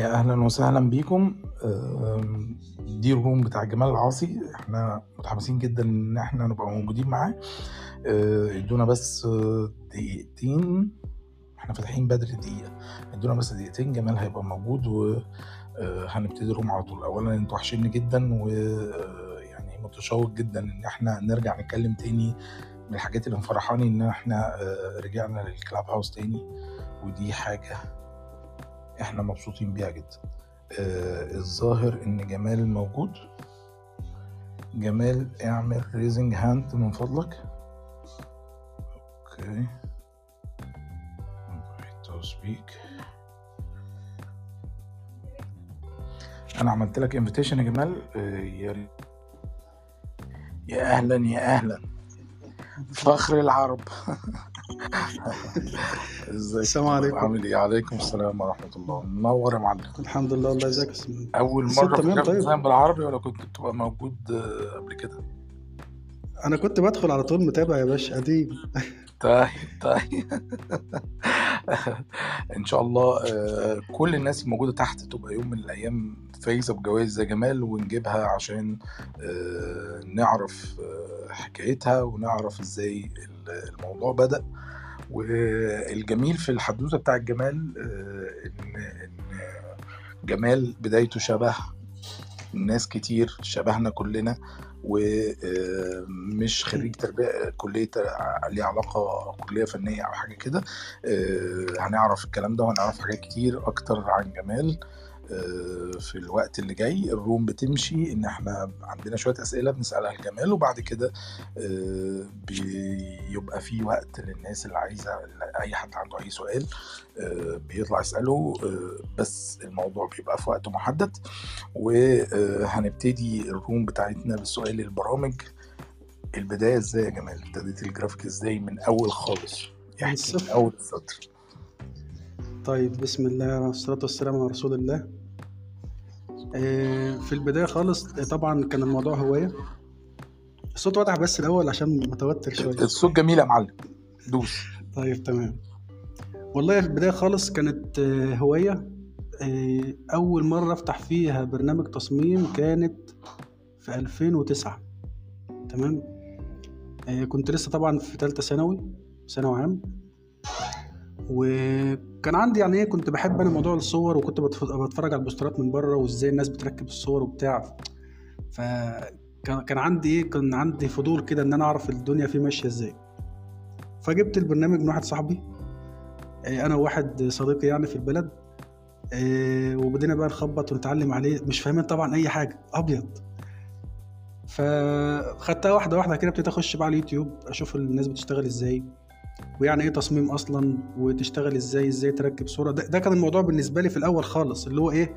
يا أهلا وسهلا بيكم. دي الروم بتاع جمال العاصي. إحنا متحمسين جدا إن إحنا نبقى موجودين معاه. آه، ادونا بس آه، دقيقتين. إحنا فاتحين بدري دقيقة. ادونا بس دقيقتين. جمال هيبقى موجود وهنبتدي الروم على طول. اولا أنتوا وحشيني جدا ويعني متشوق جدا إن إحنا نرجع نتكلم تاني من الحاجات اللي مفرحاني إن إحنا آه، رجعنا للكلاب هاوس تاني. ودي حاجة إحنا مبسوطين بيها جدا. آه الظاهر إن جمال موجود. جمال اعمل raising hand من فضلك. okay. speak أنا عملت لك invitation يا جمال. آه يا يا أهلا يا أهلا. فخر العرب. ازيك السلام عليكم. عامل إيه؟ عليكم السلام ورحمة الله. منور يا معلم. الحمد لله الله يجزاك أول مرة تمام؟ طيب. بالعربي ولا كنت بتبقى موجود آه، قبل كده؟ أنا كنت بدخل على طول متابع يا باشا قديم. طيب طيب. إن شاء الله آه، كل الناس الموجوده تحت تبقى يوم من الأيام فايزة بجوائز زي جمال ونجيبها عشان آه، نعرف حكايتها ونعرف إزاي الموضوع بدأ. والجميل في الحدوتة بتاع الجمال آه، ان إن جمال بدايته شبه ناس كتير شبهنا كلنا ومش خريج تربية كلية ليها علاقة كلية فنية أو حاجة كده. آه، هنعرف الكلام ده وهنعرف حاجات كتير أكتر عن جمال. آه، في الوقت اللي جاي الروم بتمشي إن إحنا عندنا شوية أسئلة بنسألها لجمال وبعد كده آه، بيبقى في وقت للناس اللي عايزة أي حد عنده أي سؤال آه، بيطلع يسأله آه، بس الموضوع بيبقى في وقت محدد. وهنبتدي الروم بتاعتنا بالسؤال البرامج. البداية إزاي يا جمال؟ ابتديت الجرافيك إزاي من أول خالص؟ احكي من أول السطر. طيب بسم الله والصلاة والسلام على رسول الله. آه، في البداية خالص آه، طبعا كان الموضوع هواية. الصوت واضح بس الأول عشان متوتر شوية. الصوت جميل يا معلم. دوس. طيب تمام. والله في البداية خالص كانت آه، هواية. آه، أول مرة أفتح فيها برنامج تصميم كانت في 2009 تمام؟ آه، كنت لسه طبعا في تالتة ثانوي ثانوي عام. وكان عندي يعني إيه كنت بحب أنا موضوع الصور وكنت بتف- بتفرج على البوسترات من بره وإزاي الناس بتركب الصور وبتاع. فكان كان عندي إيه كان عندي فضول كده إن أنا أعرف الدنيا فيه ماشية إزاي. فجبت البرنامج من واحد صاحبي آه، أنا وواحد صديقي يعني في البلد آه، وبدينا بقى نخبط ونتعلم عليه مش فاهمين طبعا أي حاجة أبيض. فخدتها واحدة واحدة كده ابتديت أخش بقى على اليوتيوب أشوف الناس بتشتغل إزاي. ويعني إيه تصميم أصلا؟ وتشتغل إزاي؟ إزاي تركب صورة؟ ده, ده كان الموضوع بالنسبة لي في الأول خالص اللي هو إيه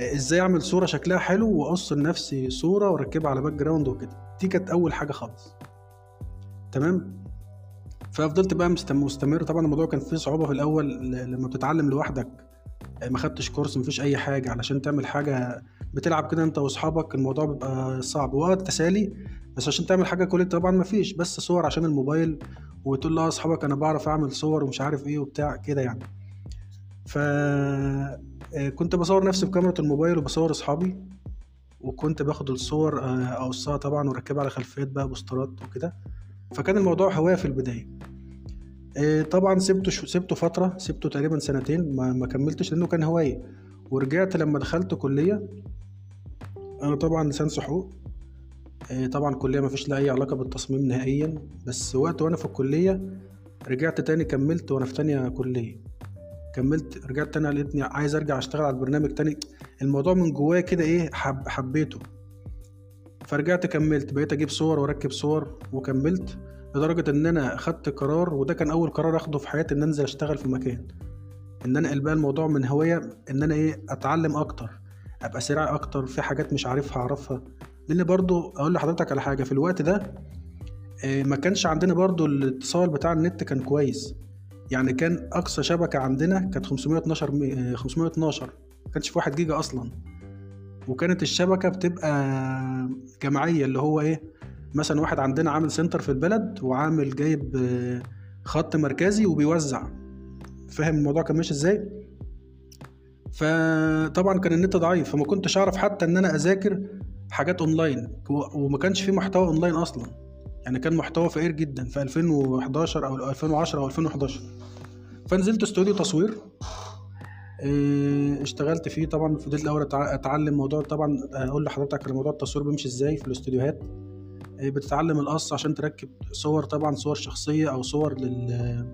إزاي أعمل صورة شكلها حلو واقص لنفسي صورة وأركبها على background وكده. دي كانت أول حاجة خالص. تمام؟ ففضلت بقى مستم- مستمر. طبعا الموضوع كان فيه صعوبة في الأول لما بتتعلم لوحدك آه، ما خدتش course مفيش أي حاجة. علشان تعمل حاجة بتلعب كده أنت وأصحابك الموضوع بيبقى صعب. وقت تسالي بس عشان تعمل حاجة كل طبعا مفيش بس صور عشان الموبايل وتقول له أصحابك أنا بعرف أعمل صور ومش عارف إيه وبتاع كده يعني. ف آه، كنت بصور نفسي بكاميرا الموبايل وبصور أصحابي وكنت باخد الصور آه، اقصها طبعا وأركبها على خلفيات بقى بوسترات وكده. فكان الموضوع هواية في البداية. آه، طبعا سبته سبته فترة سبته تقريبا سنتين ما, ما كملتش لأنه كان هواية. ورجعت لما دخلت كلية أنا طبعا لسانس حقوق آه، طبعا كلية ما فيش لها أي علاقة بالتصميم نهائيا بس وقت وأنا في الكلية رجعت تاني كملت وأنا في تانية كلية. كملت رجعت تاني لقيتني عايز أرجع أشتغل على البرنامج تاني. الموضوع من جوايا كده إيه حب حبيته. فرجعت كملت بقيت أجيب صور وأركب صور وكملت لدرجة إن أنا خدت قرار وده كان أول قرار أخده في حياتي إن أنزل أشتغل في مكان. إن أنا بقى الموضوع من هواية إن أنا إيه أتعلم أكتر أبقى سريع أكتر في حاجات مش عارفها أعرفها. لأن برضو أقول لحضرتك على حاجة في الوقت ده آه، ما كانش عندنا برضو الاتصال بتاع النت كان كويس. يعني كان أقصى شبكة عندنا كانت 512 مي- آه، 512 ما كانش في 1 جيجا أصلا. وكانت الشبكة بتبقى جماعية اللي هو إيه مثلا واحد عندنا عامل center في البلد وعامل جايب آه، خط مركزي وبيوزع. فاهم الموضوع كان ماشي إزاي؟ فطبعا كان النت ضعيف فما كنتش أعرف حتى إن أنا أذاكر حاجات أونلاين. وما كانش في محتوى أونلاين أصلا. يعني كان محتوى فقير جدا في 2011 أو 2010 أو 2011 فنزلت استوديو تصوير. إيه، اشتغلت فيه طبعا. فضلت الأول أتعلم موضوع طبعا أقول لحضرتك موضوع التصوير بيمشي إزاي في الاستوديوهات. إيه، بتتعلم القص عشان تركب صور طبعا صور شخصية أو صور لل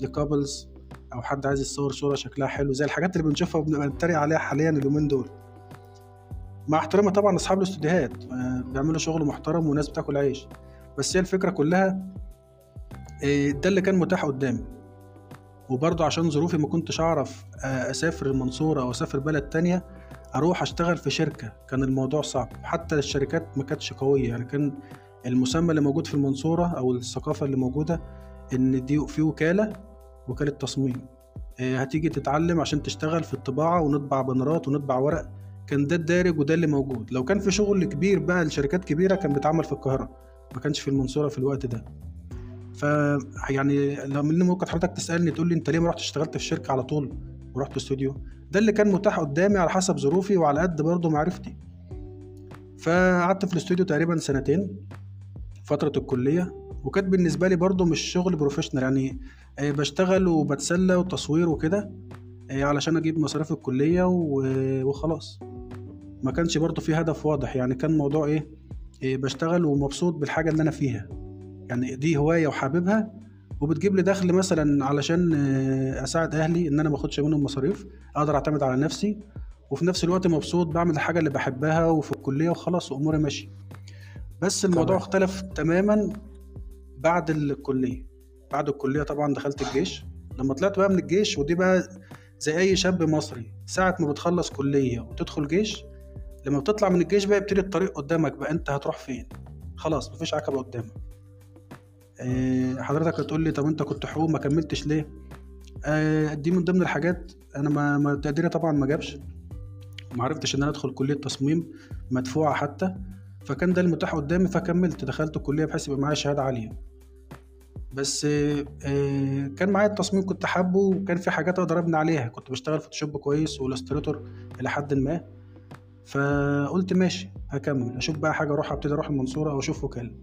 لكابلز. أو حد عايز يصور صورة شكلها حلو زي الحاجات اللي بنشوفها وبنبقى نتريق عليها حاليا اليومين دول. مع احترامي طبعا اصحاب الاستوديوهات آه، بيعملوا شغل محترم وناس بتاكل عيش. بس هي الفكرة كلها آه، ده اللي كان متاح قدامي. وبرضه عشان ظروفي ما كنتش أعرف آه، أسافر المنصورة أو أسافر بلد تانية أروح أشتغل في شركة. كان الموضوع صعب. حتى الشركات ما كانتش قوية. يعني كان المسمى اللي موجود في المنصورة أو الثقافة اللي موجودة إن دي في وكالة وكالة تصميم. هتيجي تتعلم عشان تشتغل في الطباعة ونطبع بنرات ونطبع ورق. كان ده الدارج وده اللي موجود. لو كان في شغل كبير بقى لشركات كبيرة كان بيتعمل في القاهرة ما كانش في المنصورة في الوقت ده. ف يعني لما ممكن حضرتك تسألني تقول لي أنت ليه ما رحتش اشتغلت في شركة على طول ورحت استوديو؟ ده اللي كان متاح قدامي على حسب ظروفي وعلى قد برضه معرفتي. فقعدت في الاستوديو تقريبا سنتين فترة الكلية وكانت بالنسبة لي برضه مش شغل professional يعني آه، بشتغل وبتسلى وتصوير وكده. علشان أجيب مصاريف الكلية و- وخلاص. ما كانش برضه في هدف واضح. يعني كان موضوع إيه؟ إيه، بشتغل ومبسوط بالحاجة اللي أنا فيها. يعني دي هواية وحاببها. وبتجيب لي دخل مثلا علشان آه، أساعد أهلي إن أنا ما آخدش منهم مصاريف. أقدر أعتمد على نفسي. وفي نفس الوقت مبسوط بعمل الحاجة اللي بحبها وفي الكلية وخلاص وأموري ماشية. بس الموضوع تمام. اختلف تماما بعد الكلية. بعد الكلية طبعا دخلت الجيش. لما طلعت بقى من الجيش ودي بقى زي أي شاب مصري ساعة ما بتخلص كلية وتدخل جيش لما بتطلع من الجيش بقى يبتدي الطريق قدامك بقى أنت هتروح فين؟ خلاص مفيش عقبة قدامك. إيه، حضرتك هتقول لي طب أنت كنت حقوق ما كملتش ليه؟ آه، دي من ضمن الحاجات أنا ما ما- تقديري طبعا ما جابش. ما عرفتش إن أنا أدخل كلية تصميم مدفوعة حتى فكان ده المتاح قدامي فكملت. دخلت الكلية بحيث يبقى معايا شهادة عالية. بس آه، آه، كان معايا التصميم كنت حابه وكان في حاجات أقدر ابني عليها. كنت بشتغل Photoshop كويس و Illustrator إلى حد ما. فقلت ماشي هكمل. أشوف بقى حاجة أروح أبتدي أروح المنصورة أو أشوف وكالة.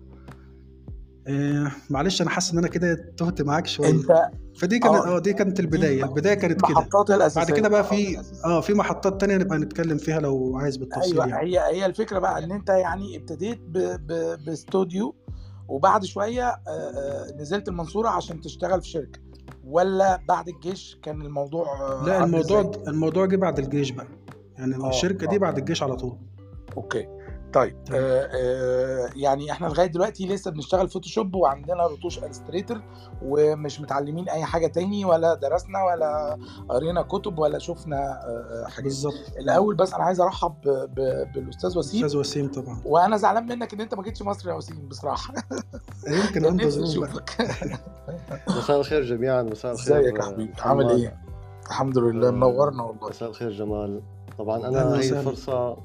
آه، معلش أنا حاسس إن أنا كده تهت معاك شوية. أنت فدي كانت آه، آه دي كانت البداية. البداية كانت كده. المحطات الأساسية. بعد كده بقى في آه في محطات تانية نبقى نتكلم فيها لو عايز بالتفصيل أيوه يعني. هي هي الفكرة بقى إن أنت يعني ابتديت. باستوديو وبعد شوية آه، آه، نزلت المنصورة عشان تشتغل في شركة. ولا بعد الجيش كان الموضوع آه، لا الموضوع؟ الموضوع جه بعد الجيش بقى. يعني آه الشركة دي بعد الجيش على طول. okay. طيب آه آه يعني إحنا لغاية دلوقتي لسه بنشتغل Photoshop وعندنا رتوش Illustrator ومش متعلمين أي حاجة تاني ولا درسنا ولا قرينا كتب ولا شفنا آه آه، حاجات. بالظبط. الأول بس أنا عايز أرحب. بالأستاذ وسيم. أستاذ وسيم طبعا. وأنا زعلان منك إن أنت ما جيتش مصر يا وسيم بصراحة. يمكن بقى أشوفك. مساء الخير جميعا مساء الخير إزيك يا حبيبي؟ عامل إيه؟ الحمد لله منورنا والله. مساء الخير جمال. طبعا أنا هي آه،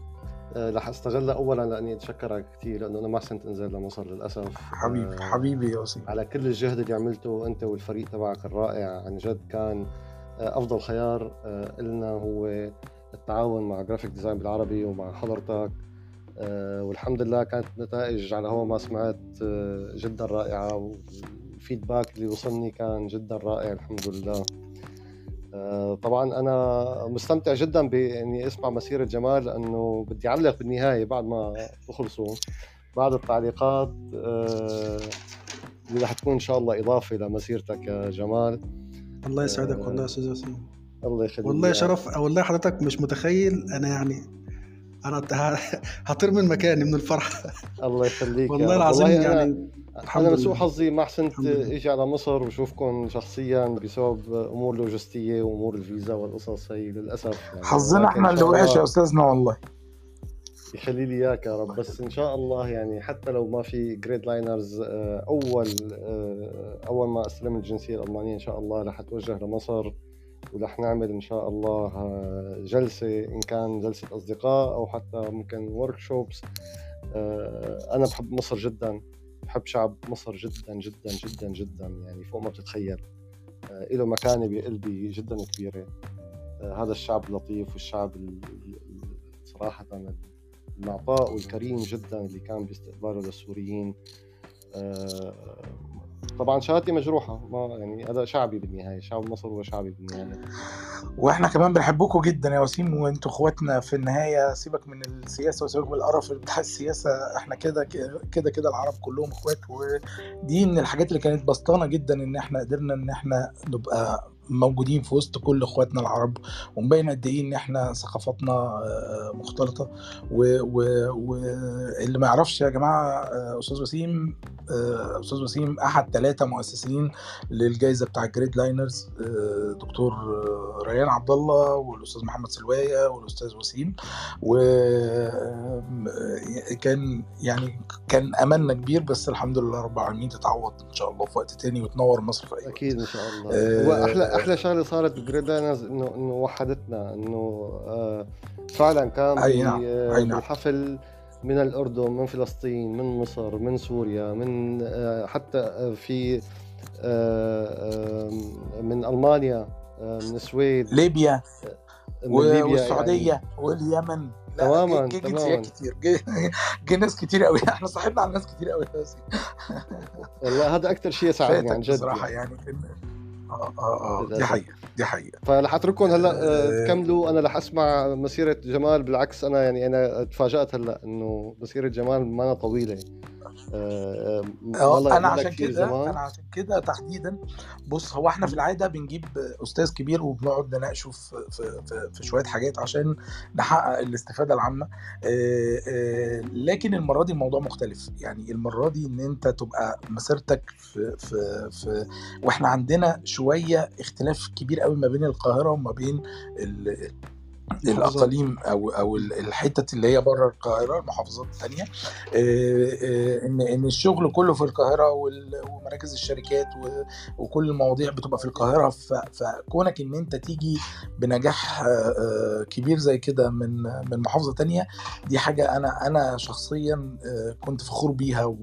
رح أستغلها اولا لأني أتشكرك كثير لأنه أنا ما حسنت إنزل لمصر للأسف. حبيبي آه، حبيبي يا على كل الجهد اللي عملته أنت والفريق تبعك الرائع عن جد كان آه، أفضل خيار آه، لنا هو التعاون مع Graphic Design بالعربي ومع حضرتك. آه، والحمد لله كانت نتائج على هو ما سمعت آه، جدا رائعة والفيدباك اللي وصلني كان جدا رائع الحمد لله. آه، طبعا أنا مستمتع جدا بإني أسمع مسيرة جمال لأنه بدي أعلق بالنهاية بعد ما تخلصوا بعد التعليقات آه، اللي رح تكون إن شاء الله إضافة لمسيرتك يا جمال. الله يسعدك والله يا آه، أستاذ الله يخليك. والله شرف والله حضرتك مش متخيل أنا يعني أنا هطير من مكاني من الفرحه الله يخليك يا والله رب. العظيم والله يعني الحمد أنا من سوء لله. حظي ما حسنت إجي على مصر واشوفكم شخصيا بسبب أمور لوجستية وأمور الفيزا والقصص هي للأسف. يعني حظنا إحنا اللي وحش يا أستاذنا والله. يخلي لي إياك يا رب. بس إن شاء الله يعني حتى لو ما في Grid Liners أول آه، أول ما استلم الجنسية الألمانية إن شاء الله رح أتوجه لمصر. ورح نعمل إن شاء الله آه، جلسة إن كان جلسة أصدقاء أو حتى ممكن ورك شوبس أنا بحب مصر جدا بحب شعب مصر جدا جدا جدا جدا يعني فوق ما بتتخيل. آه، له مكانة بقلبي جدا كبيرة. هذا الشعب اللطيف والشعب صراحة المعطاء والكريم جدا اللي كان باستقباله للسوريين. طبعا شهادتي مجروحة. ما يعني هذا شعبي بالنهاية شعب مصر هو شعبي بالنهاية. وإحنا كمان بنحبكم جدا يا وسيم وإنتوا إخواتنا في النهاية. سيبك من السياسة وسيبك من القرف بتاع السياسة إحنا كده كده كده العرب كلهم إخوات ودي من الحاجات اللي كانت بسطانة جدا إن إحنا قدرنا إن إحنا نبقى موجودين في وسط كل إخواتنا العرب ومبين قد إيه إن إحنا ثقافاتنا آه، مختلطة. واللي ما يعرفش يا جماعة آه، أستاذ وسيم آه، أستاذ وسيم أحد ثلاثة مؤسسين للجائزه بتاع Grid Liners دكتور ريان عبد الله والأستاذ محمد سلوايه والأستاذ وسيم. وكان يعني كان أملنا كبير بس الحمد لله رب العالمين تتعوض إن شاء الله في وقت تاني وتنور مصر في أي أكيد إن شاء الله. واحلى أحلى شغلة صارت ب Grid Liners انه انه وحدتنا إنه آه فعلا كان أي نعم. أي نعم. بالحفل من الأردن من فلسطين من مصر من سوريا من آه حتى في آه من ألمانيا آه من السويد. ليبيا من ليبيا والسعودية يعني. واليمن تماما جه جنسيات كتير ناس كتير قوي إحنا صاحبنا على ناس كتير قوي والله هذا أكثر شيء ساعدني عن جد بصراحة يعني. آه آه آه. دي حقيقة دي حقيقة. فرح اترككم هلأ آه، تكملوا أنا رح أسمع مسيرة جمال. بالعكس أنا يعني أنا تفاجأت هلأ إنه مسيرة جمال ما طويلة. آه, آه، أنا عشان كده أنا عشان كده تحديدا بص هو إحنا في العاده بنجيب أستاذ كبير وبنقعد نناقشه في, في, في, في شوية حاجات عشان نحقق الاستفادة العامة. آه لكن المرة دي الموضوع مختلف. يعني المرة دي إن أنت تبقى مسيرتك في في, في وإحنا عندنا شوية اختلاف كبير قوي ما بين القاهرة وما بين الأقاليم أو أو الحتت اللي هي بره القاهرة المحافظات الثانية إن إن الشغل كله في القاهرة ومراكز الشركات وكل المواضيع بتبقى في القاهرة فكونك إن أنت تيجي بنجاح كبير زي كده من من محافظة تانية دي حاجة أنا أنا شخصيا كنت فخور بيها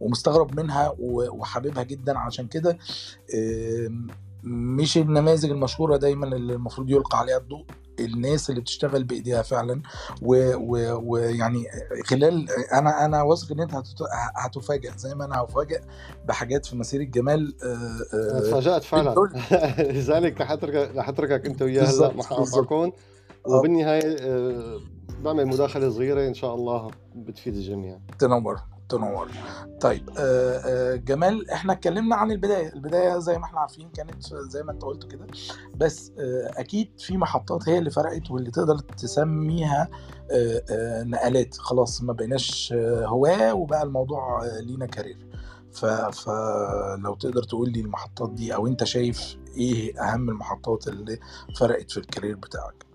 ومستغرب منها وحاببها جدا. عشان كده مش النماذج المشهورة دايما اللي المفروض يلقى عليها الضوء. الناس اللي بتشتغل بإيديها فعلا. ويعني خلال أنا أنا واثق إن أنت هتفاجئ زي ما أنا هفاجئ بحاجات في مسيره جمال تفاجات فعلا. لذلك رح اتركك رح اتركك أنت وياه هلأ مع اقاطعكم وبالنهاية بعمل مداخلة صغيرة إن شاء الله بتفيد الجميع. تنور. تنور. طيب آه، آه، جمال إحنا اتكلمنا عن البداية. البداية زي ما إحنا عارفين كانت زي ما انت قلت كده. بس آه، أكيد في محطات هي اللي فرقت واللي تقدر تسميها نقلات. خلاص ما بقيناش هواة وبقى الموضوع لينا career. فلو تقدر تقول لي المحطات دي أو انت شايف إيه اهم المحطات اللي فرقت في ال career بتاعك؟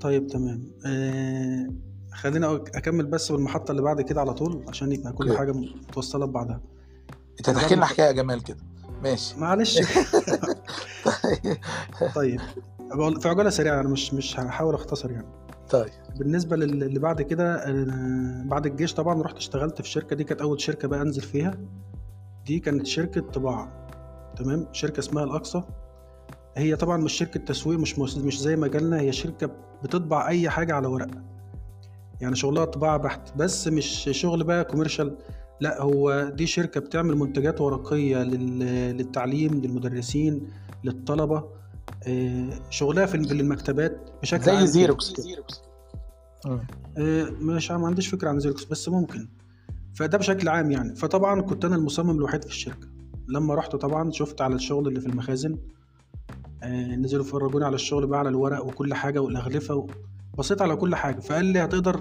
طيب تمام. أه خلينا أكمل بس بالمحطة اللي بعد كده على طول عشان يبقى كل حاجة متوصلة ببعضها. أنت تحكي لنا حكاية جمال كده. ماشي. معلش. طيب. في عجالة سريعة أنا مش مش هحاول أختصر يعني. طيب. بالنسبة للي بعد كده بعد الجيش طبعا رحت اشتغلت في الشركة دي كانت أول شركة بقى أنزل فيها. دي كانت شركة طباعة. تمام؟ شركة اسمها الأقصى. هي طبعا مش شركة تسويق مش مش زي مجالنا. هي شركة بتطبع أي حاجة على ورق. يعني شغلها طباعة بحت بس مش شغل بقى كوميرشال لا هو دي شركة بتعمل منتجات ورقية للتعليم للمدرسين للطلبة آه، شغلها في المكتبات بشكل زي Xerox آه، مش ما عنديش فكرة عن Xerox بس ممكن. فده بشكل عام يعني. فطبعا كنت أنا المصمم الوحيد في الشركة. لما رحت طبعا شفت على الشغل اللي في المخازن آه، نزلوا فرجوني على الشغل بقى على الورق وكل حاجة والأغلفة بصيت على كل حاجة. فقال لي هتقدر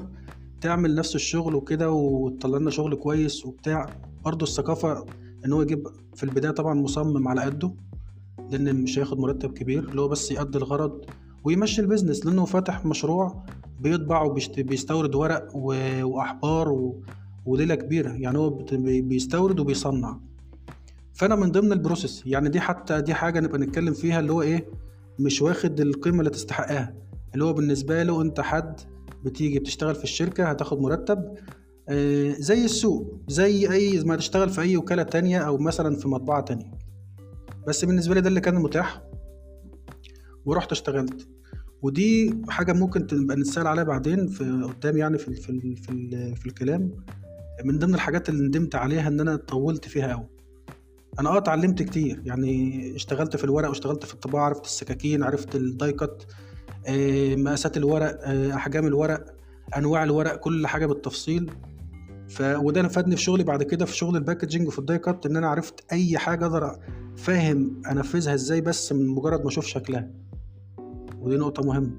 تعمل نفس الشغل وكده وتطلع لنا شغل كويس وبتاع. برضه الثقافة إن هو يجيب في البداية طبعا مصمم على قده لأن مش هياخد مرتب كبير اللي هو بس يقضي الغرض ويمشي ال business. لأنه فاتح مشروع بيطبع وبيستورد ورق وأحبار. وليلة كبيرة. يعني هو بيستورد وبيصنع. فأنا من ضمن ال process يعني دي حتى دي حاجة نبقى نتكلم فيها اللي هو إيه؟ مش واخد القيمة اللي تستحقها. اللي هو بالنسبة له انت حد بتيجي بتشتغل في الشركة هتاخد مرتب. آه، زي السوق زي أي ما تشتغل في أي وكالة تانية أو مثلا في مطبعة تانية. بس بالنسبة لي ده اللي كان متاح ورحت اشتغلت. ودي حاجة ممكن تبقى نتسأل عليها بعدين في قدام يعني في في في, في الكلام. من ضمن الحاجات اللي ندمت عليها إن أنا طولت فيها قوي أنا آه اتعلمت كتير يعني اشتغلت في الورق واشتغلت في الطباعة عرفت السكاكين عرفت الداي كات. آه، مقاسات الورق آه، أحجام الورق أنواع الورق كل حاجة بالتفصيل. ف وده فادني في شغلي بعد كده في شغل ال packaging وفي ال die cut إن أنا عرفت أي حاجة أقدر أفهم أنفذها إزاي بس من مجرد ما أشوف شكلها. ودي نقطة مهمة.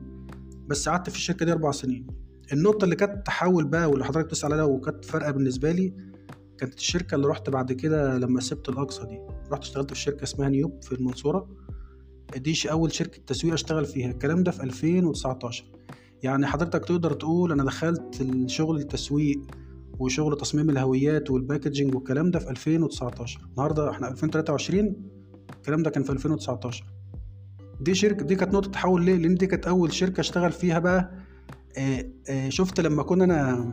بس قعدت في الشركة دي أربع سنين. النقطة اللي كانت تحول بقى واللي حضرتك بتسأل عليها وكانت فارقة بالنسبة لي كانت الشركة اللي رحت بعد كده لما سبت الأقصى دي. رحت اشتغلت في شركة اسمها نيوب في المنصورة. دي أول شركة تسويق أشتغل فيها. الكلام ده في 2019 يعني حضرتك تقدر تقول أنا دخلت الشغل التسويق وشغل تصميم الهويات والباكجينج والكلام ده في 2019 النهارده إحنا 2023 الكلام ده كان في 2019 دي شركه دي كانت نقطة تحول ليه؟ لأن دي كانت أول شركة أشتغل فيها بقى. آه، آه، شفت لما كنا أنا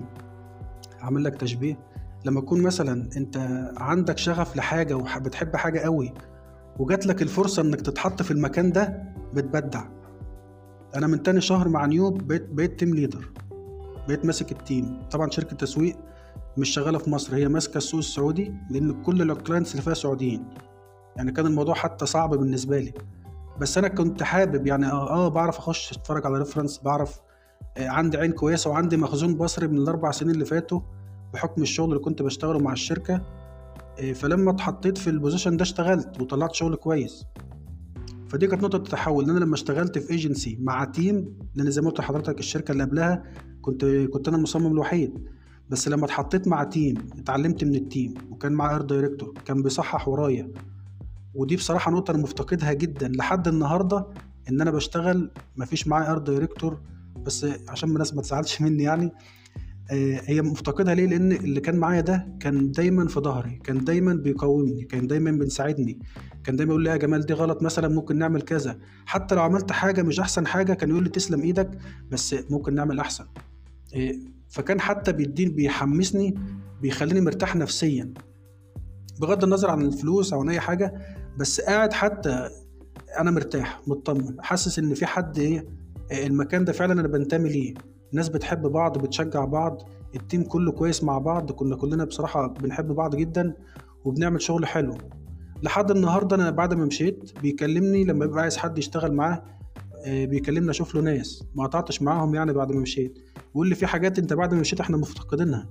هعمل لك تشبيه. لما تكون مثلا أنت عندك شغف لحاجة وبتحب حاجة قوي وجات لك الفرصة إنك تتحط في المكان ده بتبدع. أنا من تاني شهر مع نيوب بقيت بقيت team leader بقيت ماسك ال team طبعا شركة تسويق مش شغالة في مصر هي ماسكة السوق السعودي لأن كل ال clients اللي فيها سعوديين. يعني كان الموضوع حتى صعب بالنسبة لي. بس أنا كنت حابب يعني آه, آه بعرف أخش أتفرج على reference بعرف آه عندي عين كويسة وعندي مخزون بصري من الأربع سنين اللي فاتوا بحكم الشغل اللي كنت بشتغله مع الشركة. آه فلما اتحطيت في ال position ده اشتغلت وطلعت شغل كويس. فدي كانت نقطة التحول إن أنا لما اشتغلت في ايجنسي مع team لأن زي ما قلت لحضرتك الشركة اللي قبلها كنت كنت أنا المصمم الوحيد. بس لما اتحطيت مع team اتعلمت من ال team وكان معايا art director كان بيصحح ورايا. ودي بصراحة نقطة أنا مفتقدها جدا لحد النهارده إن أنا بشتغل مفيش معايا art director بس عشان الناس ما تزعلش مني يعني هي مفتقدها ليه؟ لأن اللي كان معايا ده كان دايما في ظهري كان دايما بيقومني كان دايما بيساعدني كان دايما يقول لي يا جمال دي غلط مثلا ممكن نعمل كذا. حتى لو عملت حاجة مش أحسن حاجة كان يقول لي تسلم إيدك بس ممكن نعمل أحسن. إيه، فكان حتى بيدين بيحمسني بيخليني مرتاح نفسيا بغض النظر عن الفلوس أو عن أي حاجة بس قاعد حتى أنا مرتاح مطمن حاسس إن في حد إيه إيه، المكان ده فعلا أنا بنتمي ليه. الناس بتحب بعض بتشجع بعض التيم كله كويس مع بعض كنا كلنا بصراحة بنحب بعض جدا وبنعمل شغل حلو. لحد النهاردة أنا بعد ما مشيت بيكلمني لما بيبقى عايز حد يشتغل معاه آه، بيكلمني أشوف له ناس. ما قطعتش معاهم يعني بعد ما مشيت. بيقول لي في حاجات أنت بعد ما مشيت إحنا مفتقدينها.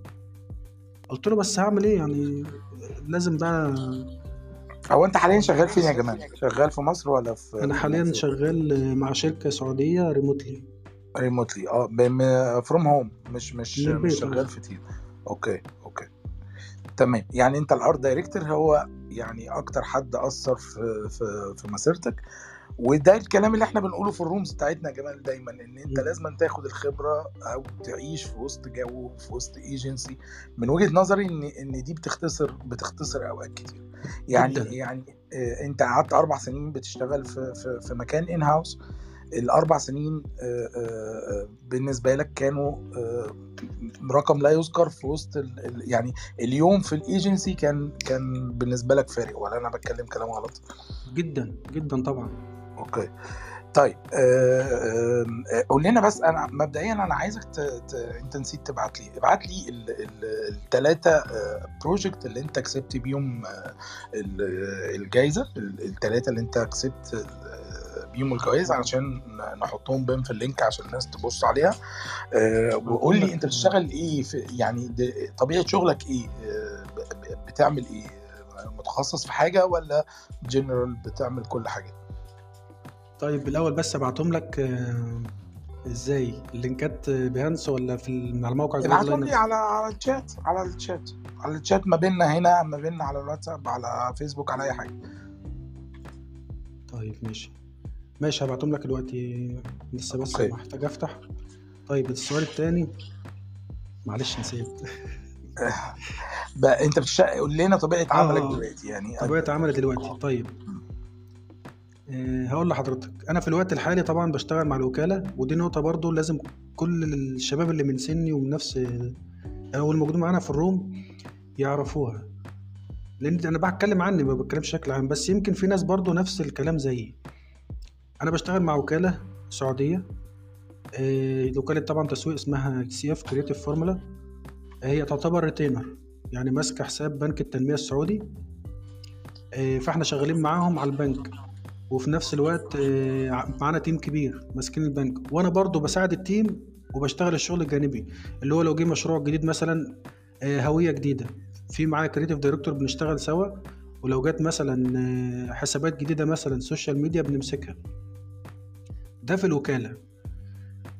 قلت له بس هعمل إيه يعني؟ لازم بقى هو أنت حاليا شغال فين يا جمال؟ شغال في مصر ولا في أنا حاليا شغال مع شركة سعودية remotely remotely آه from home مش مش من البيت، مش شغال آه. في team okay okay. تمام. يعني أنت ال art director هو يعني أكتر حد أثر في في في مسيرتك وده الكلام اللي إحنا بنقوله في ال rooms بتاعتنا يا جمال دايما إن أنت. لازم تاخد الخبرة أو تعيش في وسط جو في وسط ايجنسي من وجهة نظري ان إن دي بتختصر بتختصر أوقات كتير. يعني جداً. يعني آه، أنت قعدت أربع سنين بتشتغل في في, في مكان ان هاوس الأربع سنين آه، آه، آه، بالنسبة لك كانوا رقم لا يذكر في وسط يعني اليوم في الإيجنسي كان كان بالنسبة لك فارق ولا أنا بتكلم كلام غلط؟ جدا جدا طبعا. أوكي. طيب قول لنا بس أنا مبدئيا أنا عايزك ت... ت... أنت نسيت تبعت لي ابعت لي الثلاثه project اللي أنت كسبت بيهم ال- الجايزة الثلاثه اللي أنت كسبت بيهم الجوائز علشان نحطهم بين في ال link عشان الناس تبص عليها. آه، وقول لي انت بتشتغل إيه في يعني طبيعة شغلك إيه؟ آه، بتعمل إيه؟ متخصص في حاجة ولا جنرال بتعمل كل حاجة؟ طيب الأول بس أبعتهم لك آه، إزاي؟ اللينكات Behance ولا في على الموقع ابعتهم لي؟ على على الشات على الشات. على الشات ما بيننا هنا ما بيننا على الواتساب على فيسبوك على أي حاجة. طيب ماشي. ماشي هبعتهم لك دلوقتي. لسه بس okay. محتاج أفتح. طيب السؤال التاني. معلش نسيت. بقى أنت بتشتغل قول لنا طبيعة عملك آه. دلوقتي يعني. طبيعة عملي دلوقتي. طيب. آه، هقول لحضرتك. أنا في الوقت الحالي طبعا بشتغل مع الوكالة ودي نقطة برضو لازم كل الشباب اللي من سني ومن نفس أو الموجودين معانا في ال room يعرفوها. لأن أنا بتكلم عني ما بتكلمش بشكل عام. بس يمكن في ناس برضو نفس الكلام زيي. أنا بشتغل مع وكالة سعودية. آه، وكالة طبعا تسويق اسمها CF Creative Formula هي تعتبر retainer يعني ماسكة حساب بنك التنمية السعودي. آه، فإحنا شغالين معاهم على البنك. وفي نفس الوقت آه، معانا team كبير ماسكين البنك. وأنا برضو بساعد ال team وبشتغل الشغل الجانبي اللي هو لو جه مشروع جديد مثلا هوية جديدة. في معايا creative director بنشتغل سوا. ولو جت مثلا آه، حسابات جديدة مثلا social media بنمسكها. ده في الوكالة.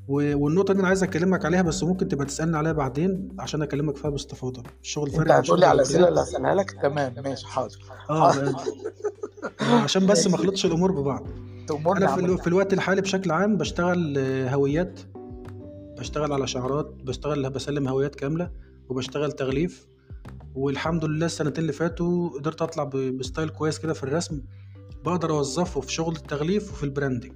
و- والنقطة دي أنا عايز أكلمك عليها بس ممكن تبقى تسألني عليها بعدين عشان أكلمك فيها باستفاضة. الشغل فرق عن هتقول لي على الاسئله الوكالات اللي هسألها لك؟ تمام ماشي حاضر. آه عشان بس ما ماشي. أخلطش الأمور ببعض. أنا في, ألو... في الوقت الحالي بشكل عام بشتغل آه، هويات. بشتغل على شعارات بشتغل بسلم هويات كاملة وبشتغل تغليف. والحمد لله السنتين اللي فاتوا قدرت أطلع. ب style كويس كده في الرسم بقدر أوظفه في شغل التغليف وفي ال branding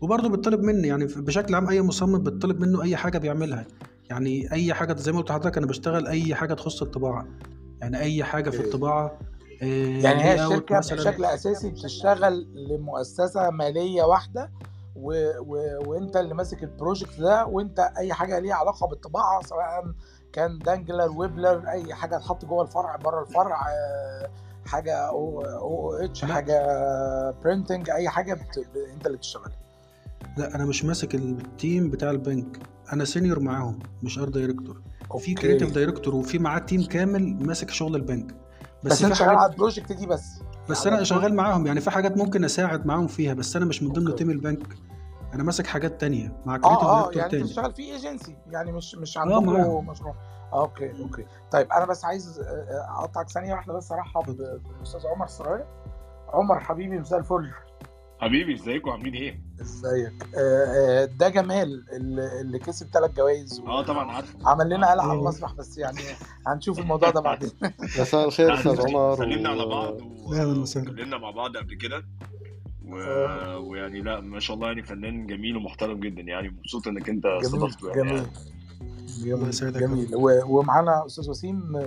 وبرضه بيطلب مني يعني بشكل عام أي مصمم بيطلب منه أي حاجة بيعملها يعني أي حاجة زي ما قلت لحضرتك أنا بشتغل أي حاجة تخص الطباعة يعني أي حاجة في okay. الطباعة آه، يعني هي الشركة بشكل أساسي بتشتغل لمؤسسة مالية واحدة و... و... وأنت اللي ماسك ال project ده وأنت أي حاجة ليها علاقة بالطباعة سواء كان dangler wobbler أي حاجة تحط جوه الفرع بره الفرع آه، حاجة أو أو H. حاجة printing أي حاجة بت... أنت اللي بتشتغلها. لا أنا مش ماسك ال team بتاع البنك. أنا senior معاهم مش art director في creative director وفي معاه team كامل ماسك شغل البنك. بس, بس أنت شغال على ال project دي بس. بس أنا شغال ال project معاهم يعني في حاجات ممكن أساعد معاهم فيها بس أنا مش من ضمن team البنك. أنا ماسك حاجات تانية. مع creative آه آه director يعني أنت تاني. بتشتغل في ايجنسي يعني مش مش آه عندكم معاهم مشروع. آه okay okay. طيب أنا بس عايز آه، آه، أقطعك ثانية واحدة بس ارحب بالاستاذ عمر سرايا. عمر حبيبي مساء الفل. حبيبي إزيكم؟ عاملين إيه؟ إزيك. آه، آه، ده جمال اللي اللي كسب ثلاث جوائز آه طبعا عارف. وعمل لنا قلعة على المسرح بس يعني هنشوف الموضوع ده بعدين. مساء الخير لا أستاذ عمر. سلمنا على بعض و... أهلا و- وسهلا. واتكلمنا مع بعض قبل كده. و... آه، ويعني لا ما شاء الله يعني فنان جميل ومحترم جدا. يعني مبسوط إنك أنت استضفته يعني. جميل. الله جميل جميل. ومعانا أستاذ وسيم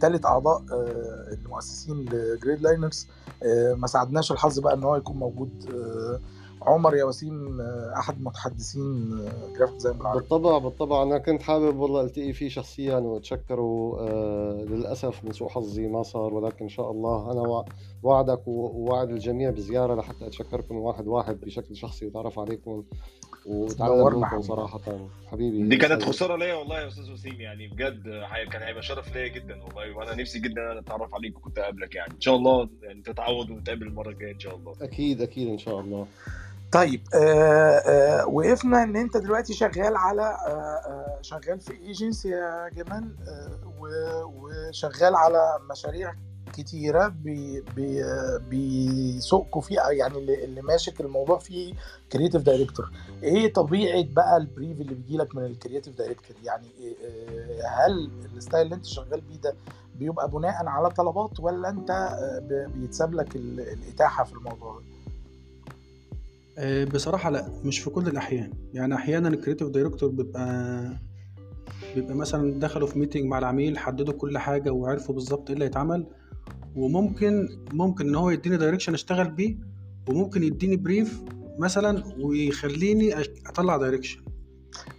ثالث أعضاء آه، المؤسسين ل Gridliners آه، ما ساعدناش الحظ بقى إن هو يكون موجود. آه، عمر يا وسيم آه، أحد متحدثين graphic design بالعربي. بالطبع بالطبع. أنا كنت حابب والله ألتقي فيه شخصيا وأتشكره آه للأسف من سوء حظي ما صار ولكن إن شاء الله أنا وعدك ووعد الجميع بزيارة لحتى أتشكركم واحد واحد بشكل شخصي وأتعرف عليكم تنورنا منكم حبيبي صراحة. حبيبي دي كانت خسارة ليا والله يا أستاذ وسيم يعني بجد كان هيبقى شرف ليا جدا والله وأنا نفسي جدا إن أنا أتعرف عليك وكنت أقابلك يعني. إن شاء الله يعني تتعود ونتقابل المرة الجاية إن شاء الله. أكيد أكيد إن شاء الله. طيب آه آه وقفنا إن أنت دلوقتي شغال على آه آه شغال في ايجنسي يا جمال آه وشغال على مشاريع كتيرة بي بي بيسوقوا فيه يعني اللي اللي ماسك الموضوع فيه creative director إيه طبيعة بقى ال brief اللي بيجي لك من ال creative director يعني إيه- آه، هل ال style اللي أنت شغال بيه ده بيبقى بناء على طلبات ولا أنت آه، بيتساب لك ال- الإتاحة في الموضوع ده؟ آه، بصراحة لأ مش في كل الأحيان. يعني أحيانا ال creative director بيبقى بيبقى مثلا دخلوا في meeting مع العميل حددوا كل حاجة وعرفوا بالظبط إيه اللي هيتعمل. وممكن ممكن إن هو يديني direction أشتغل بيه وممكن يديني brief مثلا ويخليني أطلع direction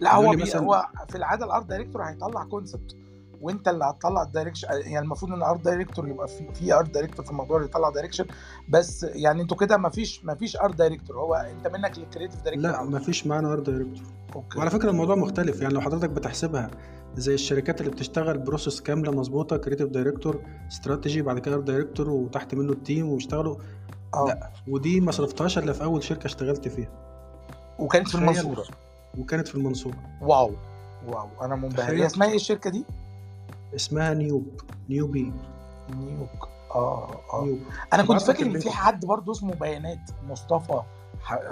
لا هو بي مثلا هو في العادة ال art director هيطلع concept وانت اللي هتطلع ال direction يعني المفروض ان ال art director يبقى في في art director في الموضوع اللي يطلع direction بس يعني أنتوا كده ما فيش ما فيش art director هو انت منك لل creative director لا مفيش معانا art director okay. وعلى فكرة الموضوع مختلف يعني لو حضرتك بتحسبها زي الشركات اللي بتشتغل process كاملة مظبوطة creative director استراتيجي بعد كده ارت دايركتور وتحت منه التيم ويشتغلوا آه. لا. ودي ما صرفتهاش إلا في أول شركة اشتغلت فيها. وكانت في المنصورة. وكانت في المنصورة. واو. واو. أنا منبهر. هي اسمها إيه الشركة دي؟ اسمها نيوب. نيوبي. نيوك آه آه. نيوب. أنا كنت فاكر إن في حد برضه اسمه بيانات. مصطفى.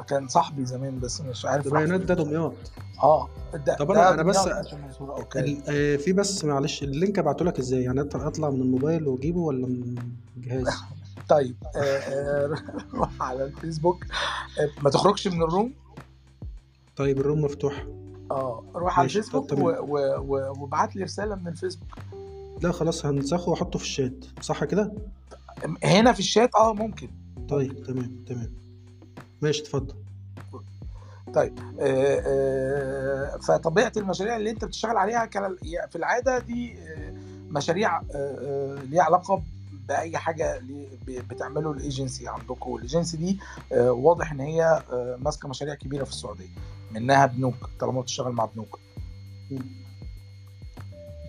كان صاحبي زمان بس مش عارف بيانات ده دمياط. آه. ده طب أنا أنا بس آه، في بس معلش ال link أبعته لك إزاي؟ يعني اطلع من الموبايل وأجيبه ولا من الجهاز؟ طيب. آه، آه، روح على الفيسبوك. آه، ما تخرجش من ال room. طيب ال room مفتوح. آه روح على الفيسبوك وابعت لي رسالة من الفيسبوك. لا خلاص هنسخه واحطه في الشات صح كده؟ هنا في الشات آه ممكن. طيب تمام تمام. ماشي اتفضل. طيب آه، آه، فطبيعة المشاريع اللي انت بتشتغل عليها كان في العادة دي آه، مشاريع ليها علاقة بأي حاجة بتعمله الإيجنسي عندكم والايجنسي دي آه، واضح إن هي آه، ماسكة مشاريع كبيرة في السعودية منها بنوك طالما بتشتغل مع بنوك.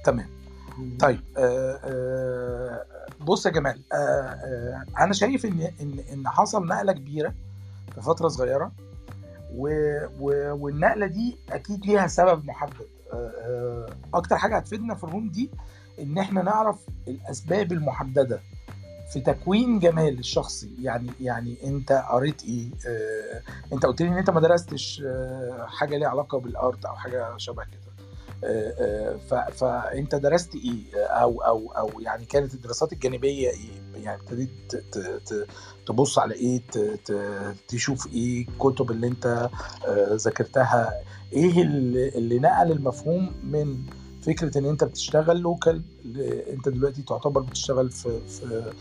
تمام. طيب آه، بص يا جمال أنا شايف إن إن إن حصل نقلة كبيرة في فترة صغيرة والنقلة دي أكيد ليها سبب محدد أكتر حاجة هتفيدنا في الروم دي إن إحنا نعرف الأسباب المحددة في تكوين جمال الشخصي. يعني يعني أنت قريت إيه؟ آه، أنت قلت لي إن أنت ما درستش آه، حاجة ليها علاقة بالآرت أو حاجة شبه كده. آه، آه، فأنت درست إيه؟ أو أو أو يعني كانت الدراسات الجانبية إيه؟ يعني ابتديت تبص على إيه؟ تشوف إيه الكتب اللي أنت آه، ذاكرتها؟ إيه اللي نقل المفهوم من فكرة إن أنت بتشتغل لوكال أنت دلوقتي تعتبر بتشتغل في في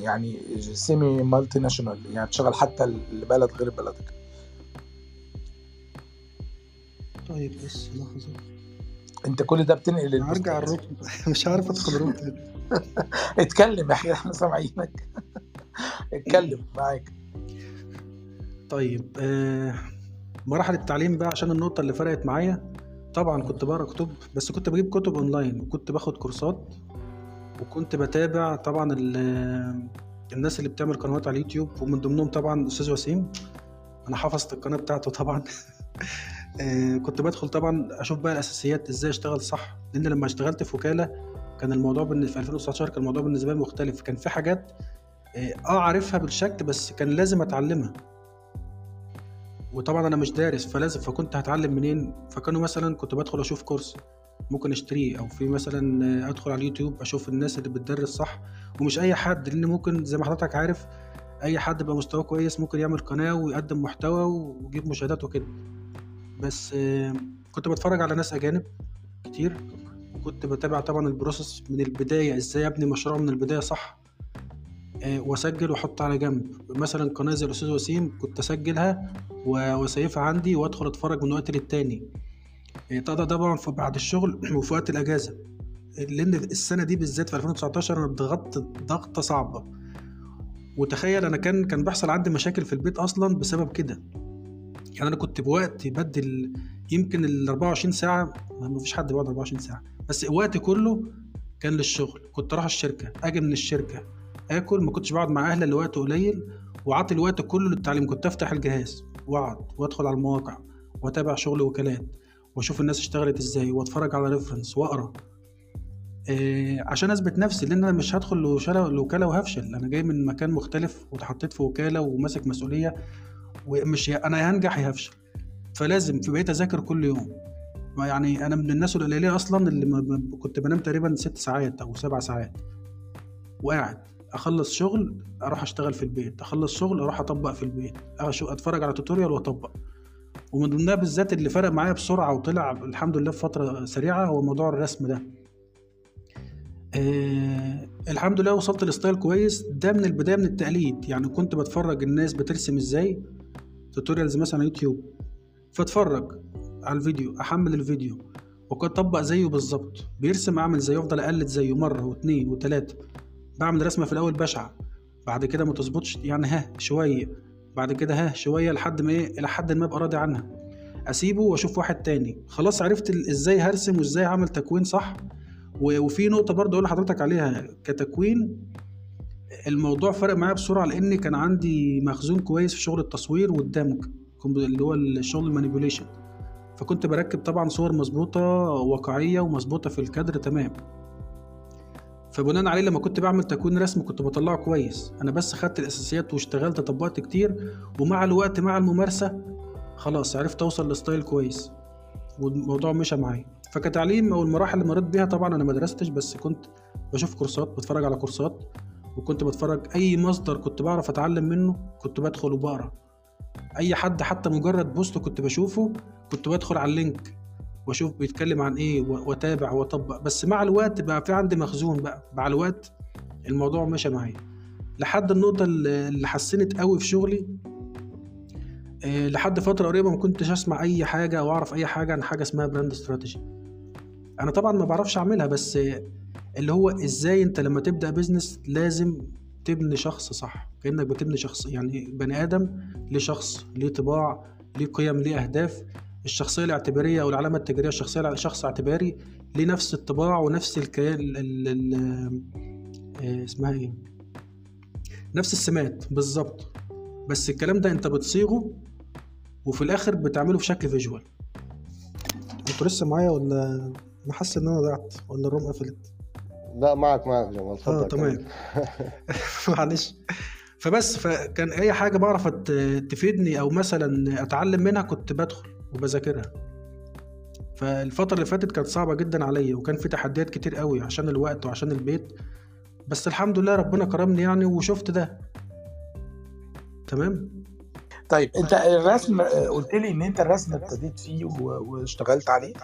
يعني سيمي مالتي ناشونال يعني بتشتغل حتى لبلد غير بلدك. طيب بس لحظة. أنت كل ده بتنقل هرجع البوستات. الركن. مش عارف أدخل الركن. اتكلم يا أخي إحنا سامعينك. اتكلم معاك. طيب آه مراحل التعليم بقى عشان النقطة اللي فرقت معايا. طبعا كنت بقرأ كتب بس كنت بجيب كتب أونلاين وكنت باخد كورسات وكنت بتابع طبعا ال- الناس اللي بتعمل قنوات على اليوتيوب ومن ضمنهم طبعا أستاذ وسيم. أنا حفظت القناة بتاعته طبعا. آه، كنت بدخل طبعا أشوف بقى الأساسيات إزاي أشتغل صح. لأن لما اشتغلت في وكالة كان الموضوع بالنسبة في 2019 كان الموضوع بالنسبة لي مختلف. كان في حاجات آه آه، عارفها بالشكل بس كان لازم أتعلمها. وطبعا أنا مش دارس فلازم فكنت هتعلم منين؟ فكانوا مثلا كنت بدخل أشوف كورس ممكن أشتريه أو في مثلا أدخل على اليوتيوب أشوف الناس اللي بتدرس صح ومش أي حد لأن ممكن زي ما حضرتك عارف أي حد بقى مستواه كويس ممكن يعمل قناة ويقدم محتوى ويجيب مشاهدات وكده. بس آه، كنت بتفرج على ناس أجانب كتير. وكنت بتابع طبعا البروسيس من البداية إزاي أبني مشروع من البداية صح؟ وأسجل واحط على جنب. مثلا قناة زي الأستاذ وسيم كنت أسجلها وأسيفها عندي وأدخل أتفرج من وقت للتاني. آه، طبعا طبعا بعد الشغل وفي وقت الأجازة. لأن السنة دي بالذات في 2019 أنا اتضغطت ضغطة صعبة. وتخيل أنا كان كان بيحصل عندي مشاكل في البيت أصلا بسبب كده. يعني أنا كنت بوقت بدل يمكن ال 24 ساعة ما فيش حد بيقعد 24 ساعة. بس وقتي كله كان للشغل. كنت أروح الشركة أجي من الشركة. آكل ما كنتش بقعد مع أهلي لوقت قليل وعاطي الوقت كله للتعليم. كنت أفتح الجهاز وأقعد وأدخل على المواقع وأتابع شغل وكالات وأشوف الناس اشتغلت إزاي وأتفرج على ريفرنس وأقرأ. إيه عشان أثبت نفسي لأن أنا مش هدخل لوشالة- لوكاله وهفشل. أنا جاي من مكان مختلف واتحطيت في وكالة وماسك مسؤولية ومش أنا يا هنجح يا هفشل. فلازم في بقيت أذاكر كل يوم. يعني أنا من الناس القليلة أصلا اللي كنت بنام تقريبا ست ساعات أو سبع ساعات وقاعد. أخلص شغل أروح أشتغل في البيت. أخلص شغل أروح أطبق في البيت. أتفرج على tutorial وأطبق. ومن ضمنها بالذات اللي فرق معايا بسرعة وطلع الحمد لله في فترة سريعة هو موضوع الرسم ده. آه الحمد لله وصلت ل style كويس. ده من البداية من التقليد. يعني كنت بتفرج الناس بترسم إزاي. tutorials مثلا على يوتيوب. فاتفرج على الفيديو أحمل الفيديو. وكنت اطبق زيه بالظبط. بيرسم أعمل زيه افضل أقلد زيه مرة واثنين وثلاثه بعمل رسمة في الأول بشعة بعد كده ما تظبطش يعني ها شوية بعد كده ها شوية لحد ما إيه إلى حد ما أبقى راضي عنها. أسيبه وأشوف واحد تاني. خلاص عرفت إزاي هرسم وإزاي اعمل تكوين صح؟ وفي نقطة برضه أقول لحضرتك عليها كتكوين الموضوع فرق معايا بسرعة لأن كان عندي مخزون كويس في شغل التصوير والدمج اللي هو الشغل ال manipulation فكنت بركب طبعا صور مظبوطة واقعية ومظبوطة في الكادر تمام. فبناء عليه لما كنت بعمل تكوين رسم كنت بطلعه كويس. أنا بس خدت الأساسيات واشتغلت طبقت كتير ومع الوقت مع الممارسة خلاص عرفت أوصل ل style كويس والموضوع مشى معايا. فكتعليم أو المراحل اللي مريت بيها طبعا أنا ما درستش بس كنت بشوف كورسات بتفرج على كورسات وكنت بتفرج أي مصدر كنت بعرف أتعلم منه كنت بدخل وبقرأ. أي حد حتى مجرد post كنت بشوفه كنت بدخل على ال link. وأشوف بيتكلم عن إيه وأتابع وأطبق. بس مع الوقت بقى في عندي مخزون بقى. مع الوقت الموضوع مشى معايا. لحد النقطة اللي حسنت قوي في شغلي آه، لحد فترة قريبة ما كنتش أسمع أي حاجة أو أعرف أي حاجة عن حاجة اسمها brand strategy أنا طبعا ما بعرفش أعملها بس اللي هو إزاي أنت لما تبدأ بيزنس لازم تبني شخص صح. كأنك بتبني شخص يعني بني آدم ليه شخص ليه طباع ليه قيم ليه اهداف الشخصية الاعتبارية أو العلامة التجارية الشخصية شخص اعتباري ليه نفس الطباع ونفس الكيان ال- ال- ال- آه، اسمها إيه؟ نفس السمات بالظبط. بس الكلام ده أنت بتصيغه وفي الآخر بتعمله في شكل فيجوال أنتوا لسه معايا ولا أنا حاسس إن أنا ضعت ولا الروم قفلت لا معك معك جمال. آه تفضل تمام. معلش. فبس فكان أي حاجة بعرف تفيدني أو مثلا أتعلم منها كنت بدخل. وبذاكرها. فالفترة اللي فاتت كانت صعبة جدا عليا وكان في تحديات كتير قوي عشان الوقت وعشان البيت. بس الحمد لله ربنا كرمني يعني وشفت ده. تمام؟ طيب انت الرسم آه، قلت لي ان انت الرسم ابتديت فيه واشتغلت عليه.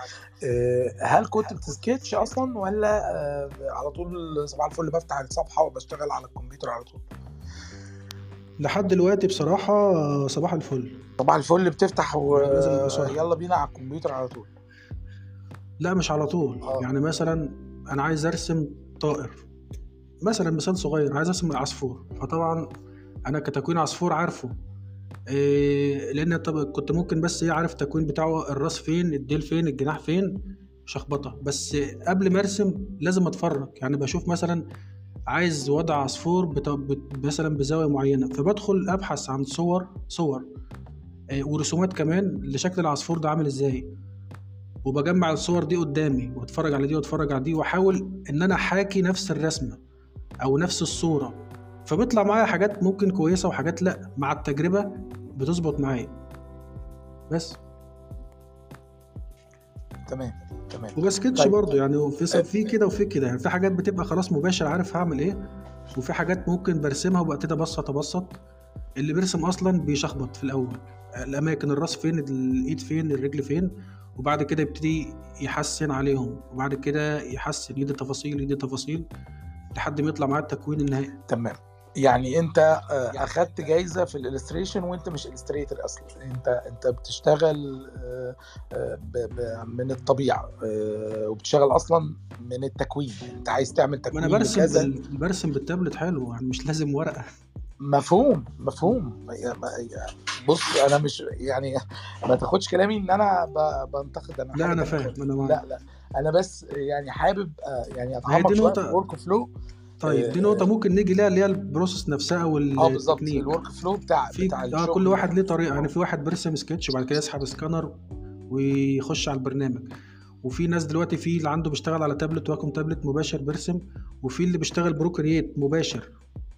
آه، هل كنت بتسكتش أصلا ولا آه، على طول صباح الفل بفتح الصفحة وبشتغل على الكمبيوتر على طول؟ لحد دلوقتي بصراحة صباح الفل. صباح الفل بتفتح بسرعة. ويلا بينا على الكمبيوتر على طول. لا مش على طول. آه. يعني مثلا أنا عايز أرسم طائر مثلا مثال صغير عايز أرسم عصفور. فطبعا أنا كتكوين عصفور عارفه. إيه لأن طب كنت ممكن بس إيه عارف التكوين بتاعه الراس فين الديل فين الجناح فين؟ شخبطة. بس قبل ما أرسم لازم أتفرج. يعني بشوف مثلا عايز وضع عصفور. بت... مثلا بزاوية معينة. فبدخل أبحث عن صور صور. ورسومات كمان لشكل العصفور ده عامل إزاي. وبجمع الصور دي قدامي واتفرج على دي واتفرج على دي وأحاول إن أنا أحاكي نفس الرسمة أو نفس الصورة. فبيطلع معايا حاجات ممكن كويسة وحاجات لأ مع التجربة بتظبط معايا. بس. تمام تمام. وبسكتش طيب. برضه يعني في في كده وفي كده يعني في حاجات بتبقى خلاص مباشر عارف هعمل إيه وفي حاجات ممكن برسمها وببتدي أبسط أبسط. اللي بيرسم أصلا بيشخبط في الأول. الأماكن الرأس فين الإيد فين الرجل فين وبعد كده يبتدي يحسن عليهم وبعد كده يحسن. يدي تفاصيل يدي تفاصيل لحد ما يطلع معاه التكوين النهائي. تمام. يعني أنت آه، أخدت جايزة في ال illustration وأنت مش illustrator أصلا. أنت أنت بتشتغل آه، آه، من الطبيعة وبتشتغل أصلا من التكوين. أنت عايز تعمل ما تكوين أنا برسم. بال... برسم بالتابلت حلو يعني مش لازم ورقة. مفهوم مفهوم. بص أنا مش يعني ما تاخدش كلامي إن أنا بنتقد أنا لا أنا فاهم. أنا معاك. لا لا. أنا بس يعني حابب آه، يعني أتعمق شوية نقطة- في الورك فلو طيب دي آه، نقطة ممكن نيجي ليها اللي هي ال process نفسها آه بالظبط. الورك فلو بتاع في بتاع آه كل واحد ليه طريقة. يعني في واحد بيرسم سكتش وبعد كده يسحب سكانر ويخش على البرنامج. وفي ناس دلوقتي في اللي عنده بيشتغل على tablet Wacom tablet مباشر بيرسم. وفي اللي بيشتغل Procreate مباشر.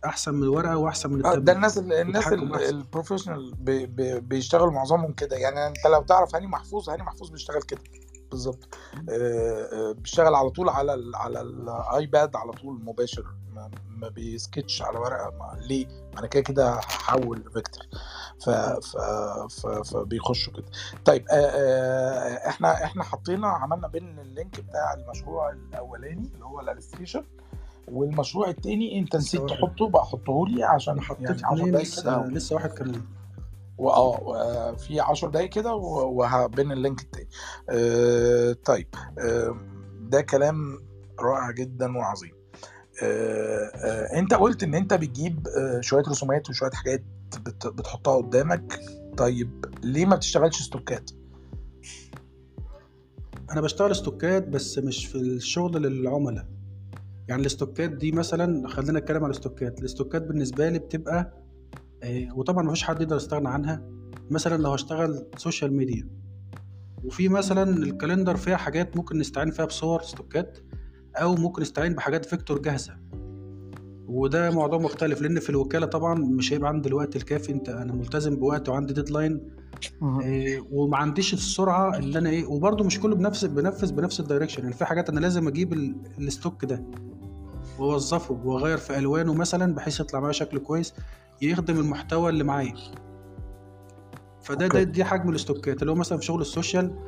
أحسن من الورقة وأحسن من آه، التابلت. ده الناس ال- الناس. ال professional بي- بي- بيشتغلوا معظمهم كده. يعني أنت لو تعرف هاني محفوظ هاني محفوظ بيشتغل كده. بالظبط. آه، آه، بيشتغل على طول على ال على ال iPad على طول مباشر. ما, ما بيسكتش على ورقة. ما ليه؟ أنا كده كده هحول vector. ف ف ف فبيخشوا كده. طيب إحنا إحنا حطينا عملنا بين ال link بتاع المشروع الأولاني اللي هو ال illustration. والمشروع التاني انت نسيت. تحطه بقى حطه لي عشان حطيت يعني 10 اتنين دقايق لسه كده لسه واحد كمان واه في 10 دقايق كده وهبين ال link التاني. آه طيب آه ده كلام رائع جدا وعظيم. آه آه انت قلت ان انت بتجيب آه شوية رسومات وشوية حاجات بت بتحطها قدامك. طيب ليه ما بتشتغلش stock ات؟ أنا بشتغل stock ات بس مش في الشغل للعملاء. يعني ال stock ات دي مثلا خلينا نتكلم على الاستوكات. الاستوكات بالنسبة لي بتبقى آه، وطبعا مفيش حد يقدر يستغنى عنها. مثلا لو هشتغل social media وفي مثلا ال calendar فيها حاجات ممكن نستعين فيها بصور stock ات أو ممكن نستعين بحاجات vector جاهزة. وده موضوع مختلف لأن في الوكالة طبعا مش هيبقى عندي الوقت الكافي. أنت أنا ملتزم بوقت وعندي deadline إيه، وما عنديش السرعة اللي أنا إيه وبرده مش كله بنفس بنفذ بنفس ال direction يعني في حاجات أنا لازم أجيب ال- ال stock ده. واوظفه واغير في ألوانه مثلا بحيث يطلع معايا شكل كويس يخدم المحتوى اللي معايا فده ده. دي حجم ال stock ات اللي هو مثلا في شغل ال social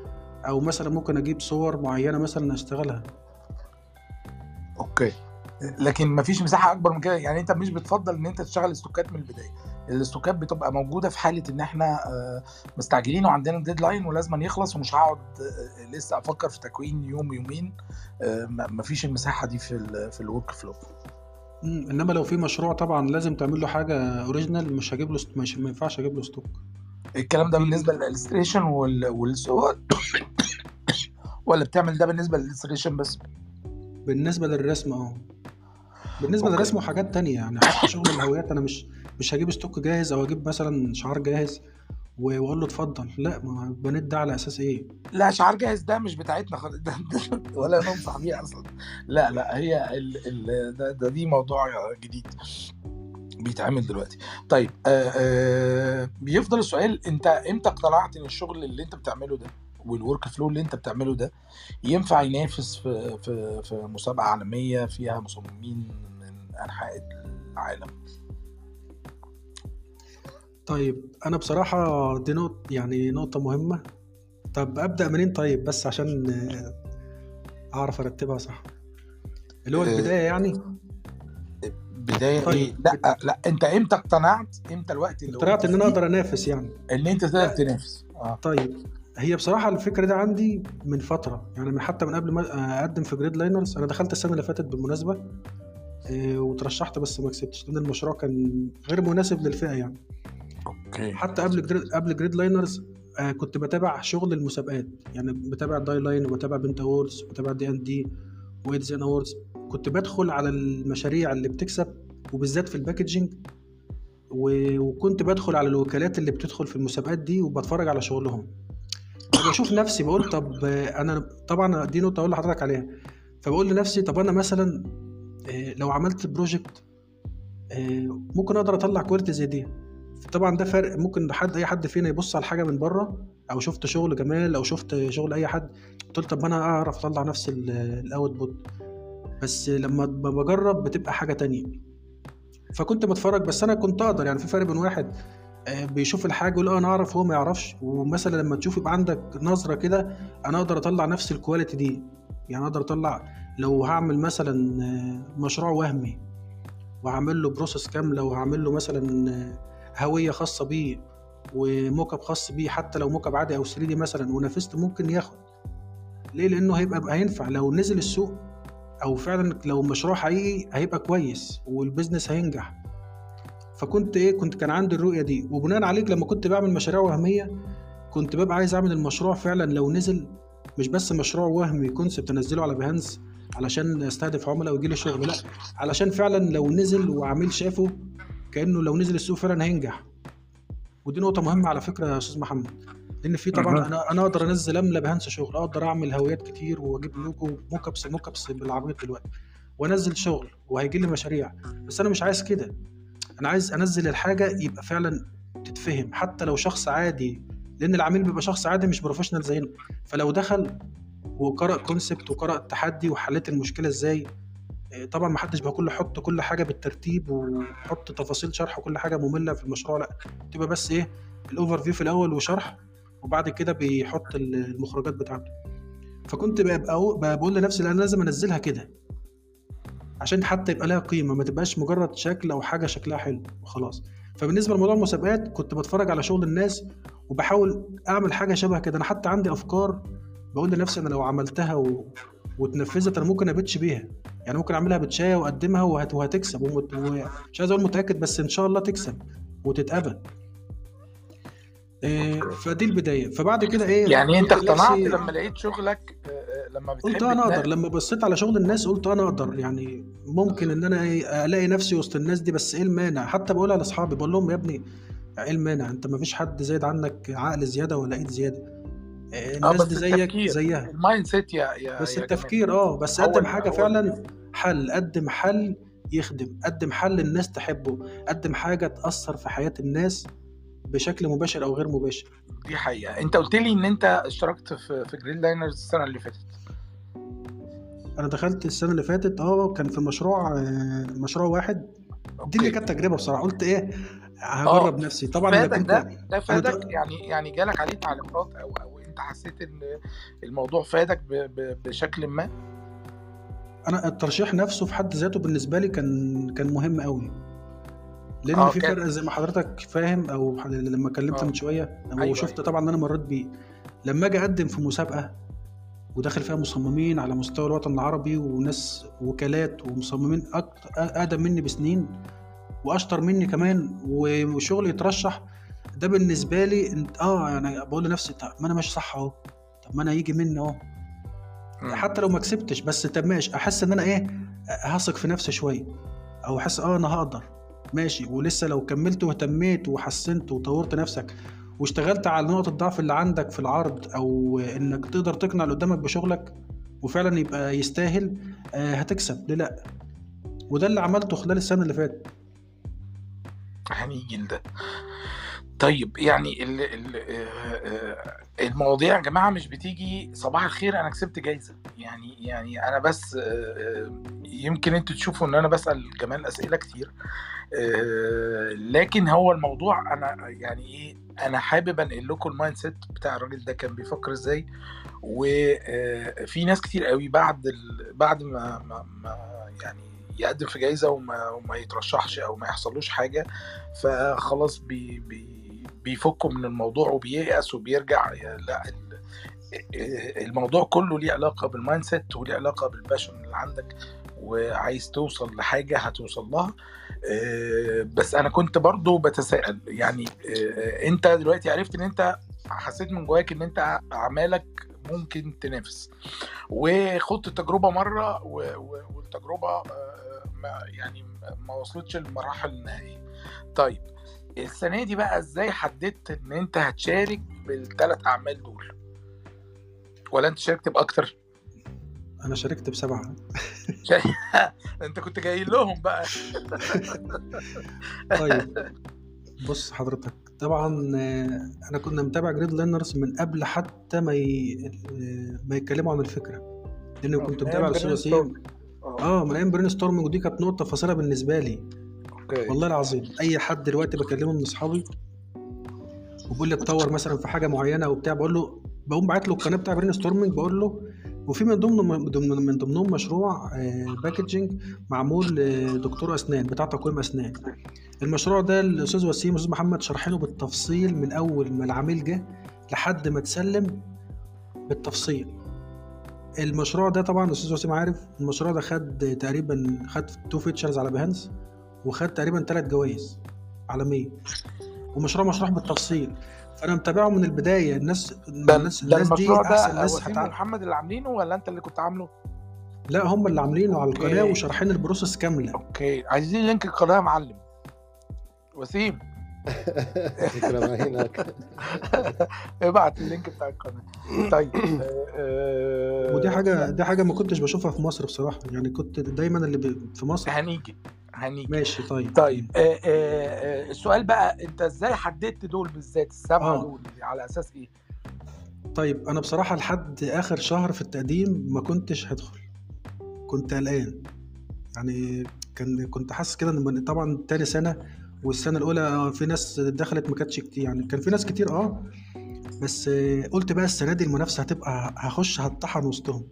أو مثلا ممكن أجيب صور معينة مثلا أشتغلها. Okay. لكن مفيش مساحة أكبر من كده؟ يعني أنت مش بتفضل إن أنت تشتغل stock ات من البداية. ال stock ات بتبقى موجودة في حالة إن إحنا آه، مستعجلين وعندنا deadline ولازم يخلص ومش هقعد آه، لسه أفكر في تكوين يوم يومين آه، مفيش المساحة دي في في ال workflow. إنما لو في مشروع طبعا لازم تعمل له حاجة original مش هجيب له. مش ما ينفعش أجيب له stock الكلام ده بالنسبة لل illustration وال والصور ولا بتعمل ده بالنسبة لل illustration بس بالنسبة للرسم آه بالنسبة. للرسم وحاجات تانية يعني حتى شغل الهويات أنا مش مش هجيب stock جاهز أو أجيب مثلا شعار جاهز و- وأقول له اتفضل. لا ما بنيت ده على أساس إيه؟ لا شعار جاهز ده مش بتاعتنا خالص. ده ده ولا ننصح بيه أصلا. لا لا هي ال ال ده, ده دي موضوع جديد بيتعمل دلوقتي. طيب آه آه بيفضل السؤال أنت إمتى اقتنعت إن الشغل اللي أنت بتعمله ده وال workflow اللي انت بتعمله ده ينفع ينافس في في في مسابقة عالمية فيها مصممين من أنحاء العالم؟ طيب أنا بصراحة دي نقطه يعني نقطة مهمة. طب أبدأ منين؟ طيب بس عشان آه، أعرف أرتبها صح. اللي هو آه، البداية يعني؟ بداية طيب. إيه لا لا أنت إمتى اقتنعت؟ إمتى الوقت اللي اقتنعت إن أنا أقدر أنافس يعني؟ إن أنت تقدر تنافس. آه. طيب هي بصراحة الفكرة دي عندي من فترة. يعني من حتى من قبل ما أقدم في Gridliners أنا دخلت السنة اللي فاتت بالمناسبة آه، وترشحت بس ما كسبتش لأن المشروع كان غير مناسب للفئة يعني. Okay. حتى قبل Grid قبل Gridliners آه، كنت بتابع شغل المسابقات. يعني بتابع Dieline وبتابع Pent Awards وبتابع دي ان دي و A' Design Awards كنت بدخل على المشاريع اللي بتكسب وبالذات في ال packaging وكنت بدخل على الوكالات اللي بتدخل في المسابقات دي وبتفرج على شغلهم. فبشوف نفسي بقول طب أنا طبعا دي نقطة أقول لحضرتك عليها. فبقول لنفسي طب أنا مثلا آه، لو عملت project آه، ممكن أقدر أطلع quality زي دي. طبعا ده فرق. ممكن حد أي حد فينا يبص على حاجة من بره أو شفت شغل جمال أو شفت شغل أي حد قلت طب أنا أعرف أطلع نفس ال output بس لما بجرب بتبقى حاجة تانية. فكنت بتفرج بس أنا كنت أقدر. يعني في فرق بين واحد بيشوف الحاجة يقول أنا أعرف وهو ما يعرفش. ومثلا لما تشوف يبقى عندك نظرة كده أنا أقدر أطلع نفس ال quality دي. يعني أقدر أطلع لو هعمل مثلا آه، مشروع وهمي وهعمل له process كاملة وهعمل له مثلا آه، هوية خاصة بيه و mock خاص بيه حتى لو mock عادي أو 3D مثلا ونافست ممكن ياخد. ليه؟ لأنه هيبقى هينفع. لو نزل السوق أو فعلا لو مشروع حقيقي هيبقى كويس وال business هينجح. فكنت إيه كنت كان عندي الرؤية دي. وبناء عليه لما كنت بعمل مشاريع وهمية كنت ببقى عايز أعمل المشروع فعلا لو نزل مش بس مشروع وهمي concept أنزله على Behance علشان أستهدف عملاء ويجي لي شغل لأ علشان فعلا لو نزل وعميل شافه كأنه لو نزل السوق فعلا هينجح. ودي نقطة مهمة على فكرة يا أستاذ محمد لأن في طبعا. أنا أنا أقدر أنزل أملى Behance شغل أقدر أعمل هويات كتير وأجيب logo mockups mockups بالعبيط دلوقتي وأنزل شغل وهيجي لي مشاريع. بس أنا مش عايز كده. أنا عايز أنزل الحاجة يبقى فعلا تتفهم حتى لو شخص عادي لأن العميل بيبقى شخص عادي مش professional زينا. فلو دخل وقرأ concept وقرأ التحدي وحليت المشكلة إزاي إيه، طبعا ما حدش بيقول حط كل حاجة بالترتيب وحط تفاصيل شرح وكل حاجة مملة في المشروع لأ تبقى بس إيه ال overview في الأول وشرح وبعد كده بيحط المخرجات بتاعته. فكنت بقى بقول لنفسي أنا لازم أنزلها كده. عشان حتى يبقى لها قيمة ما تبقاش مجرد شكل أو حاجة شكلها حلو وخلاص فبالنسبة لموضوع المسابقات كنت بتفرج على شغل الناس وبحاول أعمل حاجة شبه كده. أنا حتى عندي أفكار بقول لنفسي أنا لو عملتها و... واتنفذت أنا ممكن أ pitch بيها. يعني ممكن أعملها بتشاية وأقدمها وهت... وهتكسب. ومت... ومش عايز أقول متأكد بس إن شاء الله تكسب وتتقبل. إيه فدي البداية. فبعد كده إيه يعني أنت اقتنعت لما لقيت شغلك آه، لما بتحب قلت أنا أقدر. لما بصيت على شغل الناس قلت أنا أقدر. يعني ممكن إن أنا إيه ألاقي نفسي وسط الناس دي بس إيه المانع؟ حتى بقولها لأصحابي بقول لهم يا ابني إيه المانع؟ أنت ما فيش حد زايد عنك عقل زيادة ولا إيد زيادة. إيه آه الناس دي زيك زيها. ال mindset يا يا بس يا التفكير. آه بس قدم حاجة فعلا حل. قدم حل يخدم. قدم حل الناس تحبه. قدم حاجة تأثر في حياة الناس بشكل مباشر أو غير مباشر. دي حقيقة. أنت قلت لي إن أنت اشتركت في في Grid Liners السنة اللي فاتت. أنا دخلت السنة اللي فاتت آه كان في مشروع آه، مشروع واحد. دي اللي كانت تجربة بصراحة. قلت إيه هجرب نفسي. طبعا فادك كنت ده ده فادك. ط- يعني يعني جالك عليه تعليقات أو أو أنت حسيت إن الموضوع فادك ب- ب- بشكل ما؟ أنا الترشيح نفسه في حد ذاته بالنسبة لي كان كان مهم قوي لأن آه، في فرق زي ما حضرتك فاهم أو لما اتكلمت آه. من شوية أيوة، وشفت أيوة. طبعا إن أنا مريت بيه. لما أجي أقدم في مسابقة وداخل فيها مصممين على مستوى الوطن العربي وناس وكالات ومصممين أقدم مني بسنين وأشطر مني كمان و- وشغل يترشح. ده بالنسبة لي انت آه يعني بقول لنفسي طب ما أنا ماشي صح أهو. طب ما أنا يجي مني أهو. حتى لو ما كسبتش بس طب ماشي أحس إن أنا إيه هثق في نفسي شوية أو أحس آه أنا هقدر. ماشي ولسه لو كملت واهتميت وحسنت وطورت نفسك واشتغلت على نقط الضعف اللي عندك في العرض أو إنك تقدر تقنع اللي قدامك بشغلك وفعلا يبقى يستاهل آه هتكسب. ليه لأ؟ وده اللي عملته خلال السنة اللي فاتت. هنيجي لده طيب يعني ال ال آه، المواضيع يا جماعة مش بتيجي صباح الخير أنا كسبت جايزة. يعني يعني أنا بس آه، آه، يمكن أنتوا تشوفوا إن أنا بسأل كمان أسئلة كتير. آه، لكن هو الموضوع أنا يعني إيه أنا حابب أنقل لكم ال mindset بتاع الراجل ده كان بيفكر إزاي وفي ناس كتير قوي بعد ال... بعد ما, ما, ما يعني يقدم في جايزة وما, وما يترشحش أو ما يحصلوش حاجة فخلاص بي بي بيفكوا من الموضوع وبييأس وبيرجع لا ال- الموضوع كله ليه علاقة بال mindset وليه علاقة بال passion اللي عندك. وعايز توصل لحاجة هتوصل لها. آه، بس أنا كنت برضو بتساءل. يعني آه، أنت دلوقتي عرفت إن أنت حسيت من جواك إن أنت أعمالك ممكن تنافس. وخدت التجربة مرة والتجربة آه، يعني ما وصلتش للمراحل النهائية. طيب السنة دي بقى إزاي حددت إن أنت هتشارك بالثلاث أعمال دول؟ ولا أنت شاركت بأكتر؟ أنا شاركت بسبعه أنت كنت جاي لهم بقى. طيب بص حضرتك. طبعا آه، أنا كنا متابع Grid Liners من قبل حتى ما ي... آه، ما يتكلموا عن الفكرة. لأن كنت متابع وسيم Brainstorming. آه. من أيام Brainstorming ودي كانت نقطة فاصلة بالنسبة لي. okay. والله العظيم أي حد دلوقتي بكلمه من أصحابي وبيقول لي اتطور مثلا في حاجة معينة وبتاع بقول له بقوم باعت له القناة بتاع Brainstorming بقول له وفي من ضمن من ضمن من ضمنهم مشروع packaging معمول لدكتور أسنان بتاع تقويم أسنان. المشروع ده الأستاذ وسيم والاستاذ محمد شارحينه بالتفصيل من أول ما العميل جه لحد ما تسلم بالتفصيل. المشروع ده طبعا الاستاذ وسيم عارف المشروع ده خد تقريبا خد two features على Behance وخد تقريبا ثلاث جوائز عالمية. ومشروع مشروح بالتفصيل. فانا متابعه من البداية. الناس ده, الناس, ده الناس دي أحسن ناس وسيم هتعرف ومحمد اللي عاملينه ولا أنت اللي كنت عامله؟ لا هم اللي عاملينه على القناة. وشارحين ال process كاملة. Okay. عايزين link القناة يا معلم. وسيم. فكرة ما هناك ابعت اللينك بتاع القناة. طيب آه، آه، ودي حاجة دي حاجة ما كنتش بشوفها في مصر بصراحة. يعني كنت دايما اللي في مصر. هنيجي. هنيجي. ماشي طيب. طيب آه، آه، آه، السؤال بقى انت إزاي حددت دول بالذات السبعة آه. دول على أساس إيه؟ طيب أنا بصراحة لحد آخر شهر في التقديم ما كنتش هدخل. كنت قلقان. يعني كان كنت حاسس كده إن طبعا تاني سنة والسنة الأولى في ناس دخلت ما كانتش كتير يعني كان في ناس كتير آه. بس آه، قلت بقى السنة دي المنافسة هتبقى هخش هتطحن وسطهم.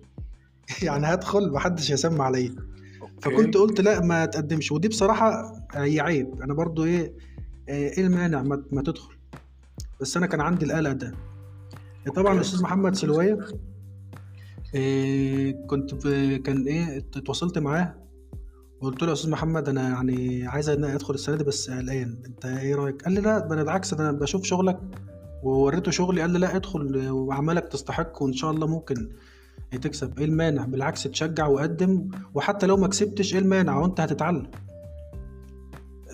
يعني هدخل محدش هيسمع عليا. فكنت قلت لا ما تقدمش. ودي بصراحة هي عيب. أنا برضو إيه آه، إيه المانع ما, ما تدخل؟ بس أنا كان عندي القلق ده. طبعا. الاستاذ محمد سلوية إيه كنت كان إيه اتواصلت معاه. وقلت له يا أستاذ محمد أنا يعني عايز إن أنا أدخل السنة دي بس قلقان. أنت إيه رأيك؟ قال لي لا ده أنا بالعكس أنا بشوف شغلك. ووريته شغلي قال لي لا ادخل واعمالك تستحق وإن شاء الله ممكن تكسب؟ إيه المانع؟ بالعكس تشجع وقدم وحتى لو ما كسبتش إيه المانع؟ وانت هتتعلم.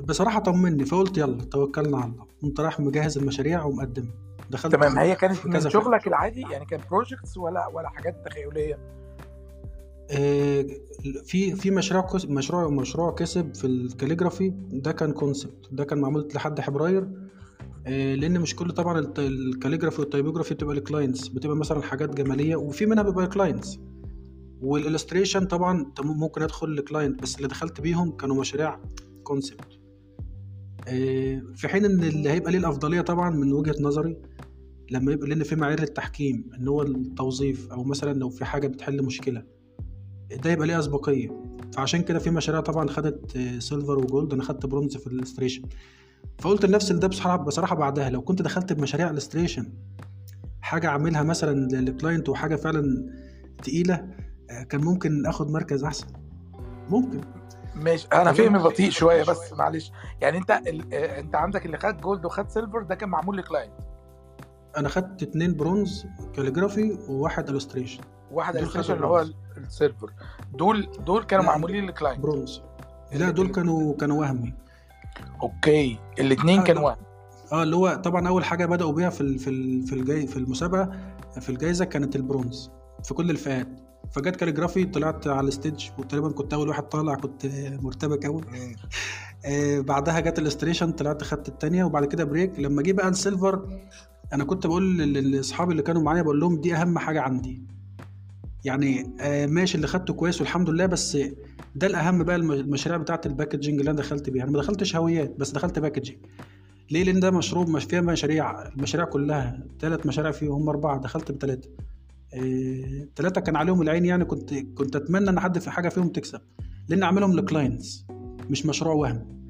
بصراحة طمني فقلت يلا توكلنا على الله. قمت رايح مجهز المشاريع ومقدم. دخلت تمام. هي كانت كذا شغلك العادي؟ يعني كان projects ولا ولا حاجات تخيلية؟ آه، في في مشروع مشروع مشروع كسب في ال calligraphy. ده كان concept ده كان معمول لحد فبراير آه، لأن مش كل طبعا ال calligraphy وال typography بتبقى ل clients بتبقى مثلا حاجات جمالية وفي منها بيبقى ل clients وال illustration طبعا ممكن أدخل ل client بس اللي دخلت بيهم كانوا مشاريع concept في حين إن اللي هيبقى ليه الأفضلية طبعا من وجهة نظري لما يبقى لأن في معايير للتحكيم إن هو التوظيف أو مثلا لو في حاجة بتحل مشكلة ده يبقى ليه أسبقية. فعشان كده في مشاريع طبعا خدت silver و gold أنا خدت برونز في ال illustration فقلت لنفسي ده بصراحه بصراحة بعدها لو كنت دخلت بمشاريع ال illustration حاجة أعملها مثلا لل client وحاجة فعلا تقيلة آه، كان ممكن آخد مركز أحسن. ممكن. ماشي. أنا فهمي بطيء شوية بس معلش. يعني أنت ال... آه، أنت عندك اللي خد gold وخد silver ده كان معمول ل client أنا خدت اتنين bronze calligraphy وواحد illustration واحد خدوا اللي هو ال silver دول دول كانوا معمولين ل client bronze لا دول كانوا كانوا وهمي. Okay. الاثنين آه، كانوا. وهم آه اللي هو طبعا أول حاجة بدأوا بيها في ال في ال في الجاي في المسابقة في الجائزه كانت البرونز في كل الفئات. فجت calligraphy طلعت على ال stage وتقريبا كنت أول واحد طالع كنت مرتبك قوي. آه بعدها جت ال illustration طلعت خدت التانية وبعد كده break. لما جه بقى ال silver أنا كنت بقول لأصحابي اللي كانوا معايا بقول لهم دي أهم حاجة عندي. يعني آه ماشي اللي خدته كويس والحمد لله بس ده الأهم بقى الم- المشاريع بتاعت ال packaging اللي أنا دخلت بيها. أنا ما دخلتش هويات بس دخلت packaging ليه؟ لأن ده مشروع مش فيها مشاريع المشاريع كلها. ثلاث مشاريع فيهم هم أربعة دخلت بثلاثه ثلاثة كان عليهم العين يعني. كنت كنت أتمنى إن حد في حاجة فيهم تكسب. لأن أعملهم ل clients مش مشروع وهم.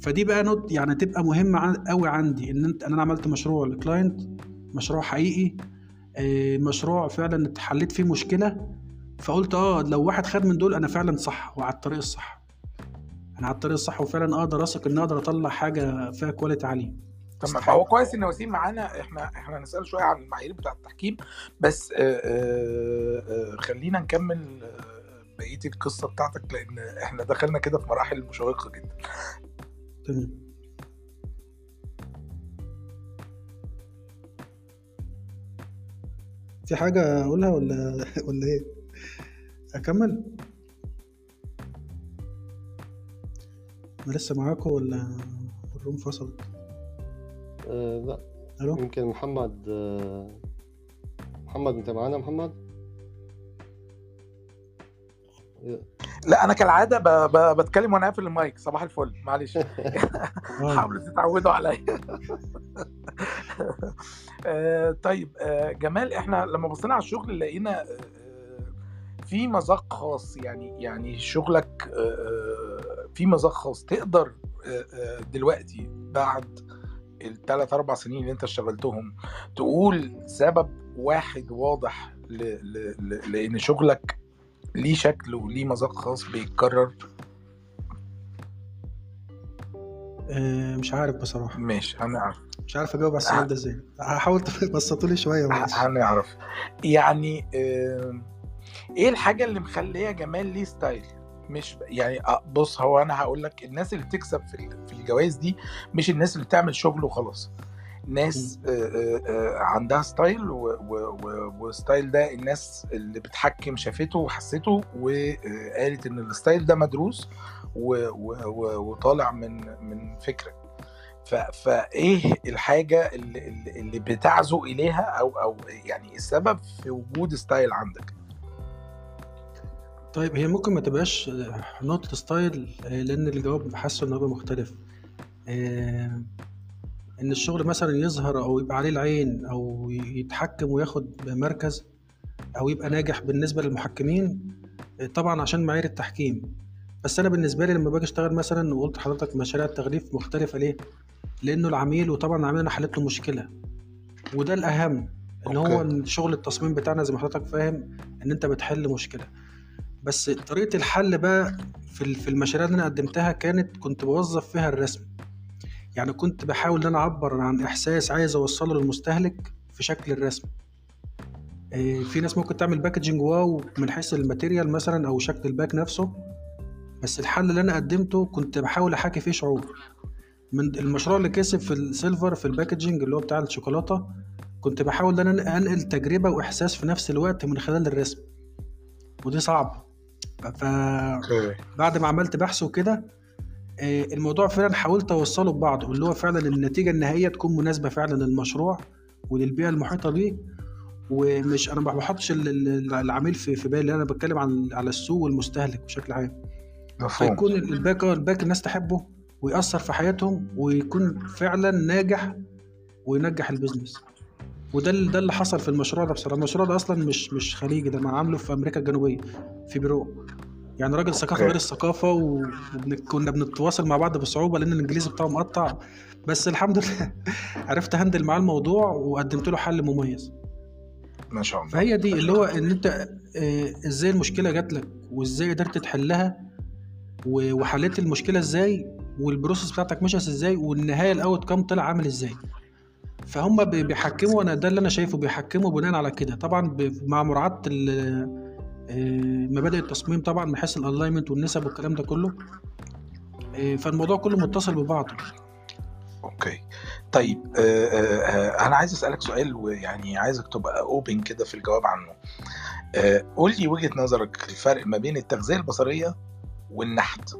فدي بقى note يعني تبقى مهمة قوي عندي. إن أنت أنا عملت مشروع ل client مشروع حقيقي. آه، مشروع فعلا اتحليت فيه مشكلة. فقلت آه لو واحد خد من دول أنا فعلا صح وعلى الطريق الصح. أنا على الطريق الصح وفعلا أقدر أثق ان أقدر أطلع حاجة فيها quality عاليه تمام. هو كويس إن وسيم معانا. إحنا إحنا هنسأل شوية عن المعايير بتاعة التحكيم. بس آه، آه، آه، خلينا نكمل بقية القصة بتاعتك لأن إحنا دخلنا كده في مراحل مشوقة جدا. تمام. في حاجة أقولها ولا ولا إيه؟ أكمل؟ أنا لسه معاكم ولا الروم فصلت؟ آه لا ألو؟ يمكن محمد آه محمد أنت معانا محمد؟ لا أنا كالعادة ب... ب... بتكلم وأنا قافل المايك صباح الفل معلش حاولوا تتعودوا عليا آه، طيب آه، جمال إحنا لما بصينا على الشغل لقينا في مذاق خاص يعني يعني شغلك آه، آه، في مذاق خاص. تقدر آه، دلوقتي بعد الثلاث أربع سنين اللي انت اشتغلتهم تقول سبب واحد واضح ل... ل... ل... لأن شغلك ليه شكل وليه مذاق خاص بيتكرر؟ مش عارف بصراحة. ماشي هنعرف. مش عارف أجاوب على السؤال ده إزاي. هحاول تبسطوا لي شوية معلش. هنعرف. يعني آه، إيه الحاجة اللي مخلية جمال ليه ستايل مش يعني آه، بص هو أنا هقول لك الناس اللي بتكسب في في الجوائز دي مش الناس اللي بتعمل شغل وخلاص. ناس آه، آه، عندها style و style ده الناس اللي بتحكم شافته وحسته وقالت إن ال style ده مدروس وطالع من من فكرة. فإيه الحاجة اللي, اللي اللي بتعزو إليها أو أو يعني السبب في وجود style عندك؟ طيب هي ممكن ما تبقاش نقطة ستايل آه، لأن الجواب حاسه إنه هيبقى مختلف آه، إن الشغل مثلا يظهر أو يبقى عليه العين أو يتحكم وياخد مركز أو يبقى ناجح بالنسبة للمحكمين آه، طبعا عشان معايير التحكيم بس أنا بالنسبة لي لما باجي أشتغل مثلا وقلت لحضرتك مشاريع التغليف مختلفة ليه؟ لأنه العميل وطبعا العميل أنا حلت له مشكلة وده الأهم اللي هو okay. إن شغل التصميم بتاعنا زي ما حضرتك فاهم إن أنت بتحل مشكلة بس طريقة الحل بقى في في المشاريع اللي أنا قدمتها كانت كنت بوظف فيها الرسم. يعني كنت بحاول إن أنا أعبر عن إحساس عايز أوصله للمستهلك في شكل الرسم. إيه، في ناس ممكن تعمل packaging wow من حيث ال material مثلا أو شكل ال pack نفسه. بس الحل اللي أنا قدمته كنت بحاول أحاكي فيه شعور. من المشروع اللي كسب في ال silver في ال packaging اللي هو بتاع الشوكولاتة كنت بحاول إن أنا أنقل تجربة وإحساس في نفس الوقت من خلال الرسم. ودي صعبة. ف بعد ما عملت بحث وكده آه، الموضوع فعلا حاولت أوصله ببعضه اللي هو فعلا النتيجة النهائية تكون مناسبة فعلا للمشروع وللبيئة المحيطة بيه. ومش أنا ما بحطش ال- ال- العميل في في بالي أنا بتكلم عن على السوق والمستهلك بشكل عام. فيكون ال pack ال pack الناس تحبه ويأثر في حياتهم ويكون فعلا ناجح وينجح ال business. وده ده اللي حصل في المشروع ده بصراحة. المشروع ده أصلا مش مش خليجي ده معموله في أمريكا الجنوبية في بيرو. يعني راجل ثقافة. غير الثقافة وكنا بنتواصل مع بعض بصعوبة لأن الإنجليزي بتاعه مقطع بس الحمد لله عرفت handle معاه الموضوع وقدمت له حل مميز. ما شاء الله. فهي دي اللي هو إن أنت آه، إزاي المشكلة جات لك وإزاي قدرت تحلها وحليت المشكلة إزاي وال process بتاعتك مشت إزاي والنهاية ال outcome طلع عامل إزاي. فهم بي- بيحكموا أنا ده اللي أنا شايفه بيحكموا بناء على كده. طبعا مع مراعاة آه، مبادئ التصميم طبعا من حيث ال alignment والنسب والكلام ده كله آه، فالموضوع كله متصل ببعضه. okay. طيب آه آه آه أنا عايز أسألك سؤال ويعني عايزك تبقى open كده في الجواب عنه. آه قول لي وجهة نظرك الفرق ما بين التغذية البصرية والنحت.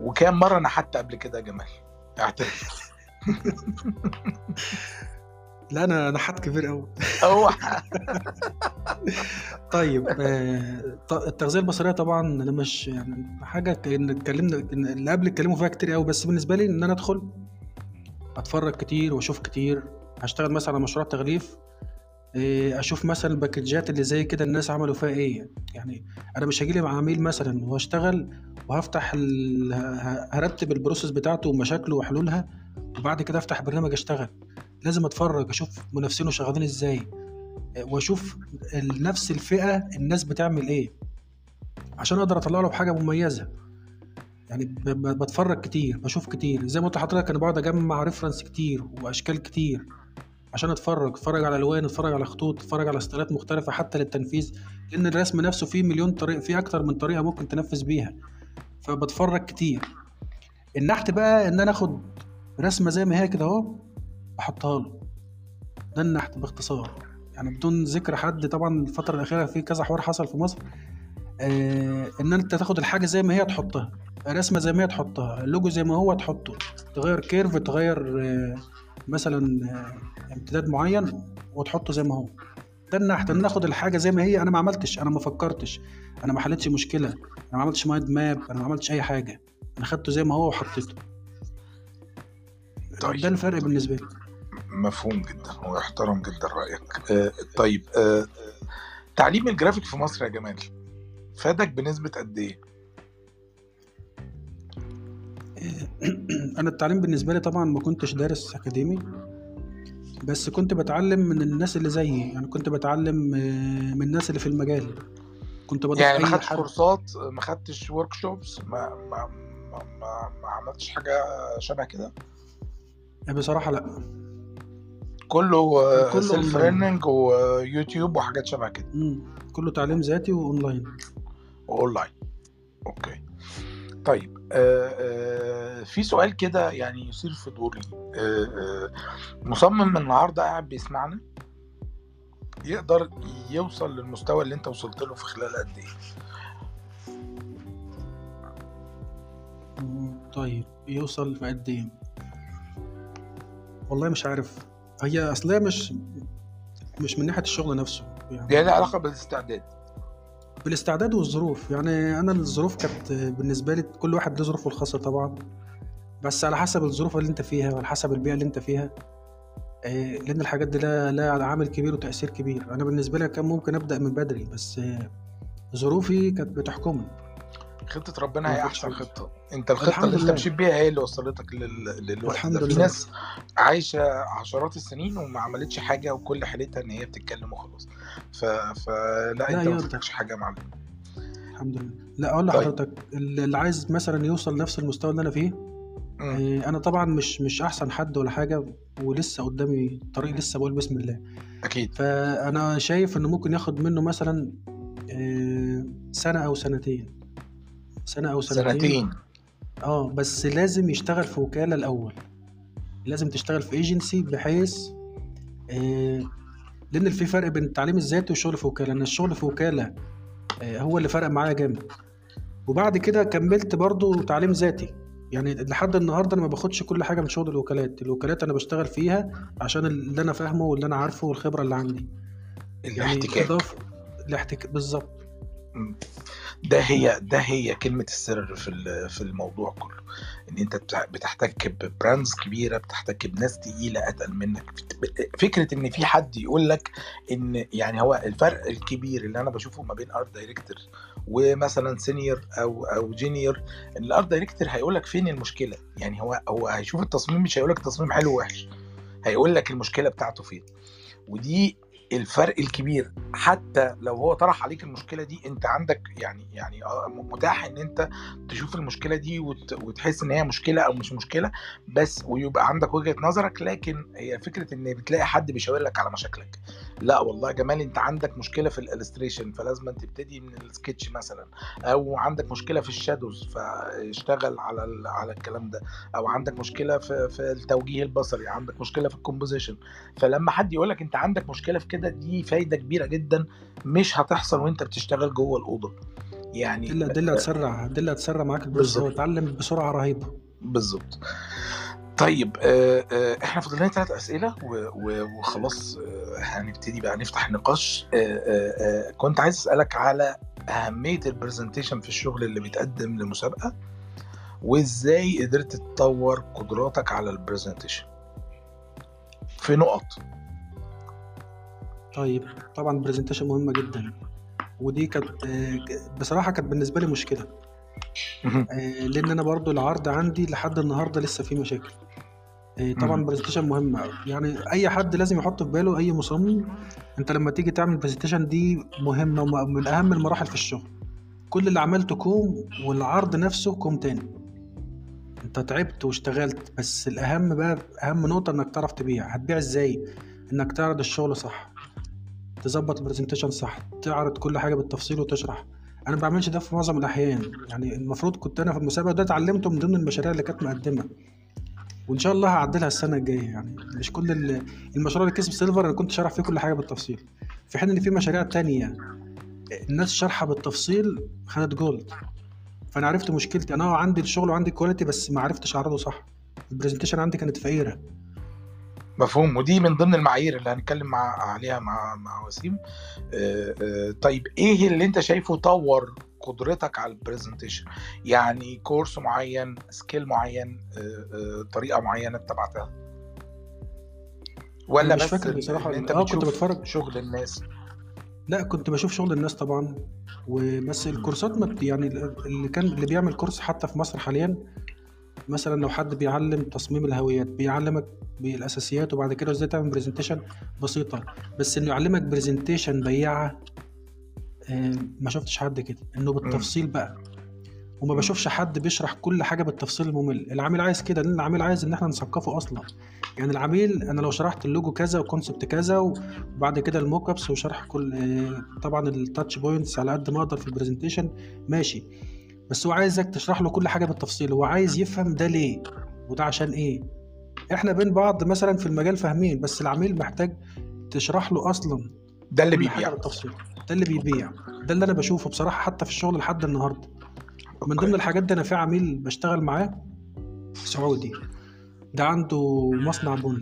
وكام مرة نحت قبل كده يا جمال؟ اعترف لا أنا أنا حد كبير قوي هو طيب آه، التغذية البصرية طبعا أنا مش يعني حاجة اتكلمنا اللي قبل اتكلموا فيها كتير قوي بس بالنسبة لي إن أنا أدخل أتفرج كتير وأشوف كتير هشتغل مثلا على مشروع تغليف آه، أشوف مثلا ال package ات اللي زي كده الناس عملوا فيها إيه. يعني أنا مش هجيلي مع عميل مثلا واشتغل وهفتح هرتب ال process بتاعته ومشاكله وحلولها وبعد كده افتح برنامج اشتغل. لازم اتفرج أشوف منافسينه شغالين إزاي آه، واشوف نفس الفئة الناس بتعمل إيه عشان أقدر اطلع له بحاجة مميزة. يعني بتفرج كتير بشوف كتير. زي ما قلت لحضرتك أنا بقعد اجمع reference كتير واشكال كتير عشان اتفرج اتفرج على الوان اتفرج على خطوط اتفرج على style ات مختلفة حتى للتنفيذ لأن الرسم نفسه فيه مليون طريقه فيه أكتر من طريقة ممكن تنفذ بيها. فبتفرج كتير. النحت بقى إن أنا آخد رسمة زي ما هي كده أهو احطها له. ده النحت باختصار. يعني بدون ذكر حد طبعا الفترة الأخيرة في كذا حوار حصل في مصر. آه إن أنت تاخد الحاجة زي ما هي تحطها. رسمة زي ما هي تحطها. اللوجو زي ما هو تحطه. تغير curve تغير آه مثلا آه امتداد معين وتحطه زي ما هو. ده النحت إن ناخد الحاجة زي ما هي. أنا ما عملتش. أنا ما فكرتش. أنا ما حلتش مشكلة. أنا ما عملتش mind map أنا ما عملتش أي حاجة. أنا خدته زي ما هو وحطيته. طيب. ده الفرق بالنسبة لي. مفهوم جدا ويحترم جدا رأيك. آه طيب آه تعليم الجرافيك في مصر يا جمال فادك بنسبة قد إيه؟ أنا التعليم بالنسبة لي طبعا ما كنتش دارس أكاديمي بس كنت بتعلم من الناس اللي زيي. يعني كنت بتعلم آه، من الناس اللي في المجال. كنت بضيف يعني ما خدتش course ات ما خدتش workshops ما ما ما, ما, ما عملتش حاجة شبه كده؟ بصراحة لا. كله كله self online. learning ويوتيوب وحاجات شبه كده. مم. كله تعليم ذاتي وأونلاين. و online. okay. طيب آه آه في سؤال كده يعني يثير فضولي آه آه مصمم النهارده قاعد بيسمعنا. يقدر يوصل للمستوى اللي أنت وصلت له في خلال قد إيه؟ طيب يوصل في قد إيه؟ والله مش عارف. هي اصلها مش مش من ناحية الشغل نفسه. يعني دي لها علاقة بالاستعداد. بالاستعداد والظروف. يعني أنا الظروف كانت بالنسبة لي كل واحد له ظروفه الخاصة طبعا. بس على حسب الظروف اللي أنت فيها وعلى حسب البيئة اللي أنت فيها آه، لأن الحاجات دي لها لها عامل كبير وتأثير كبير. أنا بالنسبة لي كان ممكن أبدأ من بدري بس آه، ظروفي كانت بتحكمني. خطة ربنا هي أحسن خطة. أنت الخطة اللي أنت لله. مشيت بيها هي اللي وصلتك لل... للوقت الحمد ده في لله. ناس عايشة عشرات السنين وما عملتش حاجة وكل حالتها إن هي بتتكلم وخلاص. ف... فلا لا أنت ما فاتكش حاجة يا معلم. الحمد لله. لا أقول طيب. لحضرتك اللي اللي عايز مثلا يوصل نفس المستوى اللي أنا فيه. آه، أنا طبعا مش مش أحسن حد ولا حاجة ولسه قدامي طريق لسه بقول بسم الله. أكيد. فأنا شايف إنه ممكن ياخد منه مثلا آه، سنة أو سنتين. سنة أو سنتين. سنتين. آه بس لازم يشتغل في وكالة الأول. لازم تشتغل في ايجنسي بحيث آه، لأن في فرق بين التعليم الذاتي والشغل في وكالة. ان الشغل في وكالة آه، هو اللي فرق معايا جامد. وبعد كده كملت برضو تعليم ذاتي. يعني لحد النهارده أنا ما باخدش كل حاجة من شغل الوكالات. الوكالات أنا بشتغل فيها عشان اللي أنا فاهمه واللي أنا عارفه والخبرة اللي عندي. يعني الاحتكاك. إضافة الاحتكاك بالظبط. ده هي ده هي كلمة السر في في الموضوع كله. إن أنت بتح- بتحتك ب brands كبيرة بتحتك بناس تقيلة أتقل منك. فكرة إن في حد يقول لك إن يعني هو الفرق الكبير اللي أنا بشوفه ما بين art director ومثلا senior أو أو junior إن ال art director هيقول لك فين المشكلة؟ يعني هو هو هيشوف التصميم مش هيقول لك التصميم حلو ووحش. هيقول لك المشكلة بتاعته فين. ودي الفرق الكبير. حتى لو هو طرح عليك المشكلة دي أنت عندك يعني يعني آه متاح إن أنت تشوف المشكلة دي وت وتحس إن هي مشكلة أو مش مشكلة بس ويبقى عندك وجهة نظرك لكن هي فكرة إن بتلاقي حد بيشاور لك على مشاكلك. لا والله جمال أنت عندك مشكلة في ال illustration فلازم تبتدي من السكتش مثلا أو عندك مشكلة في ال shadows فاشتغل على على الكلام ده أو عندك مشكلة في في التوجيه البصري عندك مشكلة في ال composition فلما حد يقول لك أنت عندك مشكلة في كده دي فايدة كبيرة جدا مش هتحصل وأنت بتشتغل جوه الأوضة. يعني دي اللي هتسرع دي اللي هتسرع معاك ال process بالظبط. وتتعلم بسرعة رهيبة. بالظبط. طيب آه، آه، إحنا فاضل لنا ثلاث أسئلة وخلاص آه، هنبتدي بقى نفتح آه، آه، كنت عايز أسألك على أهمية ال presentation في الشغل اللي بيتقدم لمسابقة وإزاي قدرت تطور قدراتك على ال presentation في نقط. طيب طبعا ال presentation مهمة جدا ودي كانت بصراحة كانت بالنسبة لي مشكلة. لأن أنا برضو العرض عندي لحد النهارده لسه فيه مشاكل. طبعا مم. ال presentation مهمه يعني أي حد لازم يحط في باله أي مصمم أنت لما تيجي تعمل presentation دي مهمه ومن أهم المراحل في الشغل. كل اللي عملته كوم والعرض نفسه كوم تاني. أنت تعبت واشتغلت بس الأهم بقى أهم نقطة إنك تعرف تبيع. هتبيع إزاي؟ إنك تعرض الشغل صح. تظبط ال presentation صح. تعرض كل حاجة بالتفصيل وتشرح. أنا ما بعملش ده في معظم الأحيان. يعني المفروض كنت أنا في المسابقة ده اتعلمته من ضمن المشاريع اللي كانت مقدمة. وإن شاء الله هعدلها السنة الجاية يعني. مش كل ال- المشروع اللي كسب silver أنا كنت شارح فيه كل حاجة بالتفصيل. في حين إن في مشاريع تانية الناس شارحة بالتفصيل خدت gold فأنا عرفت مشكلتي. أنا عندي الشغل وعندي quality بس ما عرفتش أعرضه صح. ال presentation عندي كانت فقيرة. مفهوم. ودي من ضمن المعايير اللي هنتكلم مع عليها مع مع وسيم. آه، آه، طيب إيه اللي أنت شايفه طور قدرتك على البرزنتيشن يعني course معين skill معين آه، آه، طريقة معينة اتبعتها. ولا مش بس فاكر. إن أنت آه، كنت بتفرج. شغل الناس. لا كنت بشوف شغل الناس طبعا. وبس ال courseات ما بت- يعني اللي كان اللي بيعمل course حتى في مصر حاليا مثلا لو حد بيعلم تصميم الهويات بيعلمك بالأساسيات وبعد كده إزاي تعمل presentation بسيطة. بس إنه يعلمك presentation بياعة ما شفتش حد كده. إنه بالتفصيل بقى. وما بشوفش حد بيشرح كل حاجة بالتفصيل الممل. العميل عايز كده لأن العميل عايز إن إحنا نثقفه أصلا. يعني العميل أنا لو شرحت اللوجو كذا و concept كذا وبعد كده ال mock ups وشرح كل آه، طبعا ال touch points على قد ما أقدر في ال presentation ماشي. بس هو عايزك تشرح له كل حاجة بالتفصيل. هو عايز يفهم ده ليه وده عشان إيه. إحنا بين بعض مثلا في المجال فاهمين بس العميل محتاج تشرح له أصلا ده اللي بيبيع. بالتفصيل. ده اللي بيبيع. ده اللي أنا بشوفه بصراحة حتى في الشغل لحد النهارده. من. ضمن الحاجات دي أنا في عميل بشتغل معاه سعودي. ده عنده مصنع بن.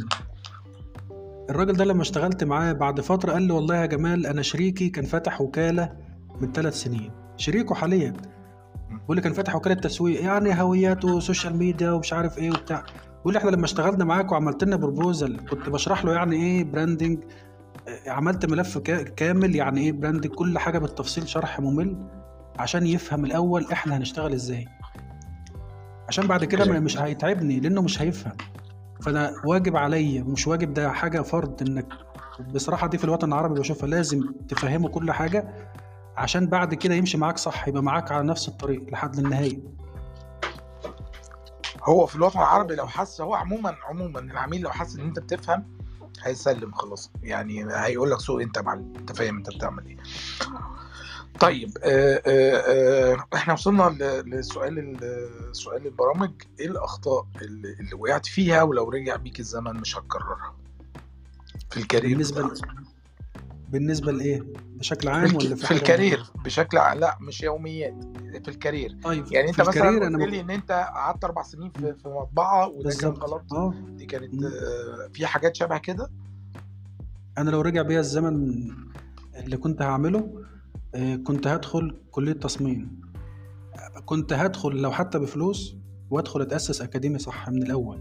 الراجل ده لما اشتغلت معاه بعد فترة قال لي والله يا جمال أنا شريكي كان فاتح وكالة من ثلاث سنين. شريكه حاليا. بيقول لي كان فاتح وكالة تسويق يعني هويات و social media ومش عارف إيه وبتاع. بيقول لي إحنا لما اشتغلنا معاك وعملت لنا proposal كنت بشرح له يعني إيه branding عملت ملف كا- كامل يعني إيه branding كل حاجة بالتفصيل شرح ممل عشان يفهم الأول إحنا هنشتغل إزاي. عشان بعد كده مش هيتعبني لأنه مش هيفهم. فأنا واجب عليا مش واجب ده حاجة فرض إنك بصراحة دي في الوطن العربي بشوفها لازم تفهمه كل حاجة عشان بعد كده يمشي معاك صح يبقى معاك على نفس الطريق لحد النهاية. هو في الوطن العربي لو حس هو عموما عموما العميل لو حس إن أنت بتفهم هيسلم خلاص. يعني هيقول لك سوق انت معلم. انت فاهم انت بتعمل إيه. طيب آه آه آه إحنا وصلنا لسؤال ال- سؤال البرامج. إيه الاخطاء اللي, اللي وقعت فيها ولو رجع بيك الزمن مش هتكررها؟ في ال career بالنسبة. بالنسبة لإيه؟ بشكل عام ولا في, في ال career معينة؟ بشكل ع- لا مش يوميات في ال career. طيب يعني أنت مثلا قلت لي إن أنت قعدت أربع سنين في, في مطبعة وده كان غلط. آه. دي كانت مم. آه، في حاجات شبه كده؟ أنا لو رجع بيا الزمن اللي كنت هعمله آه، كنت هدخل كلية تصميم. كنت هدخل لو حتى بفلوس وأدخل أتأسس اكاديمي صح من الأول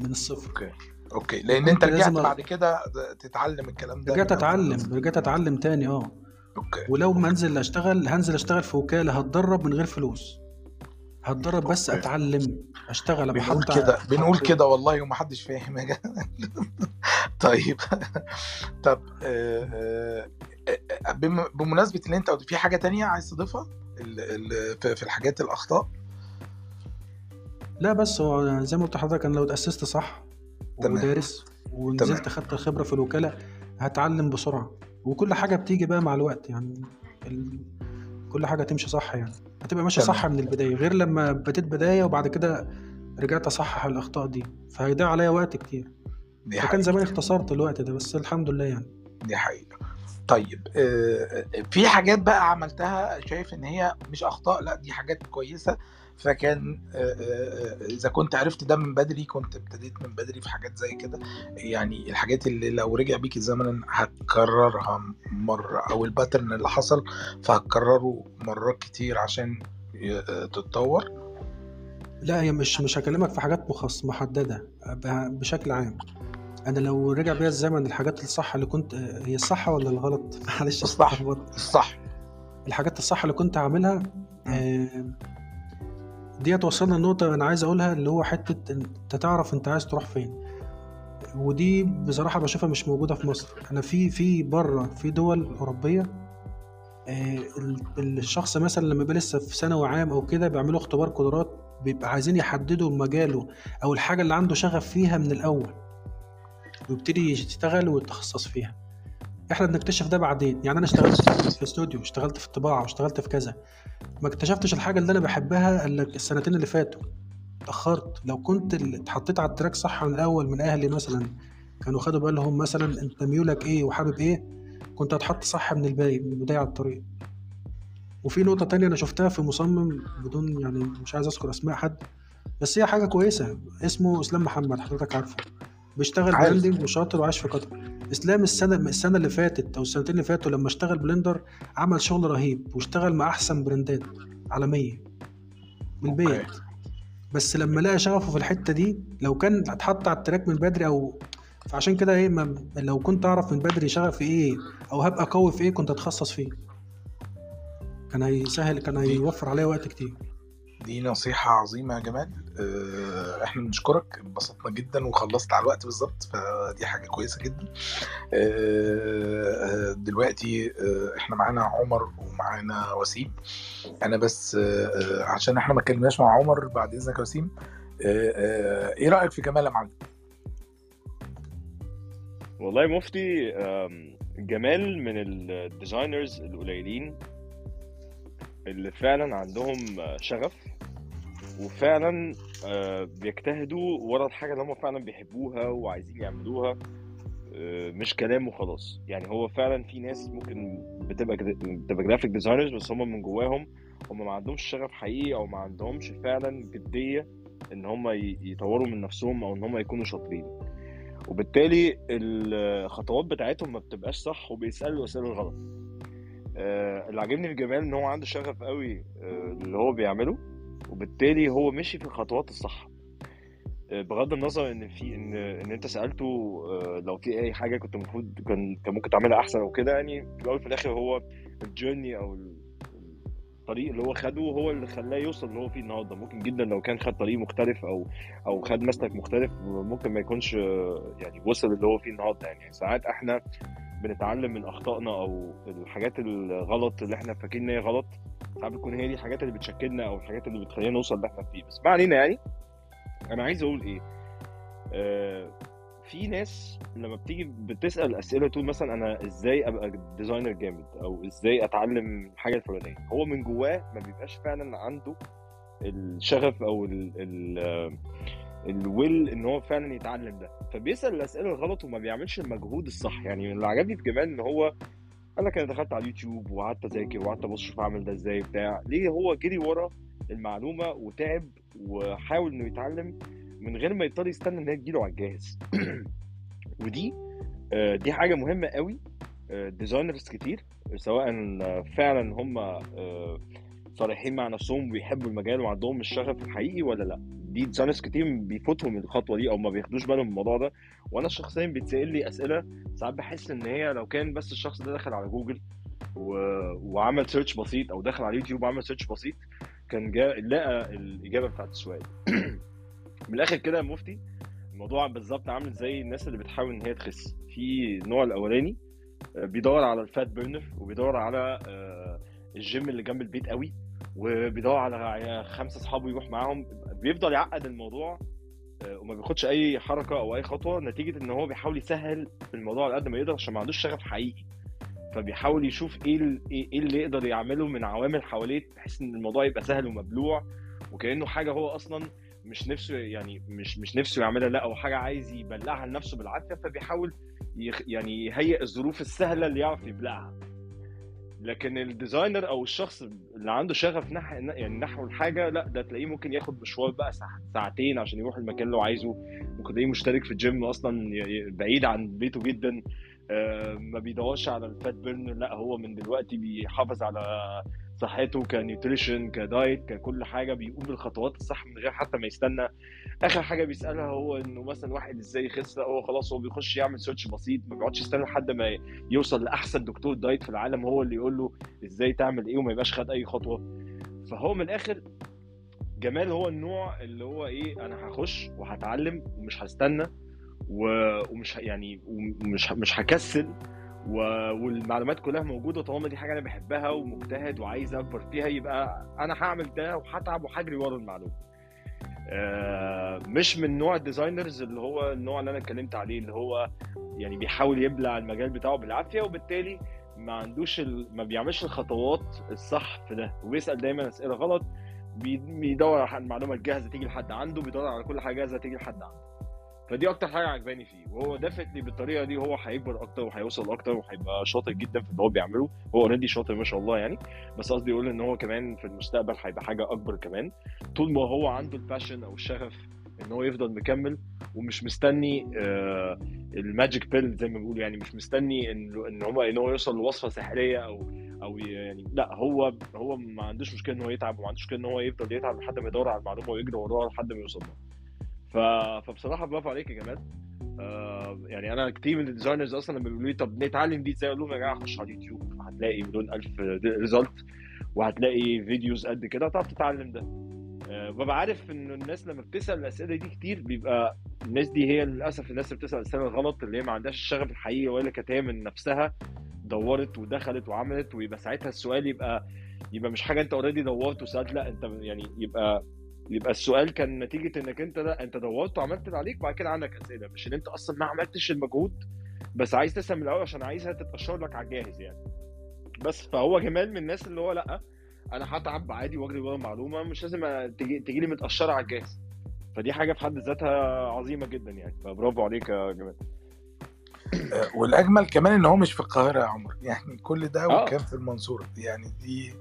من الصفر. okay. okay لأن أنت رجعت لازم بعد كده تتعلم الكلام ده. رجعت أتعلم. رجعت أتعلم تاني آه. okay. ولو ما أنزل أشتغل هنزل أشتغل في وكالة هتدرب من غير فلوس. هتدرب بس okay. أتعلم أشتغل بنقول كده بنقول كده والله ومحدش فاهم يا. طيب. طب آه، آه، آه، بم- بمناسبة اللي أنت في حاجة تانية عايز تضيفها؟ في الحاجات الأخطاء؟ لا بس هو زي ما قلت لحضرتك أنا لو اتاسست صح تمام. ودارس ونزلت. خدت خبرة في الوكالة هتعلم بسرعة. وكل حاجة بتيجي بقى مع الوقت يعني ال... كل حاجة تمشي صح يعني. هتبقى ماشيه. صح من البداية غير لما بديت بداية وبعد كده رجعت اصحح الأخطاء دي. فهيضيع عليا وقت كتير. دي فكان حقيقة. زمان اختصرت الوقت ده بس الحمد لله يعني. دي حقيقة. طيب آه، في حاجات بقى عملتها شايف إن هي مش أخطاء لأ دي حاجات كويسة. فكان آه، آه، آه، إذا كنت عرفت ده من بدري كنت ابتديت من بدري في حاجات زي كده. يعني الحاجات اللي لو رجع بيك الزمن هتكررها مرة أو الباترن اللي حصل فهتكرره مرات كتير عشان تتطور. لا هي مش مش هكلمك في حاجات مخص محددة بشكل عام. أنا لو رجع بيا الزمن الحاجات الصح اللي كنت هي الصح ولا الغلط؟ معلش الصح. الصح. الحاجات الصح اللي كنت عاملها آه، دي توصلنا لنقطة أنا عايز أقولها اللي هو حتة أنت تعرف أنت عايز تروح فين. ودي بصراحة بشوفها مش موجودة في مصر. أنا في في بره في دول أوروبية آه، ال- الشخص مثلا لما يبقى لسه في ثانوي عام أو كده بيعملوا اختبار قدرات بيبقى عايزين يحددوا مجاله أو الحاجة اللي عنده شغف فيها من الأول ويبتدي يشتغل ويتخصص فيها. إحنا بنكتشف ده بعدين. يعني أنا اشتغلت في استوديو اشتغلت في الطباعه واشتغلت في كذا. ما اكتشفتش الحاجة اللي أنا بحبها إلا السنتين اللي فاتوا. اتأخرت. لو كنت اتحطيت على التراك صح من الأول من أهلي مثلا كانوا خدوا بالهم مثلا أنت ميولك إيه وحابب إيه كنت هتحط صح من البدايه من البداية على الطريق. وفي نقطة تانية أنا شفتها في مصمم بدون يعني مش عايز أذكر أسماء حد بس هي حاجة كويسة. اسمه إسلام محمد حضرتك عارفه. بيشتغل. branding وشاطر وعايش في قطر إسلام السنة السنة اللي فاتت أو السنتين اللي فاتوا لما اشتغل Blender عمل شغل رهيب واشتغل مع أحسن brandات عالمية من البيت. بس لما لقى شغفه في الحتة دي لو كان اتحط على ال track من بدري أو فعشان كده إيه ما لو كنت أعرف من بدري شغفي إيه أو هبقى قوي في إيه كنت أتخصص فيه كان هيسهل كان هيوفر عليا وقت كتير دي نصيحة عظيمة يا جمال. آه، إحنا بنشكرك انبسطنا جدا وخلصت على الوقت بالظبط فدي حاجة كويسة جدا. آه، آه، دلوقتي إحنا معانا عمر ومعانا وسيم. أنا بس عشان إحنا ما اتكلمناش مع عمر بعد إذنك يا وسيم إيه رأيك في جمال يا معلم؟ والله مفتي جمال من ال designers القليلين اللي فعلا عندهم شغف وفعلا آه، بيجتهدوا ورا الحاجة اللي هم فعلا بيحبوها وعايزين يعملوها آه، مش كلام وخلاص. يعني هو فعلا في ناس ممكن بتبقى بتبقى graphic designers بس هم من جواهم هم ما عندهمش شغف حقيقي أو ما عندهمش فعلا جدية إن هم يطوروا من نفسهم أو إن هم يكونوا شاطرين. وبالتالي الخطوات بتاعتهم ما بتبقاش صح وبيسألوا الاسئله الغلط آه، اللي عاجبني في جمال إن هو عنده شغف قوي اللي هو بيعمله وبالتالي هو مشي في الخطوات الصح. آه، بغض النظر إن في إن إن أنت سألته آه، لو في أي حاجة كنت المفروض كان كان ممكن تعملها أحسن أو كده يعني في الأول وفي الآخر هو الجيرني أو ال- الطريق اللي هو خده هو اللي خلاه يوصل اللي هو فيه النهارده. ممكن جدا لو كان خد طريق مختلف أو أو خد مسلك مختلف ممكن ما يكونش آه، يعني وصل اللي هو فيه النهارده. يعني ساعات إحنا بنتعلم من أخطائنا أو الحاجات الغلط اللي إحنا فاكرين إن هي غلط ساعات بتكون هي دي الحاجات اللي بتشكلنا أو الحاجات اللي بتخلينا نوصل اللي إحنا فيه. بس ما علينا يعني. أنا عايز أقول إيه؟ آه في ناس لما بتيجي بتسأل أسئلة تقول مثلا أنا إزاي أبقى ديزاينر جامد أو إزاي أتعلم الحاجة الفلانية؟ هو من جواه ما بيبقاش فعلا عنده الشغف أو ال ال آه، ال will إن هو فعلا يتعلم ده. فبيسأل الأسئلة الغلط وما بيعملش المجهود الصح. يعني اللي عجبني في جمال إن هو قال لك أنا دخلت على اليوتيوب وقعدت أذاكر وقعدت أبص أشوف اعمل ده إزاي بتاع. ليه هو جري ورا المعلومة وتعب وحاول إنه يتعلم من غير ما يضطر يستنى إن هي تجيله على الجاهز؟ ودي آه، دي حاجة مهمة قوي designers كتير سواء آه، فعلا هم آه، صريحين مع نفسهم وبيحبوا المجال وعندهم الشغف الحقيقي ولا لأ؟ دي designers كتير بيفوتهم الخطوة دي أو ما بياخدوش بالهم من الموضوع ده. وأنا شخصيا بيتسأل لي أسئلة ساعات بحس إن هي لو كان بس الشخص ده دخل على جوجل و... وعمل search بسيط أو دخل على اليوتيوب وعمل search بسيط كان جا... لقى الإجابة بتاعت السؤال. من الآخر كده يا مفتي الموضوع بالظبط عامل زي الناس اللي بتحاول إن هي تخس. في النوع الأولاني آه، بيدور على الفات بيرنر وبيدور على آه، الجيم اللي جنب البيت قوي. وبيدور على خمسة أصحابه يروح معاهم. بيفضل يعقد الموضوع آه، وما بياخدش أي حركة أو أي خطوة. نتيجة إن هو بيحاول يسهل الموضوع على قد ما يقدر عشان ما عندوش شغف حقيقي. فبيحاول يشوف إيه ال- إيه إيه اللي يقدر يعمله من عوامل حواليه بحيث إن الموضوع يبقى سهل ومبلوع. وكأنه حاجة هو أصلا مش نفسه يعني مش مش نفسه يعملها لا أو حاجة عايز يبلعها لنفسه بالعافية. فبيحاول يعني يهيئ الظروف السهلة اللي يعرف يبلعها. لكن ال designer أو الشخص اللي عنده شغف نحو يعني نحو الحاجة لا ده تلاقيه ممكن ياخد مشوار بقى ساعتين عشان يروح المكان اللي هو عايزه. ممكن تلاقيه مشترك في الجيم أصلا بعيد عن بيته جدا. آه، ما بيدورش على ال fat burn لا هو من دلوقتي بيحافظ على صحته ك nutrition ك diet ككل حاجة بيقوم بالخطوات الصح من غير حتى ما يستنى. آخر حاجة بيسألها هو إنه مثلا واحد إزاي يخس؟ هو خلاص هو بيخش يعمل search بسيط ما بيقعدش يستنى لحد ما يوصل لأحسن دكتور diet في العالم هو اللي يقول له إزاي تعمل إيه وما يبقاش خد أي خطوة. فهو من الآخر جمال هو النوع اللي هو إيه أنا هخش وهتعلم ومش هستنى ومش يعني ومش مش هكسل و- والمعلومات كلها موجودة طالما دي حاجة أنا بحبها ومجتهد وعايز أكبر فيها يبقى أنا هعمل ده وهتعب وهجري ورا المعلومة. آه، مش من نوع ال designers اللي هو النوع اللي أنا اتكلمت عليه اللي هو يعني بيحاول يبلع المجال بتاعه بالعافية وبالتالي ما عندوش ال... ما بيعملش الخطوات الصح في ده وبيسأل دايما أسئلة غلط بي- بيدور على المعلومة الجاهزة تيجي لحد عنده بيدور على كل حاجة جاهزة تيجي لحد عنده. فدي أكتر حاجة عجباني فيه وهو definitely بالطريقة دي هو هيكبر أكتر وهيوصل أكتر وهيبقى شاطر جدا في اللي هو بيعمله. هو already شاطر ما شاء الله يعني بس قصدي أقول إن هو كمان في المستقبل هيبقى حاجة أكبر كمان. طول ما هو عنده ال passion أو الشغف إن هو يفضل مكمل ومش مستني آه ال magic pill زي ما بيقولوا يعني مش مستني إن إن هو إن هو يوصل لوصفة سحرية أو أو يعني لأ هو هو ما عندوش مشكلة إن هو يتعب وما عندوش مشكلة إن هو يفضل يتعب لحد ما يدور على المعلومة ويجري وراها لحد ما يوصل لها. ف... فبصراحة برافو عليك يا جمال. آه يعني أنا كتير من ال designers أصلا لما بيقولوا لي طب نتعلم دي إزاي؟ أقول لهم يا جماعة خش على اليوتيوب هتلاقي مليون ألف result وهتلاقي videos قد كده هتعرف تتعلم ده. آه، ببقى عارف إن الناس لما بتسأل الأسئلة دي كتير بيبقى الناس دي هي للأسف الناس اللي بتسأل الاسئله الغلط اللي هي ما عندهاش الشغف الحقيقي ولا كانت هي من نفسها دورت ودخلت وعملت ويبقى ساعتها السؤال يبقى يبقى مش حاجة أنت already دورت وسألت لأ أنت يعني يبقى يبقى السؤال كان نتيجة إنك أنت لا أنت دورت وعملت اللي عليك وبعد كده عندك أسئلة. مش إن أنت أصلا ما عملتش المجهود بس عايز تسأل من الأول عشان عايزها تتقشر لك على الجاهز يعني. بس فهو جمال من الناس اللي هو لأ أنا هتعب عادي وأجري ورا المعلومة مش لازم تجي, تجي لي متقشره على الجاهز. فدي حاجة في حد ذاتها عظيمة جدا يعني. فبرافو عليك يا جمال. والأجمل كمان إن هو مش في القاهرة يا عمر. يعني كل ده آه. وكان في المنصورة. يعني دي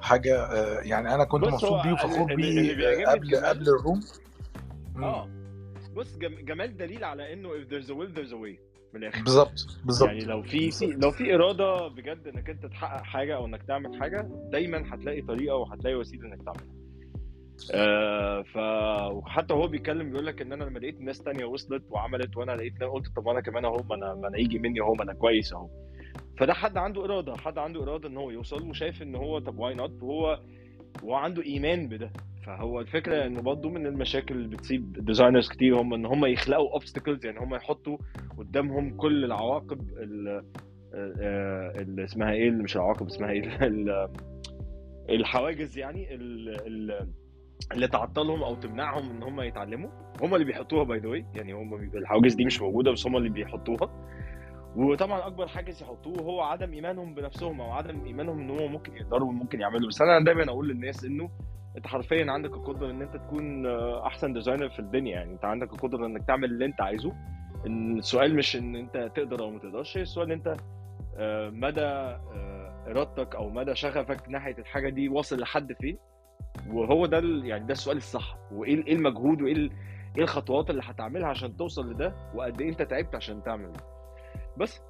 حاجة آه، يعني أنا كنت مبسوط بيه وفخور بيه آه، قبل قبل الروم. آه. بص جم- جمال دليل على إنه if there's a will there's a way من الآخر. بالظبط بالظبط. يعني لو في لو في إرادة بجد إنك أنت تحقق حاجة أو إنك تعمل حاجة دايما هتلاقي طريقة وهتلاقي وسيلة إنك تعملها. آه ف وحتى هو بيتكلم بيقول لك إن أنا لما لقيت ناس تانية وصلت وعملت وأنا لقيت قلت طب أنا كمان أهو ما أنا ما أنا يجي مني أهو ما أنا كويس أهو. فده حد عنده إرادة حد عنده إرادة إن هو يوصل وشايف إن هو طب why not وهو وهو عنده إيمان بده. فهو الفكرة ان برضه من المشاكل اللي بتصيب designers كتير هم إن هم يخلقوا obstacles يعني هم يحطوا قدامهم كل العواقب ال- آه، اللي اسمها إيه؟ اللي مش العواقب اسمها إيه؟ ال- الحواجز يعني ال- ال- اللي تعطلهم أو تمنعهم إن هم يتعلموا. هم اللي بيحطوها by the يعني هم الحواجز دي مش موجودة بس هم اللي بيحطوها. وطبعا أكبر حاجز يحطوه هو عدم إيمانهم بنفسهم أو عدم إيمانهم إن هم ممكن يقدروا وممكن يعملوا. بس أنا دايما أقول للناس إنه أنت حرفيا عندك القدرة إن أنت تكون آه، أحسن designer في الدنيا. يعني أنت عندك القدرة إنك تعمل اللي أنت عايزه. السؤال مش إن أنت تقدر أو ما تقدرش السؤال أنت آه، مدى آه، إرادتك أو مدى شغفك ناحية الحاجة دي واصل لحد فين. وهو ده يعني ده السؤال الصح. وإيه إيه المجهود وإيه إيه الخطوات اللي هتعملها عشان توصل لده؟ وقد إيه أنت تعبت عشان تعمل ده؟ بس.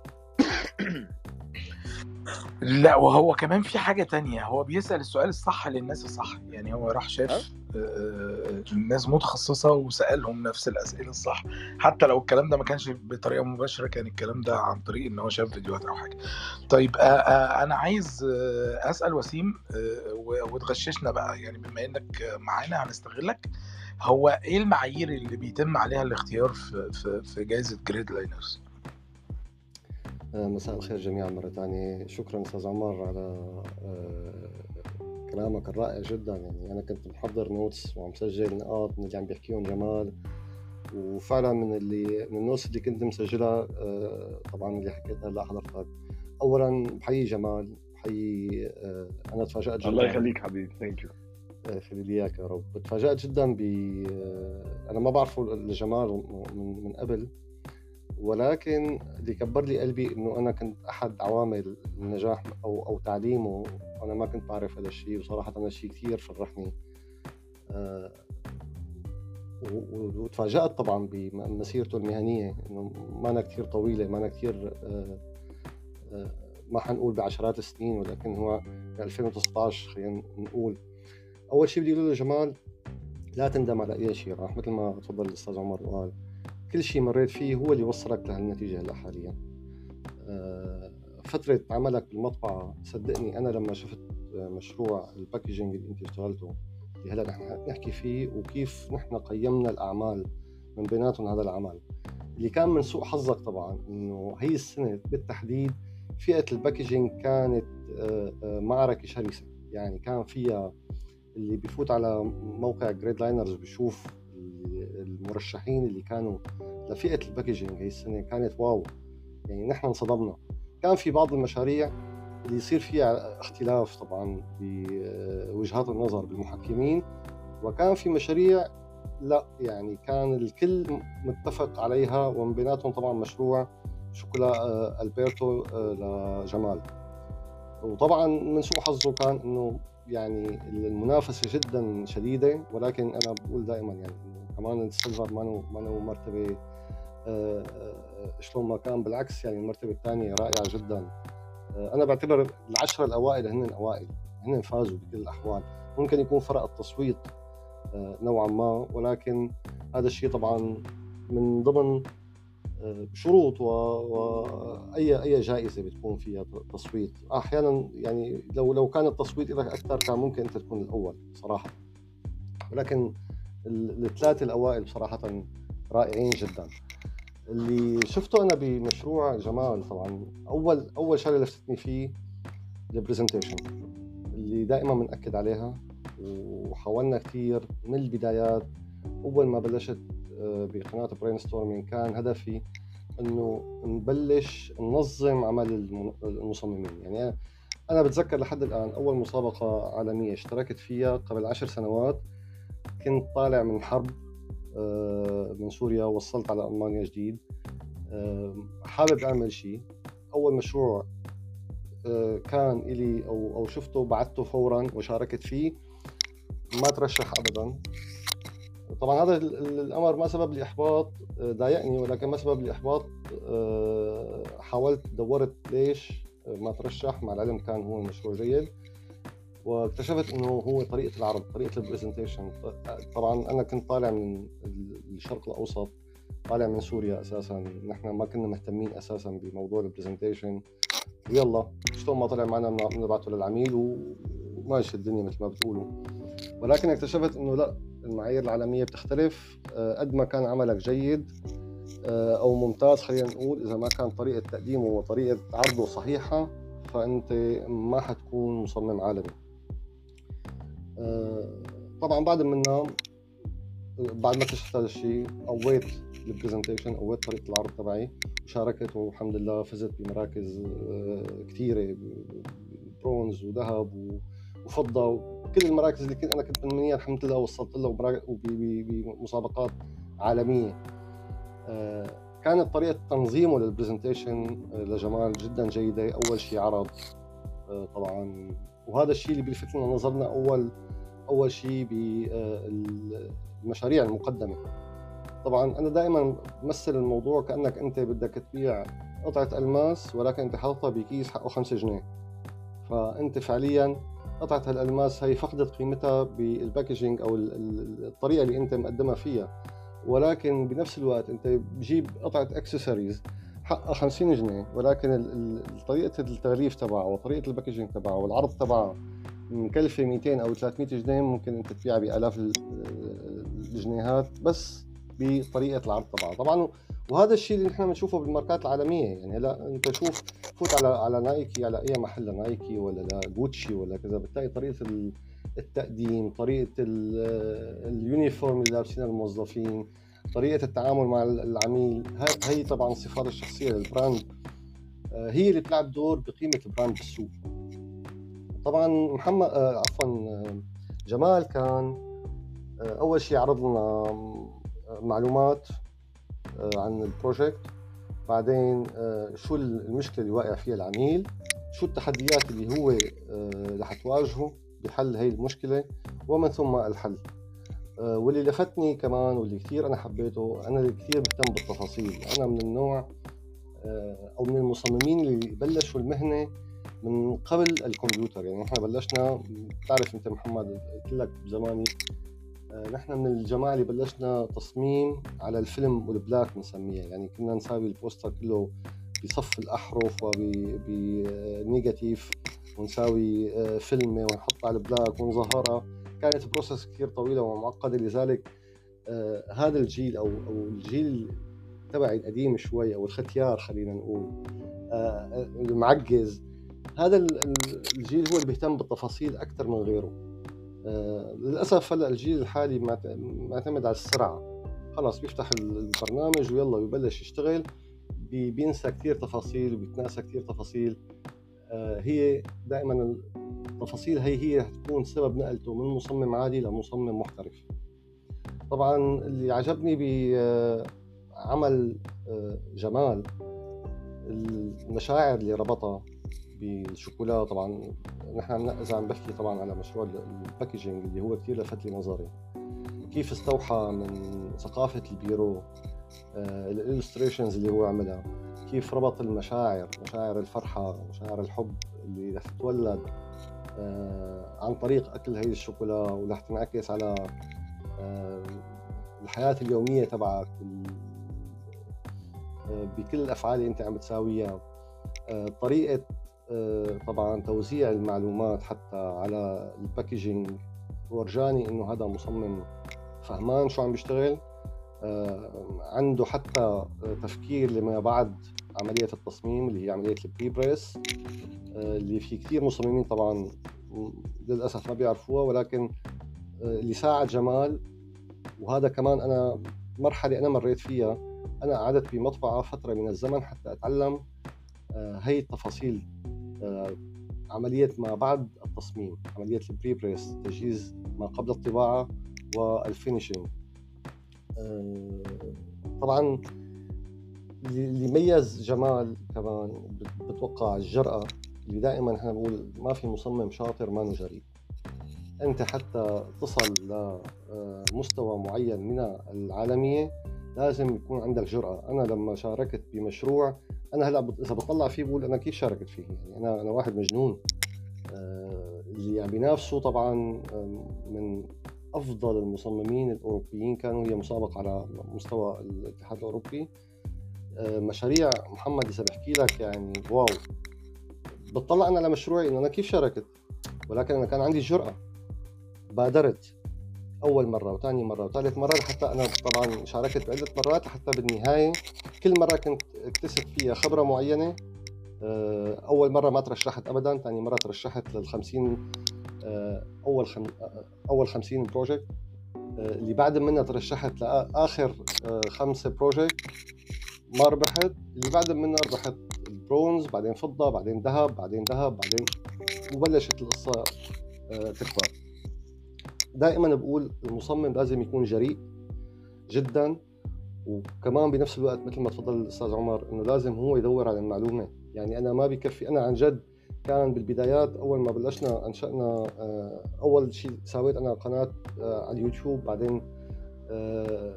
لا وهو كمان في حاجة تانية. هو بيسأل السؤال الصح للناس الصح. يعني هو راح شاف آه، آه، الناس متخصصة وسألهم نفس الأسئلة الصح. حتى لو الكلام ده ما كانش بطريقة مباشرة كان الكلام ده عن طريق إن هو شاف فيديوهات أو حاجة. طيب آه، أنا عايز أسأل وسيم وتغششنا بقى. يعني بما إنك معانا هنستغلك. هو إيه المعايير اللي بيتم عليها الاختيار في في في جائزة Gridliners؟ مساء الخير جميعا مرة ثانية شكرا أستاذ عمر على آه، كلامك الرائع جدا. يعني أنا كنت محضر notes ومسجل نقاط من اللي عم بيحكيهم جمال. وفعلا من اللي من ال notes اللي كنت مسجلها آه، طبعا اللي حكيتها هلأ حضرتك. أولا بحيي جمال بحيي آه، أنا تفاجأت جدا. الله يخليك حبيبي. Thank you خلي لي إياك يا رب. تفاجأت جدا ب أنا ما بعرفه لجمال من من قبل. ولكن اللي كبر لي قلبي إنه أنا كنت أحد عوامل النجاح أو أو تعليمه. وأنا ما كنت بعرف هذا الشيء وصراحة هذا الشيء كثير فرحني. آه، و- و- وتفاجأت طبعا بمسيرته المهنية إنه ما أنا كثير طويلة ما أنا كثير آه، آه، ما حنقول بعشرات السنين ولكن هو ب 2019 خلينا نقول. أول شيء بدي أقول له جمال لا تندم على أي شيء راح مثل ما تفضل الأستاذ عمر وقال كل شيء مريت فيه هو اللي وصلك لهالنتيجة هلأ حاليا. آه، فترة عملك بالمطبعة صدقني أنا لما شفت مشروع ال packaging اللي أنت اشتغلته اللي هلأ نحن نحكي فيه وكيف نحن قيمنا الأعمال من بيناتهم هذا العمل. اللي كان من سوء حظك طبعا إنه هي السنة بالتحديد فئة ال packaging كانت آه، آه، معركة شرسة. يعني كان فيها اللي بيفوت على موقع Gridliners بيشوف المرشحين اللي كانوا لفئة ال packaging هي السنة كانت wow. يعني نحن انصدمنا. كان في بعض المشاريع اللي يصير فيها اختلاف طبعا بوجهات النظر بالمحكمين وكان في مشاريع لا يعني كان الكل متفق عليها ومن بيناتهم طبعا مشروع شوكولا آه، ألبرتو آه، لجمال. وطبعا من سوء حظه كان إنه يعني المنافسة جدا شديدة ولكن أنا بقول دائما يعني كمان ال silver ما ما مرتبة آه، آه، شلون ما كان بالعكس يعني المرتبة الثانية رائعة جدا. آه، أنا بعتبر العشرة الأوائل هن الاوائل هن فازوا بكل الأحوال. ممكن يكون فرق التصويت نوعا ما ولكن هذا الشيء طبعا من ضمن شروط واي اي جائزة بتكون فيها تصويت. أحيانا يعني لو لو كان التصويت لك أكثر كان ممكن أنت تكون الأول صراحة. ولكن الثلاثه الأوائل بصراحه رائعين جدا. اللي شفته أنا بمشروع جمال طبعا اول أول شغلة لفتتني فيه ال presentation اللي دائما بنأكد عليها وحاولنا كثير من البدايات. أول ما بلشت آه، بقناة Brain Storming كان هدفي إنه نبلش ننظم عمل المصممين. يعني أنا بتذكر لحد الآن أول مسابقة عالمية اشتركت فيها قبل عشر سنوات كنت طالع من حرب آه، من سوريا وصلت على ألمانيا جديد. آه، حابب أعمل شيء أول مشروع كان إلي أو أو شفته بعته فورا وشاركت فيه. ما ترشح ابدا. طبعا هذا الأمر ما سبب لي إحباط آه، ضايقني ولكن ما سبب لي إحباط. آه، حاولت دورت ليش ما ترشح مع العلم كان هو مشروع جيد. واكتشفت إنه هو طريقة العرض طريقة ال presentation طبعا أنا كنت طالع من الشرق الأوسط طالع من سوريا أساسا. نحن ما كنا مهتمين أساسا بموضوع ال presentation ويلا شلون ما طلع معنا بنبعته للعميل وماشي الدنيا مثل ما بتقولوا. ولكن اكتشفت إنه لا المعايير العالمية بتختلف. آه، قد ما كان عملك جيد آه، أو ممتاز خلينا نقول إذا ما كان طريقة تقديمه وطريقة عرضه صحيحة فأنت ما حتكون مصمم عالمي. طبعا بعد منا بعد ما اكتشفت هذا الشيء قويت ال presentation قويت طريقة العرض تبعي وشاركت والحمد لله فزت بمراكز كثيرة برونز وذهب وفضة كل المراكز اللي كنت أنا كنت منيها الحمد لله وصلت لها بمسابقات عالمية. آه، كانت طريقة تنظيمه لل presentation آه، لجمال جدا جيدة أول شيء عرض آه، طبعا وهذا الشيء اللي بيلفت لنا نظرنا أول أول شيء بالمشاريع المقدمة. طبعا أنا دائما بمثل الموضوع كأنك أنت بدك تبيع قطعة ألماس ولكن أنت حاططها بكيس حقه 5 جنيه. فأنت فعليا قطعة الالماس هي فقدت قيمتها بال packaging أو الطريقة اللي أنت مقدمها فيها. ولكن بنفس الوقت أنت بجيب قطعة اكسسوارز حقها 50 جنيه ولكن طريقة التغليف تبعها وطريقة ال packaging تبعها والعرض تبعها مكلفة 200 أو 300 جنيه ممكن أنت تبيعها بألاف الجنيهات بس بطريقة العرض تبعها طبعا وهذا الشيء اللي نحن بنشوفه بالماركات العالمية يعني هلا أنت شوف فوت على على Nike على أي محل Nike ولا جوتشي ولا كذا بتلاقي طريقة التقديم طريقة ال uniform اللي لابسينها الموظفين طريقة التعامل مع العميل. هي طبعا الصفات الشخصية لل brand. آه، هي اللي بتلعب دور بقيمة ال brand بالسوق. طبعا محمد آه، عفوا آه، جمال كان أول شيء عرض لنا معلومات عن ال project. بعدين شو المشكلة اللي واقع فيها العميل؟ شو التحديات اللي هو رح تواجهه بحل هي المشكلة؟ ومن ثم الحل. واللي لفتني كمان واللي كثير أنا حبيته أنا اللي كثير بهتم بالتفاصيل. أنا من النوع آه، أو من المصممين اللي بلشوا المهنة من قبل الكمبيوتر. يعني نحن بلشنا بتعرف أنت محمد قلت لك بزماني آه، نحن من الجماعة اللي بلشنا تصميم على الفيلم والبلاك بنسميها. يعني كنا نساوي ال poster كله بصف الأحرف وب negative ونساوي فيلم ونحطها على البلاك ونظهرها كانت process كثير طويلة ومعقدة لذلك آه هذا الجيل أو أو الجيل تبعي القديم شوي أو الختيار خلينا نقول آه المعجز هذا الجيل هو اللي بيهتم بالتفاصيل أكثر من غيره. آه للأسف هلأ الجيل الحالي معتمد على السرعه خلاص بيفتح البرنامج ويلا ويبلش يشتغل بينسى كثير تفاصيل وبيتناسى كثير تفاصيل. هي دائما التفاصيل هي هي تكون سبب نقلته من مصمم عادي لمصمم محترف. طبعا اللي عجبني بعمل آه، جمال المشاعر اللي ربطها بالشوكولا. طبعا نحن إذا عم بحكي طبعا على مشروع ال packaging اللي هو كثير لفت لي نظري. كيف استوحى من ثقافة البيرو آه، ال illustrations اللي هو عملها. كيف ربط المشاعر مشاعر الفرحة مشاعر الحب اللي رح تتولد آه، عن طريق أكل هي الشوكولا ورح تنعكس على آه، الحياة اليومية تبعك آه، بكل الأفعال اللي أنت عم بتساويها. طريقة طبعا توزيع المعلومات حتى على ال packaging ورجاني إنه هذا مصمم فهمان شو عم بيشتغل. عنده حتى تفكير لما بعد عملية التصميم اللي هي عملية ال prepress اللي في كثير مصممين طبعا للأسف ما بيعرفوها ولكن آه، اللي ساعد جمال وهذا كمان أنا مرحلة أنا مريت فيها أنا قعدت بمطبعة فترة من الزمن حتى أتعلم آه، هي التفاصيل آه، عملية ما بعد التصميم عملية ال prepress تجهيز ما قبل الطباعة وال finishing طبعا اللي ميز جمال كمان بتوقع الجرأة اللي دائما إحنا بنقول ما في مصمم شاطر ما جريء أنت حتى تصل لمستوى معين من العالمية لازم يكون عندك جرأة. أنا لما شاركت بمشروع أنا هلأ إذا بطلع فيه بقول أنا كيف شاركت فيه؟ يعني أنا أنا واحد مجنون. آه، اللي عم بينافسوا طبعا من أفضل المصممين الأوروبيين كانوا هي مسابقة على مستوى الاتحاد الأوروبي. آه، مشاريع محمد إذا بحكي لك يعني واو. بتطلع أنا على مشروعي إنه أنا كيف شاركت؟ ولكن أنا كان عندي الجرأة بادرت أول مرة وثاني مرة وثالث مرة لحتى أنا طبعا شاركت بعدة مرات لحتى بالنهاية كل مرة كنت أكتسب فيها خبرة معينة. آه، أول مرة ما ترشحت ابدا ثاني مرة ترشحت لل 50 آه، أول خم... آه، أول 50 project اللي بعد منها ترشحت لآخر خمسه project ما ربحت. اللي بعد منها ربحت برونز بعدين فضة بعدين ذهب بعدين ذهب بعدين وبلشت القصة آه، تكبر. دائما بقول المصمم لازم يكون جريء جدا وكمان بنفس الوقت مثل ما تفضل الاستاذ عمر إنه لازم هو يدور على المعلومة. يعني أنا ما بكفي أنا عن جد كان بالبدايات أول ما بلشنا أنشأنا آه، أول شيء سويت أنا قناة آه، على اليوتيوب بعدين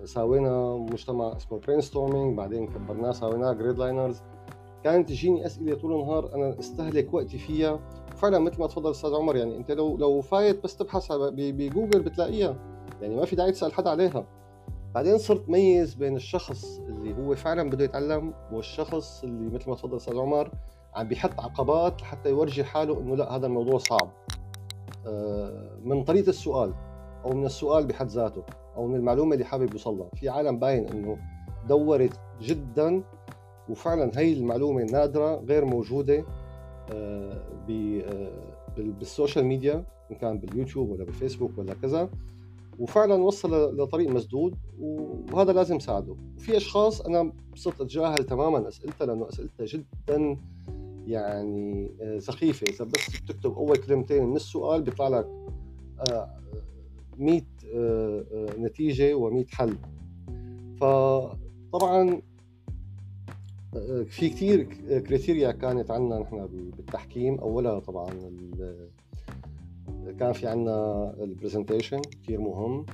سوينا مجتمع اسمه Brainstorming بعدين كبرناه سويناه Grid Liners كانت تجيني أسئلة طول النهار أنا استهلك وقتي فيها. فعلا مثل ما تفضل أستاذ عمر يعني أنت لو لو فايت بس تبحث بجوجل بتلاقيها. يعني ما في داعي تسأل حدا عليها. بعدين صرت ميز بين الشخص اللي هو فعلا بده يتعلم والشخص اللي مثل ما تفضل أستاذ عمر عم بيحط عقبات لحتى يورجي حاله إنه لا هذا الموضوع صعب. آه، من طريقة السؤال أو من السؤال بحد ذاته أو من المعلومة اللي حابب يوصلها في عالم باين إنه دورت جدا وفعلا هي المعلومة نادرة غير موجودة آه، آه، بال social media إن كان باليوتيوب ولا بالفيسبوك ولا كذا وفعلا وصل لطريق مسدود وهذا لازم ساعده. وفي أشخاص أنا صرت أتجاهل تماما أسئلتها لأنه أسئلتها جدا يعني آه، سخيفة. إذا بس بتكتب أول كلمتين من السؤال بيطلع لك 100 نتيجة و100 حل. فطبعا في كثير criteria كانت عندنا نحن بالتحكيم. أولها طبعا كان في عندنا ال presentation كثير مهم.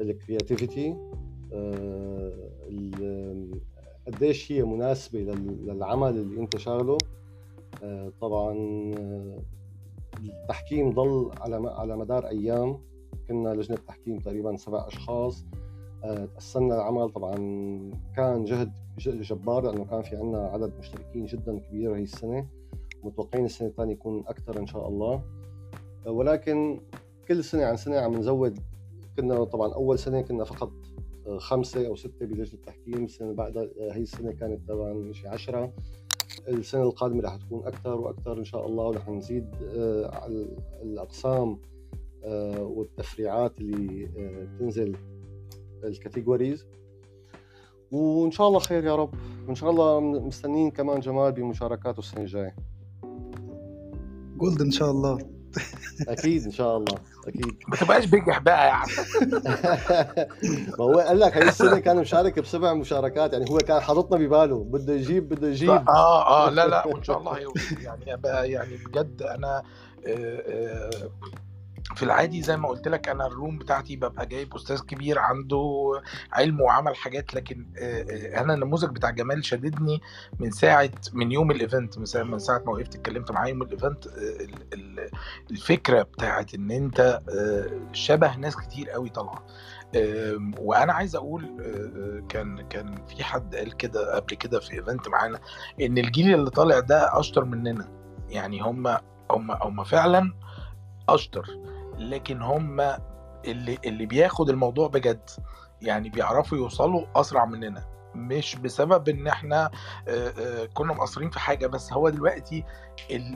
ال creativity آه، قديش هي مناسبة للعمل اللي أنت شاغله. آه، طبعا آه، التحكيم ضل على على مدار أيام. كنا لجنة تحكيم تقريبا سبع أشخاص. تقسمنا العمل. طبعا كان جهد جبار لأنه كان في عندنا عدد مشتركين جدا كبير هي السنة. متوقعين السنة الثانية يكون أكثر إن شاء الله. ولكن كل سنة عن سنة عم نزود. كنا طبعا أول سنة كنا فقط خمسة أو ستة بلجنة التحكيم السنة اللي بعدها هي السنة كانت طبعا شيء 10 السنة القادمة رح تكون أكثر وأكثر إن شاء الله ورح نزيد آه، الأقسام آه، والتفريعات اللي آه، بتنزل ال categories وإن شاء الله خير يا رب. وإن شاء الله مستنيين كمان جمال بمشاركاته السنة الجاية. gold إن شاء الله. أكيد إن شاء الله. أكيد. ما تبقاش بجح بقى يعني ما هو قال لك هاي السنة كان مشارك بسبع مشاركات يعني هو كان حاططنا بباله. بده يجيب بده يجيب. آه آه لا لا وإن شاء الله يعني يعني بجد أنا آه، آه، في العادي زي ما قلت لك أنا ال room بتاعتي ببقى جايب أستاذ كبير عنده علم وعمل حاجات لكن أنا النموذج بتاع جمال شددني من ساعة من يوم ال event من ساعة ما وقفت اتكلمت معاه يوم ال event الفكرة بتاعت إن أنت شبه ناس كتير قوي طالعه وأنا عايز أقول كان كان في حد قال كده قبل كده في event معانا إن الجيل اللي طالع ده أشطر مننا. يعني هم هم هم فعلا أشطر. لكن هم اللي اللي بياخد الموضوع بجد يعني بيعرفوا يوصلوا أسرع مننا. مش بسبب إن إحنا كنا مقصرين في حاجة بس هو دلوقتي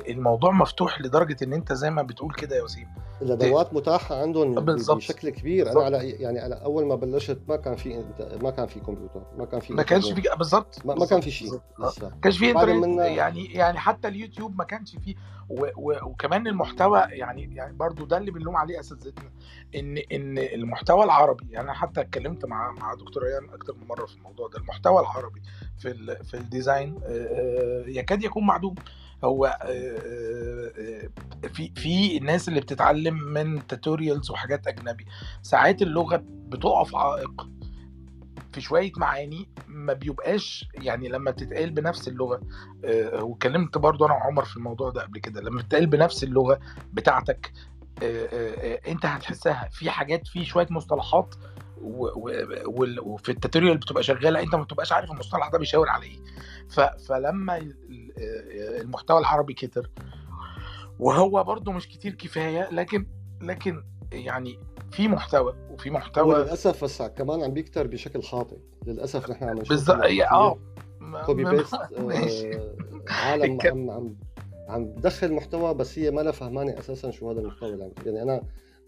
الموضوع مفتوح لدرجة إن أنت زي ما بتقول كده يا وسيم. الأدوات متاحة عندهم بالزبط. بشكل كبير. بالزبط. أنا على يعني أنا أول ما بلشت ما كان في ما كان في كمبيوتر ما كان في ما كانش في بالظبط ما, ما كان في شيء. ما كانش في إنترنت يعني يعني حتى اليوتيوب ما كانش فيه و و وكمان المحتوى يعني يعني برضو ده اللي بنلوم عليه اساتذتنا إن إن المحتوى العربي يعني أنا حتى اتكلمت مع مع دكتور ريان أكتر من مرة في الموضوع ده. المحتوى العربي في ال في ال design يكاد يكون معدوم. هو في في الناس اللي بتتعلم من tutorials وحاجات أجنبي. ساعات اللغة بتقف عائق في شوية معاني ما بيبقاش يعني لما بتتقال بنفس اللغة واتكلمت برضو أنا وعمر في الموضوع ده قبل كده لما بتتقال بنفس اللغة بتاعتك انت هتحسها في حاجات في شوية مصطلحات وفي التوتوريال بتبقى شغالة انت ما بتبقاش عارف المصطلح ده بيشاور على إيه. فلما المحتوى العربي كتر وهو برضه مش كتير كفاية لكن لكن يعني في محتوى وفي محتوى للاسف بس كمان عم بيكتر بشكل خاطئ. للأسف نحن عم نشوف بالظبط آه copy paste آه عالم عم عم عم تدخل محتوى بس هي ما لها فهمانه أساسا شو هذا المحتوى اللي يعني أنا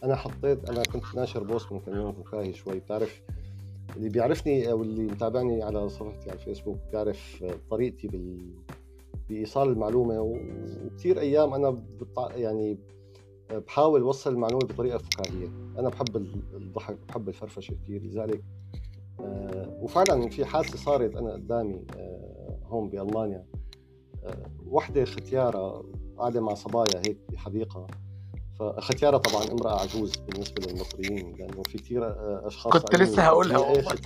أنا حطيت أنا كنت ناشر post من كم يوم فكاهي شوي. بتعرف اللي بيعرفني أو اللي متابعني على صفحتي على الفيسبوك بيعرف طريقتي بال بإيصال المعلومة. وكثير أيام أنا بطع... يعني بحاول أوصل المعلومة بطريقة فكاهيه أنا بحب الضحك بحب الفرفشة كثير لذلك آه، وفعلا في حادثة صارت أنا قدامي آه، هون بألمانيا. وحدة ختيارة قاعدة مع صبايا هيك بحديقة. فختيارة طبعا امرأة عجوز بالنسبة للمصريين لأنه في كثير ختياره كنت لسه هقولها. والله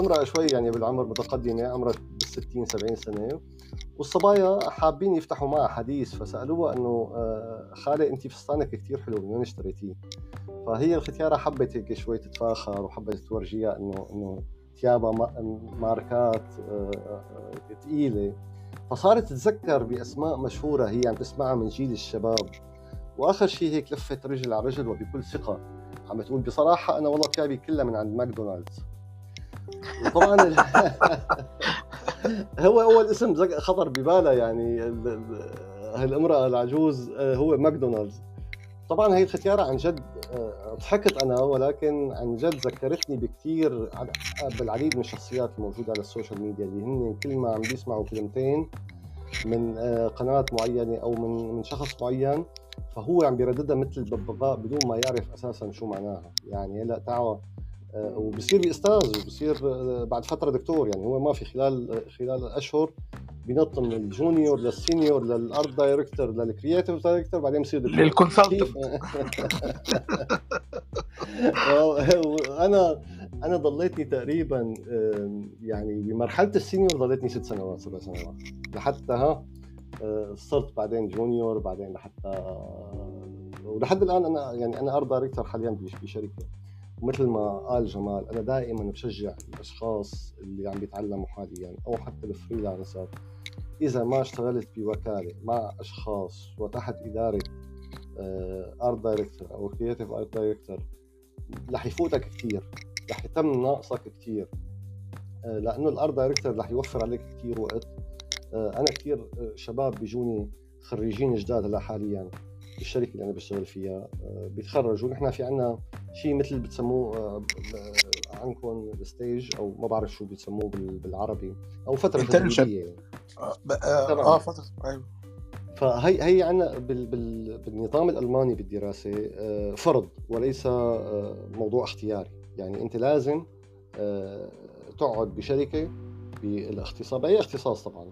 امرأة شوي يعني بالعمر متقدمة عمرها بال 60 70 سنة. والصبايا حابين يفتحوا معها حديث فسألوها إنه آه، خالي انت فستانك كثير حلو من وين اشتريتيه؟ فهي الختيارة حبت هيك شوي تتفاخر وحبت تورجيها إنه إنه ثيابها ماركات ثقيله فصارت تتذكر بأسماء مشهورة هي عم تسمعها من جيل الشباب. وآخر شيء هيك لفت رجل على رجل وبكل ثقة. عم تقول بصراحة أنا والله ثيابي كلها من عند ماكدونالدز. وطبعا هو أول اسم خطر ببالها يعني هالامرأة العجوز آه، هو ماكدونالدز. طبعا هي الختيارة عن جد آه، ضحكت أنا ولكن عن جد ذكرتني بكثير بالعديد من الشخصيات الموجودة على ال social media اللي هن كل ما عم بيسمعوا كلمتين من آه، قناه معينة أو من من شخص معين فهو عم بيرددها مثل الببغاء بدون ما يعرف أساسا شو معناها. يعني هلأ تعال آه، وبصير أستاذ وبصير بعد فترة دكتور يعني هو ما في خلال خلال أشهر بينط من الجونيور للسينيور للأرت دايركتور للكرييتيف دايركتور بعدين بصير لل consultant. أنا أنا ضليتني تقريبا يعني بمرحلة ال senior ضليتني ست سنوات سبع سنوات. لحتى ها آه، صرت بعدين junior بعدين لحتى ولحد الآن أنا يعني أنا art director حاليا بشركة. ومثل ما قال جمال أنا دائما بشجع الأشخاص اللي عم بيتعلموا حاليا أو حتى ال freelancer. إذا ما اشتغلت بوكالة مع أشخاص وتحت إدارة art director أو creative art director رح يفوتك كثير رح يتم ناقصك كثير آه، لأنه ال art director رح يوفر عليك كثير وقت. آه، أنا كثير شباب بيجوني خريجين جداد هلا حاليا. بالشركة اللي أنا بشتغل فيها آه، بيتخرجوا. نحن في عنا شيء مثل بتسموه عندكم ال stage أو ما بعرف شو بيسموه بالعربي. أو فترة تدريبية. آه, آه فترة أيوه. فهي هي عندنا بال بال بالنظام الألماني بالدراسة آه، فرض وليس آه، موضوع اختياري. يعني أنت لازم آه، تقعد بشركة بالاختصاص بأي اختصاص طبعا.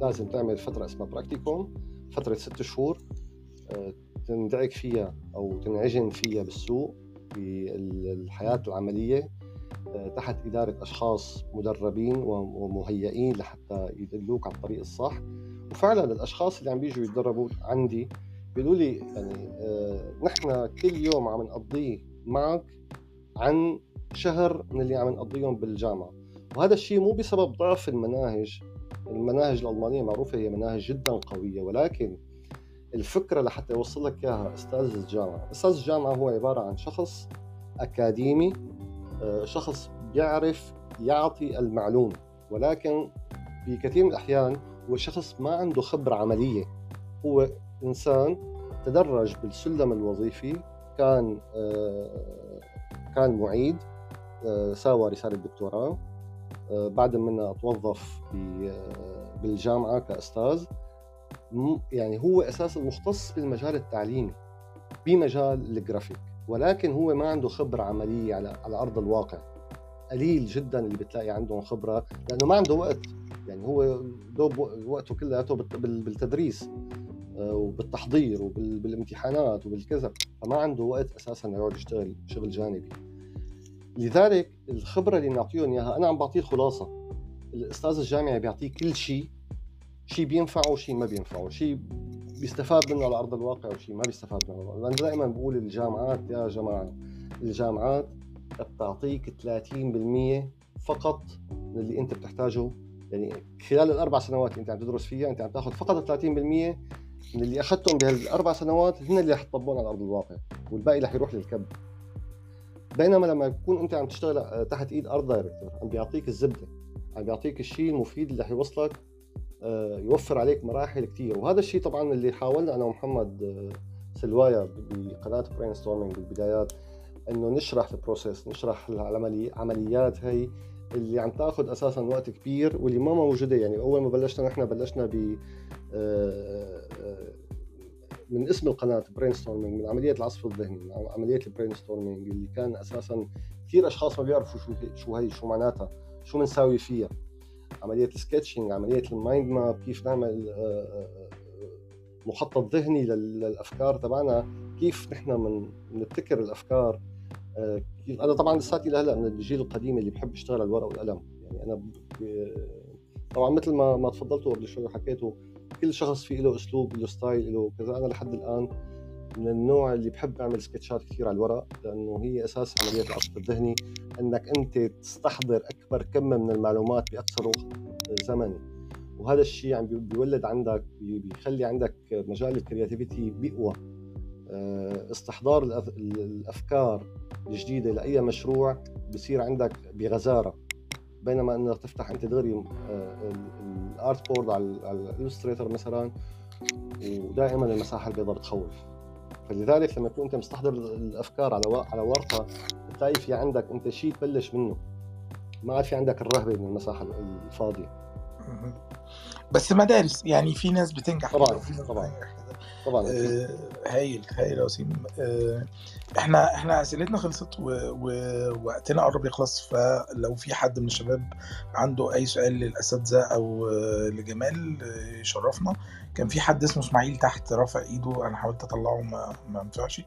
لازم تعمل فترة اسمها براكتيكوم فترة ست شهور تندعك فيها أو تنعجن فيها بالسوق بالحياة العملية تحت إدارة أشخاص مدربين ومهيئين لحتى يدلوك على الطريق الصح. وفعلا الأشخاص اللي عم بيجوا يتدربوا عندي بيقولوا لي يعني آه نحن كل يوم عم نقضيه معك عن شهر من اللي عم نقضيهم بالجامعة. وهذا الشيء مو بسبب ضعف المناهج المناهج الألمانية معروفة هي مناهج جدا قوية ولكن الفكرة لحتى يوصل لك إياها أستاذ الجامعة. أستاذ الجامعة هو عبارة عن شخص أكاديمي آه، شخص بيعرف يعطي المعلومة ولكن في كثير من الأحيان هو شخص ما عنده خبرة عملية. هو إنسان تدرج بالسلم الوظيفي كان آه، كان معيد آه، ساوى رسالة دكتوراه. بعد منها توظف بالجامعة كأستاذ يعني هو أساسا مختص بالمجال التعليمي بمجال الجرافيك ولكن هو ما عنده خبرة عملية على على أرض الواقع. قليل جدا اللي بتلاقي عندهم خبرة لأنه ما عنده وقت. يعني هو دوب وقته كلياته بالتدريس آه، وبالتحضير وبالامتحانات وبالكذا فما عنده وقت أساسا يقعد يشتغل شغل جانبي. لذلك الخبرة اللي بنعطيهم إياها أنا عم بعطيه الخلاصه الأستاذ الجامعي بيعطيه كل شيء شيء بينفعه وشيء ما بينفعه شيء بيستفاد منه على أرض الواقع وشيء ما بيستفاد منه. أنا دائما بقول الجامعات يا جماعة الجامعات بتعطيك 30% فقط من اللي أنت بتحتاجه. يعني خلال الأربع سنوات اللي أنت عم تدرس فيها أنت عم تأخذ فقط 30% من اللي أخذتهم بهالاربع سنوات هن اللي رح تطبقهم على أرض الواقع والباقي رح يروح للكب. بينما لما تكون أنت عم تشتغل تحت إيد art director عم بيعطيك الزبدة عم بيعطيك الشيء المفيد اللي رح يوصلك آه، يوفر عليك مراحل كثير وهذا الشيء طبعا اللي حاولنا أنا ومحمد آه، سلوايا بقناة برين ستورمينج بالبدايات إنه نشرح ال process نشرح العمليات هي اللي عم تأخذ أساسا وقت كبير واللي ما موجودة. يعني أول ما بلشنا نحن بلشنا ب آه، من اسم القناة برين ستورمينج من عملية العصف الذهني عملية ال brainstorming اللي كان أساسا كثير أشخاص ما بيعرفوا شو شو هي شو معناتها شو بنساوي فيها. عملية ال sketching عملية ال mind map كيف نعمل آه، آه، آه، مخطط ذهني للأفكار تبعنا كيف نحن من نبتكر الأفكار كيف أنا طبعا لساتي لهلأ من الجيل القديم اللي بحب يشتغل على الورق والقلم. يعني أنا طبعا مثل ما ما تفضلتوا قبل شوي وحكيتوا كل شخص في له أسلوب له style له كذا. أنا لحد الآن من النوع اللي بحب أعمل سكتشات كثير على الورق لأنه هي أساس عملية العصف الذهني. إنك أنت تستحضر أكبر كم من المعلومات باقصر زمن وهذا الشيء عم بيولد عندك بيخلي عندك مجال ال creativity بيقوى آه، استحضار الأفكار الجديدة لأي مشروع بصير عندك بغزارة. بينما إنك تفتح انت دغري آه، ال artboard على ال Illustrator مثلا ودائما المساحة البيضاء بتخوف. فلذلك لما تكون أنت مستحضر الأفكار على على ورقه بتلاقي في عندك أنت شيء تبلش منه. ما عاد في عندك الرهبة من المساحة الفاضية. بس مدارس يعني في ناس بتنجح. طبعا طبعا. طبعا آه هايل هايل يا وسيم. آه إحنا إحنا اسئلتنا خلصت ووقتنا قرب يخلص فلو في حد من الشباب عنده أي سؤال للأساتذة أو آه لجمال آه، يشرفنا. كان في حد اسمه إسماعيل تحت رافع إيده أنا حاولت أطلعه ما ما ينفعش.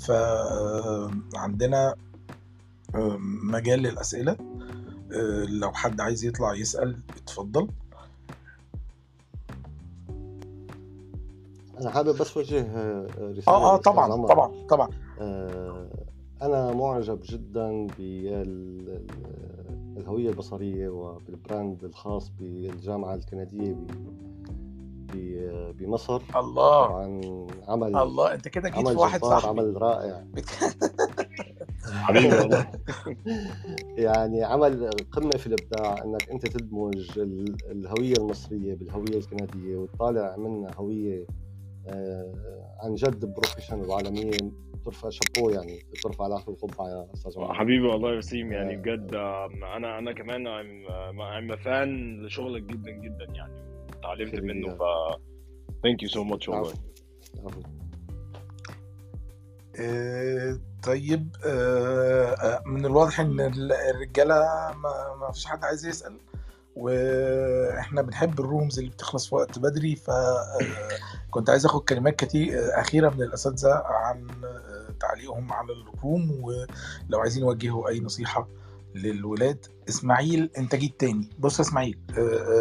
فعندنا مجال للأسئلة. لو حد عايز يطلع يسأل اتفضل. أنا حابب بس وجه آه، رسالة آه آه طبعا طبعا طبعا. آه أنا معجب جدا بالهويه البصرية وبالبراند الخاص بالجامعة الكندية بمصر. الله. طبعا عمل الله أنت كده جيت في واحد صح عمل رائع. حبيبي والله. يعني عمل قمة في الإبداع إنك أنت تدمج الهوية المصرية بالهوية الكندية وتطالع منها هوية آه، عن جد professional وعالميا ترفع شابو يعني ترفع على اخر القبعه يا أستاذ حبيبي والله يا وسيم يعني بجد أنا أنا كمان آم fan لشغلك جدا جدا يعني تعلمت منه ف thank you so much والله. آه، طيب آه، من الواضح إن الرجالة ما, ما فيش حد عايز يسأل؟ وإحنا بنحب الرومز اللي بتخلص في وقت بدري فكنت عايز آخد كلمات كتير أخيرة من الأساتذة عن تعليقهم على الروم ولو عايزين يوجهوا أي نصيحة للولاد. إسماعيل أنت جيت تاني. بص يا إسماعيل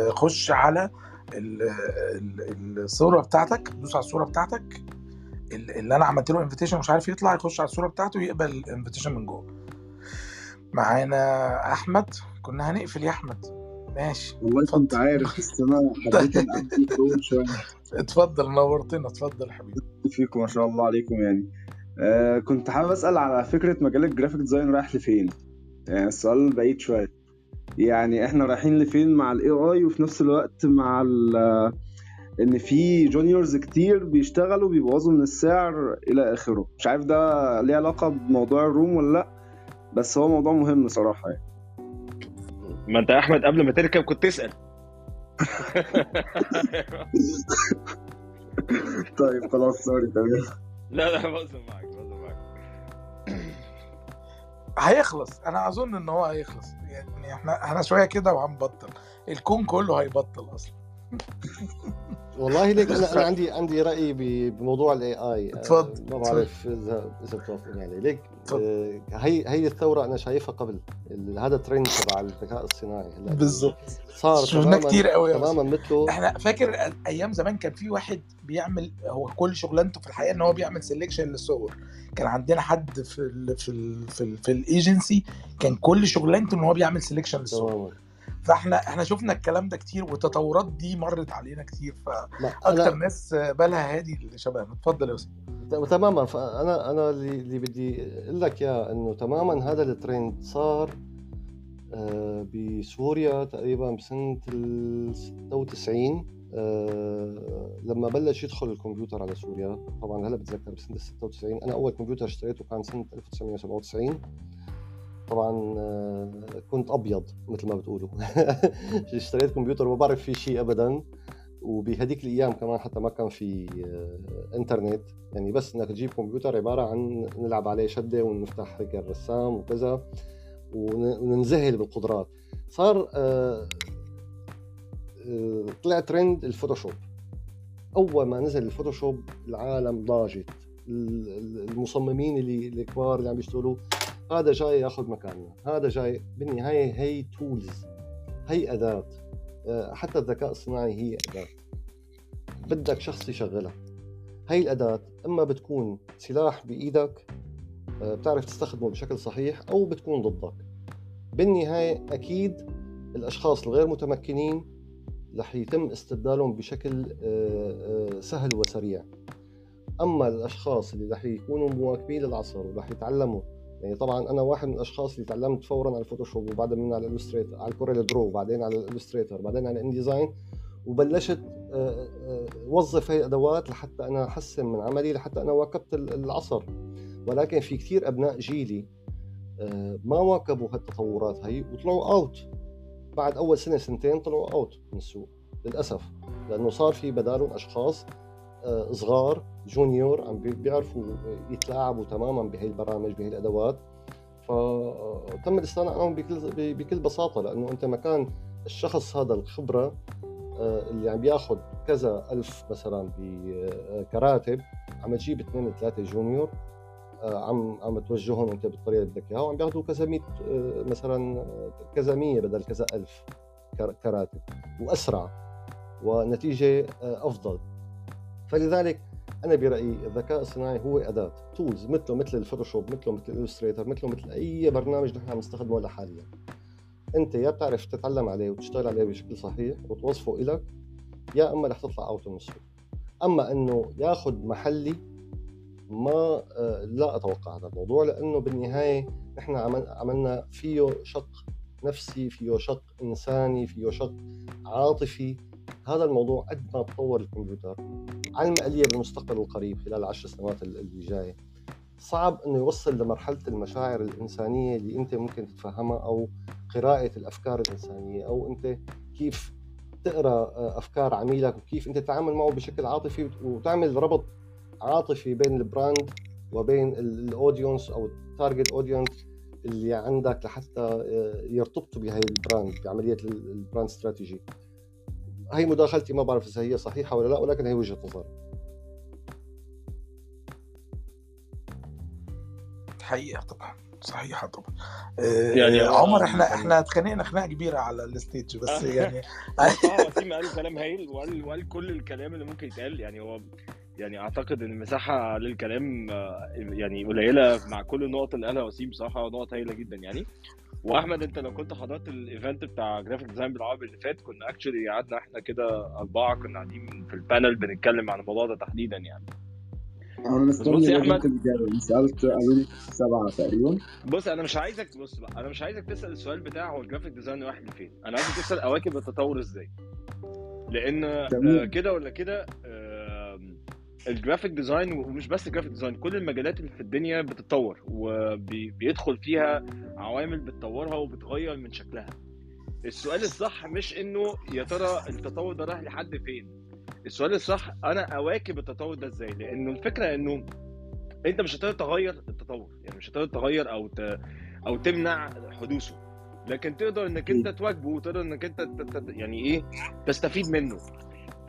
خش على الصورة بتاعتك. دوس على الصورة بتاعتك. اللي أنا عملت له invitation مش عارف يطلع يخش على الصورة بتاعته ويقبل ال invitation من جوه. معانا أحمد. كنا هنقفل يا أحمد. ماشي. والله كنت عارف بس أنا حبيت شوية. اتفضل نورتنا اتفضل حبيبي. فيكم ما شاء الله عليكم يعني. آه كنت حابب أسأل على فكرة مجال ال graphic design رايح لفين؟ يعني السؤال بعيد شوية. يعني إحنا رايحين لفين مع ال AI وفي نفس الوقت مع إن في juniors كتير بيشتغلوا بيبوظوا من السعر إلى آخره. مش عارف ده ليه علاقة بموضوع ال room ولا لأ بس هو موضوع مهم صراحة يعني. ما انت يا احمد قبل ما تركب كنت تسال طيب خلاص sorry تمام. لا لا بهزر معاك بهزر معاك. هيخلص. أنا أظن إن هو هيخلص. يعني إحنا إحنا شوية كده وهنبطل الكون كله هيبطل أصلا. والله ليك أنا أنا عندي عندي رأي بموضوع ال AI تفضل ما بعرف إذا إذا بتوافقني عليه. ليك آه، هي هي الثورة أنا شايفها قبل. هذا ترند تبع الذكاء الصناعي. هلا بالضبط. صار شفنا كتير قوي تماما مثله. إحنا فاكر أيام زمان كان في واحد بيعمل هو كل شغلانته في الحقيقة إن هو بيعمل selection للصور. كان عندنا حد في ال في ال في, ال في الايجنسي كان كل شغلانته إن هو بيعمل selection للصور. فاحنا إحنا شفنا الكلام ده كتير والتطورات دي مرت علينا كتير فاكتر ناس بالها هادي اللي شبهنا. اتفضل يا أستاذ. تماما. فانا أنا اللي, بدي أقول لك إياه إنه تماما هذا الترند صار آه، بسوريا تقريبا بسنة ال 96 أه لما بلش يدخل الكمبيوتر على سوريا. طبعا هلأ بتذكر بسنة 96 أنا أول كمبيوتر اشتريته كان سنة 1997 طبعا آه، كنت أبيض مثل ما بتقولوا. اشتريت كمبيوتر ما بعرف فيه شيء ابدا. وبهديك الأيام كمان حتى ما كان في آه، إنترنت. يعني بس إنك تجيب كمبيوتر عبارة عن نلعب عليه شدة ونفتح هيك الرسام وكذا وننذهل بالقدرات. صار آه، طلع trend ال Photoshop. أول ما نزل ال Photoshop العالم ضاجت. المصممين اللي الكبار اللي عم يشتغلوا هذا جاي ياخذ مكاننا. هذا جاي بالنهاية هي تولز هي أداة. آه، حتى الذكاء الصناعي هي أداة. بدك شخص يشغلها. هي الأداة إما بتكون سلاح بإيدك آه، بتعرف تستخدمه بشكل صحيح أو بتكون ضدك. بالنهاية أكيد الأشخاص الغير متمكنين رح يتم استبدالهم بشكل سهل وسريع. أما الأشخاص اللي رح يكونوا مواكبين للعصر ورح يتعلموا يعني طبعا أنا واحد من الأشخاص اللي تعلمت فورا على ال Photoshop وبعدين من على ال Illustrator على ال CorelDRAW وبعدين على ال Illustrator بعدين على InDesign وبلشت آه، آه، وظف هي الأدوات لحتى أنا أحسن من عملي لحتى أنا واكبت العصر. ولكن في كثير أبناء جيلي آه، ما واكبوا هالتطورات هي وطلعوا out بعد أول سنة سنتين طلعوا out من السوق للأسف. لأنه صار في بدالهم أشخاص صغار جونيور عم بيعرفوا يتلاعبوا تماما بهي البرامج بهي الأدوات. فتم الاستغناء عنهم بكل بكل بساطة لأنه أنت مكان الشخص هذا الخبرة آه، اللي عم بياخذ كذا ألف مثلا بكراتب عم تجيب اثنين ثلاثة جونيور آه، عم عم توجههم أنت بالطريقة اللي بدك إياها وعم بياخذوا كذا 100 مثلا كذا 100 بدل كذا ألف كراتب وأسرع ونتيجة أفضل. فلذلك أنا برأيي الذكاء الصناعي هو أداة tools مثله مثل الفوتوشوب مثله مثل الـ Illustrator مثله مثل أي برنامج نحن عم نستخدمه حاليا. أنت يا بتعرف تتعلم عليه وتشتغل عليه بشكل صحيح وتوظفه إلك يا أما رح تطلع out من السوق أما إنه ياخذ محلي ما آه، لا أتوقع هذا الموضوع لأنه بالنهاية نحن عملنا فيه شق نفسي فيه شق إنساني فيه شق عاطفي. هذا الموضوع قد ما تطور الكمبيوتر. على المقليه بالمستقبل القريب خلال العشر سنوات اللي جاية صعب إنه يوصل لمرحلة المشاعر الإنسانية اللي أنت ممكن تتفهمها أو قراءة الأفكار الإنسانية أو أنت كيف تقرأ آه، أفكار عميلك وكيف أنت تتعامل معه بشكل عاطفي وتعمل ربط عاطفي بين ال brand وبين ال audience أو ال target audience اللي عندك لحتى آه، يرتبطوا بهي ال brand بعملية ال brand strategy هي مداخلتي ما بعرف إذا هي صحيحة ولا لا ولكن هي وجهة نظر حقيقة طبعا صحيحة طبعا. آه، يعني عمر إحنا يعني إحنا اتخانقنا خناقة كبيرة على ال stage بس يعني وسيم قال كلام هايل وقال وقال كل الكلام اللي ممكن يتقال. يعني هو يعني أعتقد إن المساحه للكلام آه، يعني قليلة مع كل النقط اللي قالها وسيم بصراحة نقط هايلة جدا يعني. واحمد انت لو كنت حضرت ال event بتاع graphic design بالعربي اللي فات كنا actually قعدنا إحنا كده أربعة كنا قاعدين في ال panel بنتكلم عن الموضوع ده تحديدا يعني. أنا مستني أحمد. سألت قالوا سبعة تقريبا. بص أنا مش عايزك بص بقى أنا مش عايزك تسأل السؤال بتاع هو ال graphic design رايح لفين. أنا عايزك تسأل أواكب التطور إزاي. لأن آه، كده ولا كده ال graphic design ومش بس ال graphic design كل المجالات اللي في الدنيا بتتطور وبيدخل فيها عوامل بتطورها وبتغير من شكلها. السؤال الصح مش إنه يا ترى التطور ده رايح لحد فين. السؤال الصح أنا أواكب التطور ده إزاي؟ لأنه الفكرة إنه أنت مش هتقدر تغير التطور يعني مش هتقدر تغير أو ت... أو تمنع حدوثه. لكن تقدر إنك أنت تواكبه وتقدر إنك أنت يعني إيه تستفيد منه.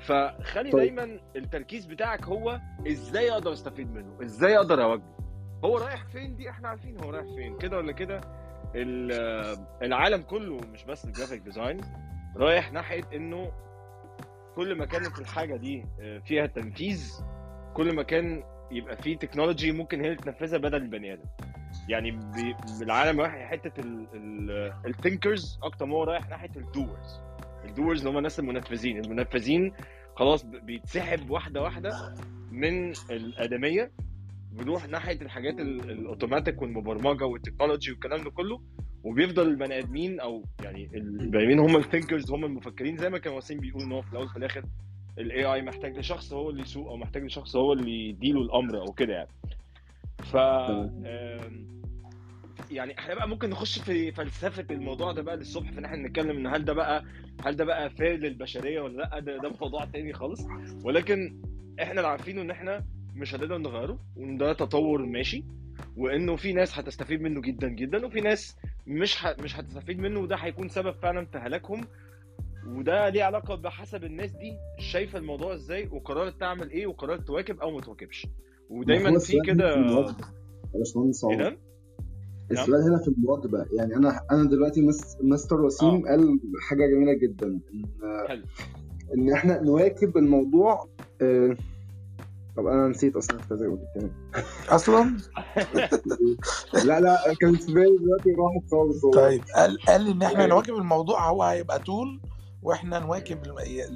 فخلي طيب. دايما التركيز بتاعك هو إزاي أقدر أستفيد منه؟ إزاي أقدر أواجهه؟ هو رايح فين؟ دي إحنا عارفين هو رايح فين كده ولا كده؟ العالم كله مش بس ال graphic design رايح ناحية إنه كل ما كانت الحاجة دي آه، فيها تنفيذ كل ما كان يبقى فيه technology ممكن هي اللي تنفذها بدل البني آدم. يعني العالم رايح حتة ال thinkers أكتر ما هو رايح ناحية ال doers ال doers اللي هم الناس المنفذين. المنفذين خلاص بيتسحب واحدة واحدة من الأدمية بيروح ناحية الحاجات الأوتوماتيك والمبرمجة وال technology والكلام ده كله وبيفضل البني آدمين أو يعني البني آدمين هم ال thinkers هم المفكرين زي ما كان وسيم بيقول إن هو في الأول وفي الآخر ال AI محتاج لشخص هو اللي يسوق أو محتاج لشخص هو اللي يديله الأمر أو كده يعني. ف يعني إحنا بقى ممكن نخش في فلسفة الموضوع ده بقى للصبح في ان إحنا نتكلم إن هل ده بقى هل ده بقى فير للبشرية ولا لأ؟ ده, ده موضوع تاني خالص. ولكن إحنا اللي عارفينه إن إحنا مش هنقدر نغيره وإن ده تطور ماشي وإنه في ناس هتستفيد منه جدا جدا وفي ناس مش ه... مش هتستفيد منه وده هيكون سبب فعلا في هلاكهم. وده ليه علاقة بحسب الناس دي شايفة الموضوع إزاي وقررت تعمل إيه وقررت تواكب أو ما تواكبش. ودايما في كده باشمهندس إيه السؤال هنا في المواكبه يعني أنا أنا دلوقتي مس- مستر وسيم قال حاجة جميلة جدا إن حلو. إن إحنا نواكب الموضوع آه، طب أنا نسيت أصلا كنت عايز أقول الكلام. أصلا؟ لا لا كان في بالي دلوقتي راحت خالص. طيب قال قال إن إحنا نواكب الموضوع هو هيبقى طول وإحنا نواكب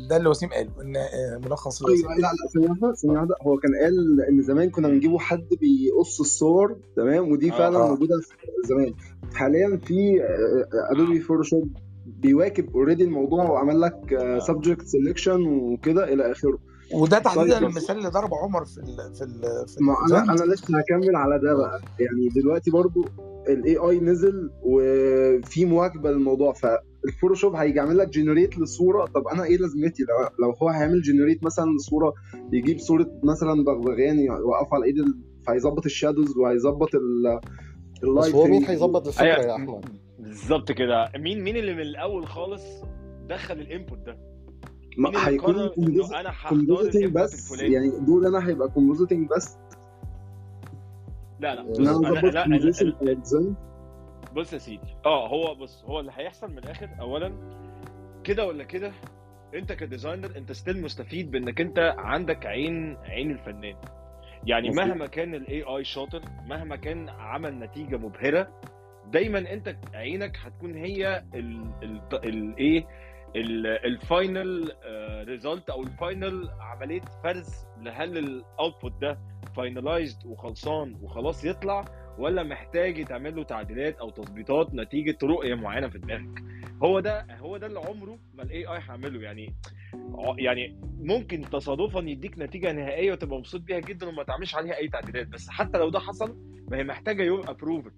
ده اللي وسيم قاله إن آه، ملخص أيوه لا لا ثانية واحدة ثانية واحدة هو كان قال إن زمان كنا بنجيبوا حد بيقص الصور تمام ودي آه. فعلا آه. موجودة في زمان حاليا في Adobe Photoshop بيواكب already الموضوع وعمل لك subject selection وكده إلى آخره وده تحديدا طيب. المثال اللي ضربه عمر في ال في ال في ما أنا. أنا لسه هكمل على ده بقى يعني دلوقتي برضو ال AI نزل وفي مواكبة للموضوع فالفوتوشوب هيجي يعمل لك generate للصوره طب أنا إيه لازمتي؟ لو لو هو هيعمل generate مثلا لصورة يجيب صورة مثلا بغبغان يوقف على إيد. فهيظبط ال shadows وهيظبط ال light هو مين هيظبط الفكرة أيوة. يا أحمد؟ بالظبط كده. مين مين اللي من الأول خالص دخل ال input ده؟ ما هيكون compositing بس؟ يعني دول أنا هيبقى compositing بس؟ لا لا. أنا لا composition بص يا سيدي. آه هو بص هو اللي هيحصل من الآخر اولا كده ولا كده؟ أنت ك designer أنت still مستفيد بإنك أنت عندك عين عين الفنان. يعني مظبوط. مهما كان ال AI شاطر مهما كان عمل نتيجة مبهرة دايما أنت عينك هتكون هي الايه ال final result أو ال final عملية فرز لهل ال output ده finalized وخلصان وخلاص يطلع. ولا محتاج يتعمل له تعديلات أو تظبيطات نتيجة رؤية معينة في دماغك. هو ده هو ده اللي عمره ما ال AI هيعمله. يعني يعني ممكن تصادفا يديك نتيجة نهائية وتبقى مبسوط بيها جدا وما تعملش عليها أي تعديلات. بس حتى لو ده حصل ما هي محتاجة يوم approval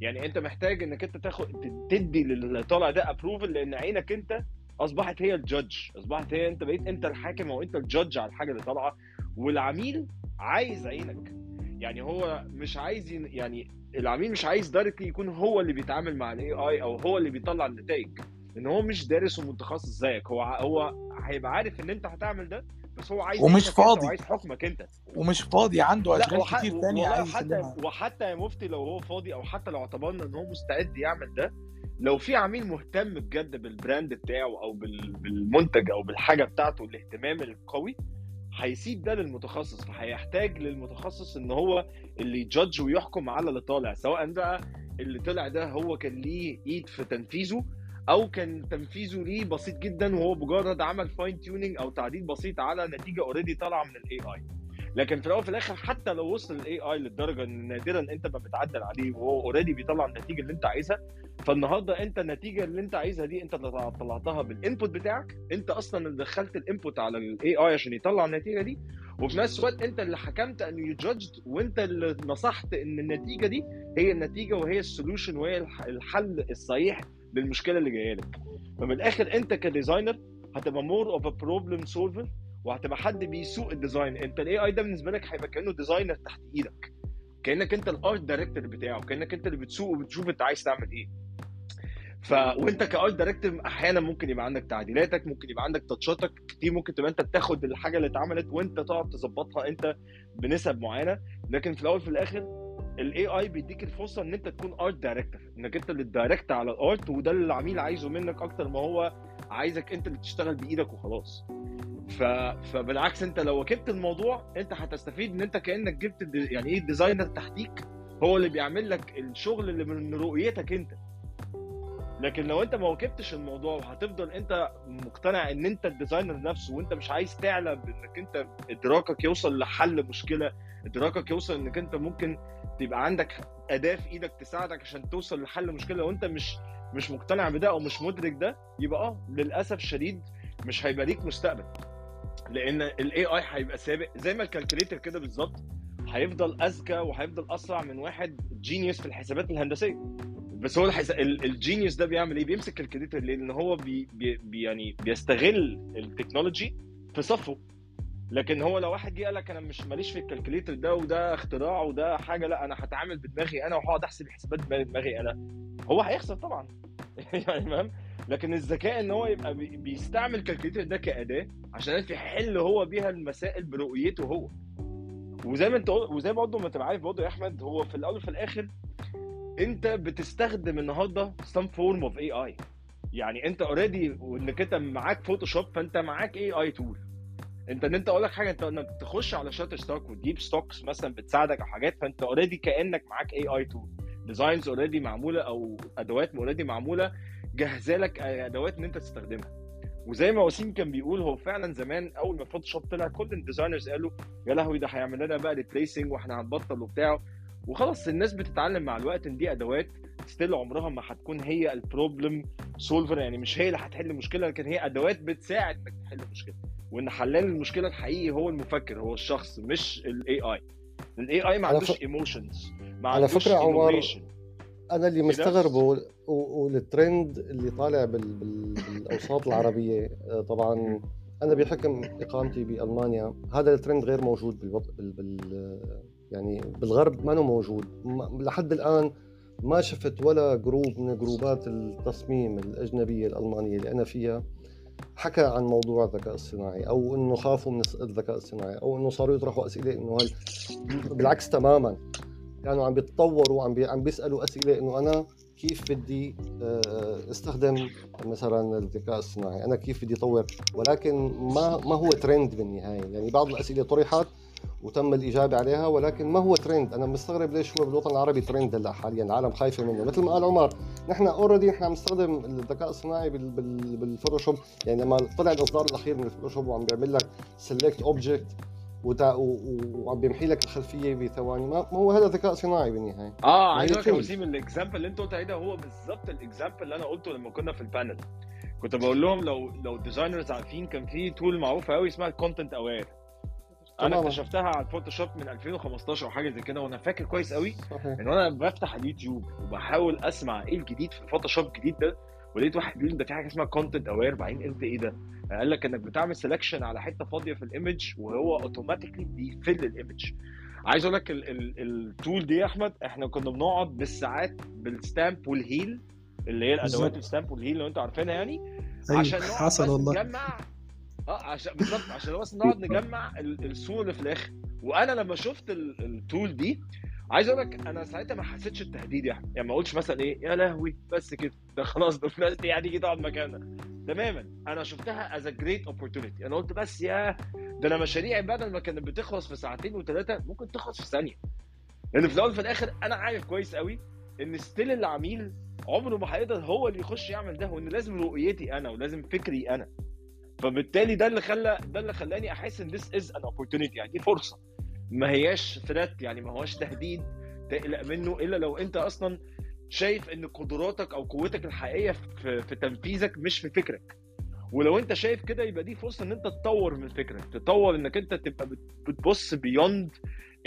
يعني أنت محتاج إنك أنت تاخد تدي للي طالع ده approval لأن عينك أنت أصبحت هي ال judge أصبحت هي أنت بقيت أنت الحاكم أو أنت ال judge على الحاجة اللي طالعة. والعميل عايز عينك. يعني هو مش عايز يعني العميل مش عايز directly يكون هو اللي بيتعامل مع ال AI أو هو اللي بيطلع النتائج. ان هو مش دارس ومتخصص زيك. هو هو هيبقى عارف إن أنت هتعمل ده بس هو عايز ومش فاضي. وعايز حكمك أنت. ومش فاضي. عنده أشغال كتير تانية عايز وحتى يسلمها. وحتى يا مفتي لو هو فاضي أو حتى لو اعتبرنا إن هو مستعد يعمل ده لو في عميل مهتم بجد بال brand بتاعه أو بال- بالمنتج أو بالحاجة بتاعته الاهتمام القوي هيسيب ده للمتخصص فهيحتاج للمتخصص إن هو اللي ي judge ويحكم على اللي طالع سواء بقى اللي طلع ده هو كان ليه إيد في تنفيذه أو كان تنفيذه ليه بسيط جدا وهو مجرد عمل fine tuning أو تعديل بسيط على نتيجة already طالعة من ال AI لكن في الأول وفي الآخر حتى لو وصل ال AI للدرجة إن نادرا أنت ما بتعدل عليه وهو already بيطلع النتيجة اللي أنت عايزها فالنهاردة أنت النتيجة اللي أنت عايزها دي أنت اللي طلعتها بال input بتاعك أنت أصلا اللي دخلت ال input على ال AI عشان يطلع النتيجة دي وفي نفس الوقت أنت اللي حكمت انه ي judge وأنت اللي نصحت إن النتيجة دي هي النتيجة وهي ال solution وهي الح- الحل الصحيح للمشكلة اللي جاية لك. فمن الآخر أنت ك designer هتبقى more of a problem solver وهتبقى حد بيسوق ال design. انت ال AI ده بالنسبة لك هيبقى كأنه designer تحت إيدك. كأنك انت ال art director بتاعه. كأنك انت اللي بتسوق وبتشوف انت عايز تعمل إيه. ف وانت ك art director أحيانا ممكن يبقى عندك تعديلاتك ممكن يبقى عندك touch اتك. كتير ممكن تبقى انت بتاخد الحاجة اللي اتعملت وانت تقعد تظبطها انت بنسب معينة. لكن في الأول في الآخر ال AI بيديك الفرصة إن أنت تكون art director إنك أنت اللي direct على ال art وده اللي العميل عايزه منك أكتر ما هو عايزك انت اللي تشتغل بإيدك وخلاص. ف... فبالعكس انت لو واكبت الموضوع انت هتستفيد ان انت كأنك جبت الدي... يعني إيه ال designer تحتيك هو اللي بيعمل لك الشغل اللي من رؤيتك انت. لكن لو انت ما واكبتش الموضوع وهتفضل انت مقتنع ان انت ال designer نفسه وانت مش عايز تعلى بانك انت ادراكك يوصل لحل مشكلة ادراكك يوصل انك انت ممكن تبقى عندك اداه في إيدك تساعدك عشان توصل لحل مشكلة لو انت مش مش مقتنع بده أو مش مدرك ده يبقى آه للأسف الشديد مش هيبقى ليك مستقبل. لأن ال AI هيبقى سابق زي ما ال calculator كده بالظبط هيفضل أذكى وهيفضل أسرع من واحد genius في الحسابات الهندسية. بس هو الحس... ال- ال genius ده بيعمل إيه؟ بيمسك ال calculator ليه لأن هو. بي... بي يعني بيستغل ال technology في صفه. لكن هو لو واحد جه قال لك أنا مش ماليش في ال calculator ده وده اختراع وده حاجة لا أنا هتعامل بدماغي أنا وهقعد أحسب الحسابات بدماغي أنا. هو هيخسر طبعا. يعني فاهم؟ لكن الذكاء إن هو يبقى بي- بيستعمل ال calculator ده كأداة عشان يحل هو بيها المسائل برؤيته هو. وزي ما أنت وزي برضه ما تبقى عارف برضه يا أحمد هو في الأول وفي الآخر أنت بتستخدم النهارده some form of AI يعني أنت already وانك أنت معاك فوتوشوب فأنت معاك AI tool انت ان انت أقول لك حاجة انت انك تخش على Shutterstock وتجيب stocks مثلا بتساعدك أو حاجات فانت already كأنك معاك AI tool designs already معمولة أو أدوات already معمولة جاهزه لك أدوات إن انت تستخدمها. وزي ما وسيم كان بيقول هو فعلا زمان أول ما فوتوشوب طلع كل ال designers قالوا يا لهوي ده هيعمل لنا بقى replacing وإحنا هنبطل وبتاع. وخلاص الناس بتتعلم مع الوقت إن دي أدوات still عمرها ما هتكون هي ال problem solver يعني مش هي اللي هتحل المشكلة لكن هي أدوات بتساعد إنك تحل المشكلة وإن حلال المشكلة الحقيقي هو المفكر هو الشخص مش ال AI ال AI ما على عندوش emotions ما على عندوش فكرة عمر، innovation. أنا اللي كده؟ مستغربه والترند اللي طالع بال... بال... بالأوساط العربية آه، طبعا أنا بحكم إقامتي بألمانيا هذا الترند غير موجود بالوط... بال... بال... يعني بالغرب ما موجود. لحد الآن ما شفت ولا جروب من جروبات التصميم الأجنبية الألمانية اللي أنا فيها حكى عن موضوع الذكاء الصناعي أو إنه خافوا من الذكاء الصناعي أو إنه صاروا يطرحوا أسئلة إنه هل بالعكس تماما. كانوا عم بيتطوروا وعم بي... عم بيسألوا أسئلة إنه أنا كيف بدي آه، أستخدم مثلا الذكاء الصناعي أنا كيف بدي أطور؟ ولكن ما ما هو ترند بالنهاية. يعني بعض الأسئلة طرحت وتم الإجابة عليها ولكن ما هو ترند أنا مستغرب ليش هو بالوطن العربي ترند هلا حاليا العالم خايفه منه. مثل ما قال عمر نحن already نحن عم نستخدم الذكاء الصناعي بال... بال... بالفوتوشوب. يعني لما طلع الإصدار الأخير من الفوتوشوب وعم بيعمل لك select object وتع... و... و- وعم بيمحي لك الخلفية بثواني ما هو هذا ذكاء صناعي بالنهاية؟ آه عايز أقول لك. وسيم ال example اللي أنت قلت عليه ده هو بالظبط ال example اللي أنا قلته لما كنا في ال panel كنت بقول لهم لو لو ال designers عارفين كان في tool معروفه قوي اسمها ال Content Aware أنا. اكتشفتها على الفوتوشوب من 2015 أو حاجة زي كده وأنا فاكر كويس قوي إن أنا بفتح اليوتيوب وبحاول أسمع إيه الجديد في الفوتوشوب الجديد ده ولقيت واحد بيقول ده في حاجة اسمها Content Aware بعدين قلت إيه ده؟ قال لك إنك بتعمل selection على حتة فاضية في ال image وهو automatically بي fill ال image عايز أقول لك ال tool دي يا أحمد إحنا كنا بنقعد بالساعات بال stamp وال heal اللي هي الأدوات. ال stamp وال heal لو أنتوا عارفينها يعني أيوه عشان نقعد حصل والله نجمع آه عشان بالظبط عشان بس نقعد نجمع ال- الصورة اللي في الآخر. وأنا لما شفت ال- tool دي عايز أقول لك أنا ساعتها ما حسيتش التهديد يعني. يعني ما قلتش مثلا إيه يا لهوي بس كده. ده خلاص ده في ناس دي هتيجي تقعد مكاننا تماما. أنا شفتها as a great opportunity أنا قلت بس يا ده أنا مشاريعي بدل ما كانت بتخلص في ساعتين وثلاثه ممكن تخلص في ثانية. لأن في الأول وفي الآخر أنا عارف كويس قوي إن still العميل عمره ما هيقدر هو اللي يخش يعمل ده وإن لازم رؤيتي أنا ولازم فكري أنا. فبالتالي ده اللي خلى ده اللي خلاني أحس إن this is an opportunity. يعني دي فرصة. ما هياش threat يعني ما هوش تهديد تقلق منه إلا لو أنت أصلا شايف إن قدراتك أو قوتك الحقيقية في, في تنفيذك مش في فكرك. ولو أنت شايف كده يبقى دي فرصة إن أنت تطور من فكرك. تطور إنك أنت تبقى بت- بتبص بيوند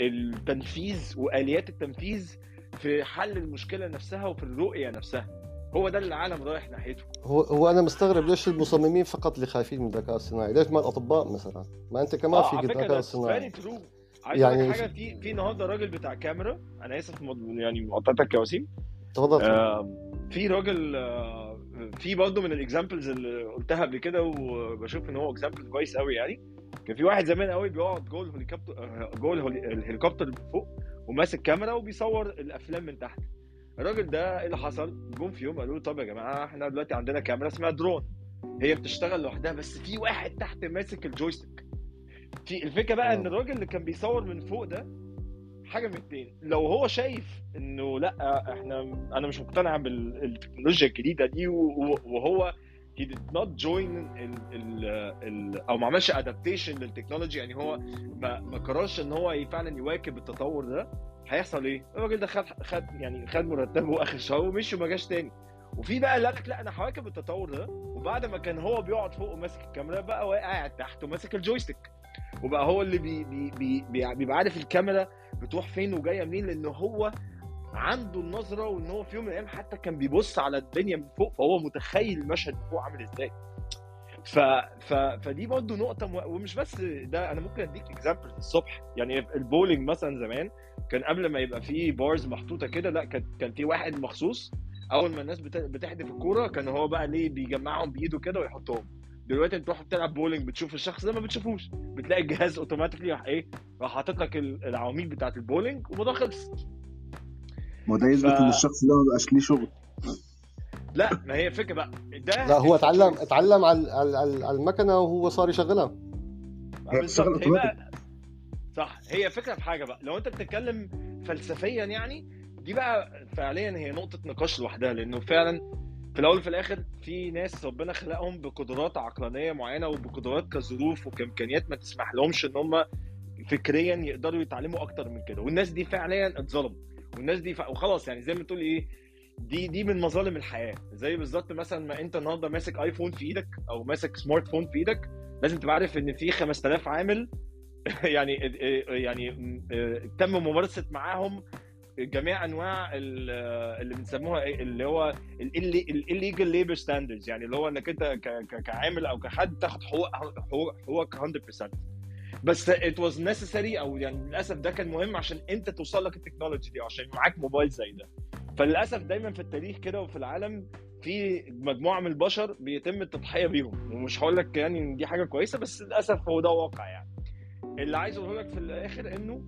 التنفيذ وآليات التنفيذ في حل المشكلة نفسها وفي الرؤية نفسها. هو ده اللي العالم رايح ناحيته. هو هو أنا مستغرب ليش المصممين فقط اللي خايفين من الذكاء الصناعي؟ ليش ما الأطباء مثلا؟ ما أنت كمان فيك على فكرة الذكاء الصناعي ترو يعني حاجة في في النهارده راجل بتاع كاميرا أنا آسف يعني مقاطعتك يا وسيم. تفضل. آه، في راجل آه، في برضه من ال examples اللي قلتها قبل كده وبشوف إن هو example كويس قوي يعني. كان في واحد زمان قوي بيقعد جوه الهليكوبتر آه، جوه الهلي- الهليكوبتر فوق وماسك كاميرا وبيصور الأفلام من تحت. الراجل ده إيه اللي حصل؟ جم في يوم قالوا له طب يا جماعة إحنا دلوقتي عندنا كاميرا اسمها درون هي بتشتغل لوحدها بس في واحد تحت ماسك ال joystick في الفكرة بقى إن آه. الراجل اللي كان بيصور من فوق ده حاجة من اتنين. لو هو شايف إنه لأ إحنا أنا مش مقتنع بالتكنولوجيا الجديدة دي وهو he did not join ال ال ال أو ما عملش adaptation لل technology يعني هو ما ما قررش إن هو فعلا يواكب التطور ده. هيحصل إيه؟ الراجل ده خد خد يعني خد مرتبه آخر الشهر ومشي وما جاش تاني. وفي بقى اللي قال لك لا أنا هواكب التطور ده وبعد ما كان هو بيقعد فوق وماسك الكاميرا بقى واقع قاعد تحت وماسك ال joystick. وبقى هو اللي بي بي بي بي بيبقى عارف الكاميرا بتروح فين وجاية منين لأن هو عنده النظرة وإن هو في يوم من الأيام حتى كان بيبص على الدنيا من فوق فهو متخيل المشهد من فوق عامل إزاي. ف... ف... فدي برضه نقطة مو... ومش بس ده أنا ممكن أديك example الصبح. يعني البولينج مثلا زمان كان قبل ما يبقى فيه bars محطوطة كده لأ كان كان في واحد مخصوص أول ما الناس بت... بتحدف الكورة كان هو بقى ليه بيجمعهم بإيده كده ويحطهم. دلوقتي أنت تروح تلعب بولينج بتشوف الشخص ده ما بتشوفوش. بتلاقي الجهاز automatically راح إيه راح حاطط لك ال- العواميد بتاعت البولينج والموضوع خلص. ما ده يثبت إن الشخص ده ما بقاش ليه شغل. لا ما هي الفكرة بقى. ده لا هو اتعلم اتعلم على على على المكنة وهو صار يشغلها. بالظبط. هي بقى صح. هي فكرة في حاجة بقى. لو انت بتتكلم فلسفيا يعني دي بقى فعليا هي نقطة نقاش لوحدها لأنه فعلا في الأول وفي الآخر في ناس ربنا خلقهم بقدرات عقلانية معينة وبقدرات كظروف وكإمكانيات ما تسمح لهمش إن هم فكريا يقدروا يتعلموا أكتر من كده. والناس دي فعليا اتظلموا. والناس دي ف... وخلاص يعني زي ما تقول إيه دي دي من مظالم الحياة زي بالظبط مثلا ما أنت النهارده ماسك آيفون في إيدك أو ماسك سمارت فون في إيدك لازم تبقى عارف إن في 5000 عامل يعني يعني تم ممارسة معاهم جميع أنواع ال- اللي بنسموها إيه؟ اللي هو ال legal labor standards يعني اللي هو إنك أنت كعامل أو كحد تاخد حقوق حقوق حقوقك 100% بس it was necessary أو يعني للأسف ده كان مهم عشان أنت توصل لك ال technology دي عشان معاك موبايل زي ده فللأسف دايما في التاريخ كده وفي العالم في مجموعة من البشر بيتم التضحية بيهم. ومش هقول لك يعني إن دي حاجة كويسة بس للأسف هو ده واقع يعني. اللي عايز أقوله لك في الآخر إنه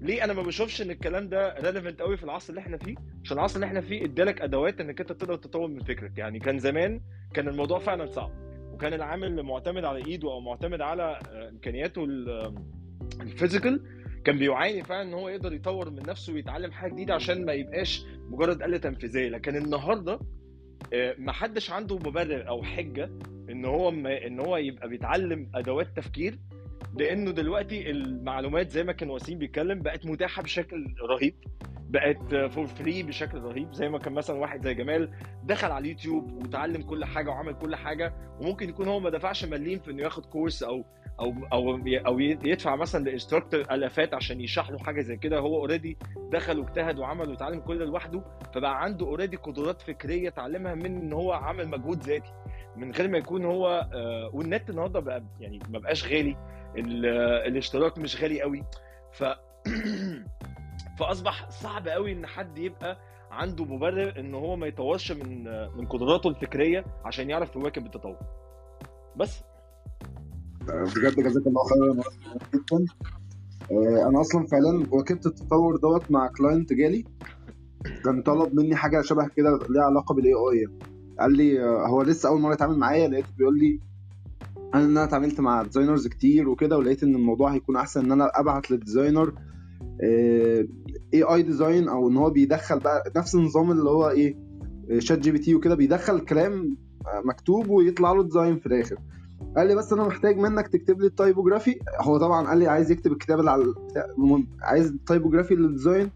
ليه أنا ما بشوفش إن الكلام ده relevant قوي في العصر اللي إحنا فيه؟ عشان العصر اللي إحنا فيه إدالك أدوات إنك أنت تقدر تطور من فكرك. يعني كان زمان كان الموضوع فعلا صعب وكان العامل معتمد على إيده أو معتمد على إمكانياته ال- ال physical كان بيعاني فعلا إن هو يقدر يطور من نفسه ويتعلم حاجة جديدة عشان ما يبقاش مجرد آلة تنفيذية. لكن النهارده آه، ما حدش عنده مبرر أو حجة إن هو إن هو يبقى بيتعلم أدوات تفكير لأنه دلوقتي المعلومات زي ما كان وسيم بيتكلم بقت متاحة بشكل رهيب بقت for free بشكل رهيب. زي ما كان مثلا واحد زي جمال دخل على اليوتيوب وتعلم كل حاجة وعمل كل حاجة وممكن يكون هو ما دفعش مليم في إنه ياخد كورس أو أو أو أو يدفع مثلا ل instructor آلافات عشان يشرح له حاجة زي كده. هو already دخل واجتهد وعمل وتعلم كل ده لوحده فبقى عنده اوريدي قدرات فكرية اتعلمها من إن هو عمل مجهود ذاتي. من غير ما يكون هو آه، والنت النهارده بقى يعني ما بقاش غالي. ال- الاشتراك مش غالي قوي. ف فأصبح صعب قوي إن حد يبقى عنده مبرر إن هو ما يطورش من من قدراته الفكرية عشان يعرف يواكب التطور. بس. بجد جزاك الله خيرا جدا. آه، أنا أصلا فعلا واكبت التطور دوت مع client جالي. كان طلب مني حاجة شبه كده ليها علاقة بال AI قال لي آه، هو لسه أول مرة يتعامل معايا؟ لقيته بيقول لي أنا أنا اتعاملت مع designers كتير وكده ولقيت إن الموضوع هيكون أحسن إن أنا أبعت لل designer AI design أو إن هو بيدخل بقى نفس النظام اللي هو إيه ChatGPT وكده بيدخل كلام مكتوب ويطلع له design في الآخر. قال لي بس أنا محتاج منك تكتب لي ال typography هو طبعا قال لي عايز يكتب الكتاب اللي على. المهم عايز ال typography لل design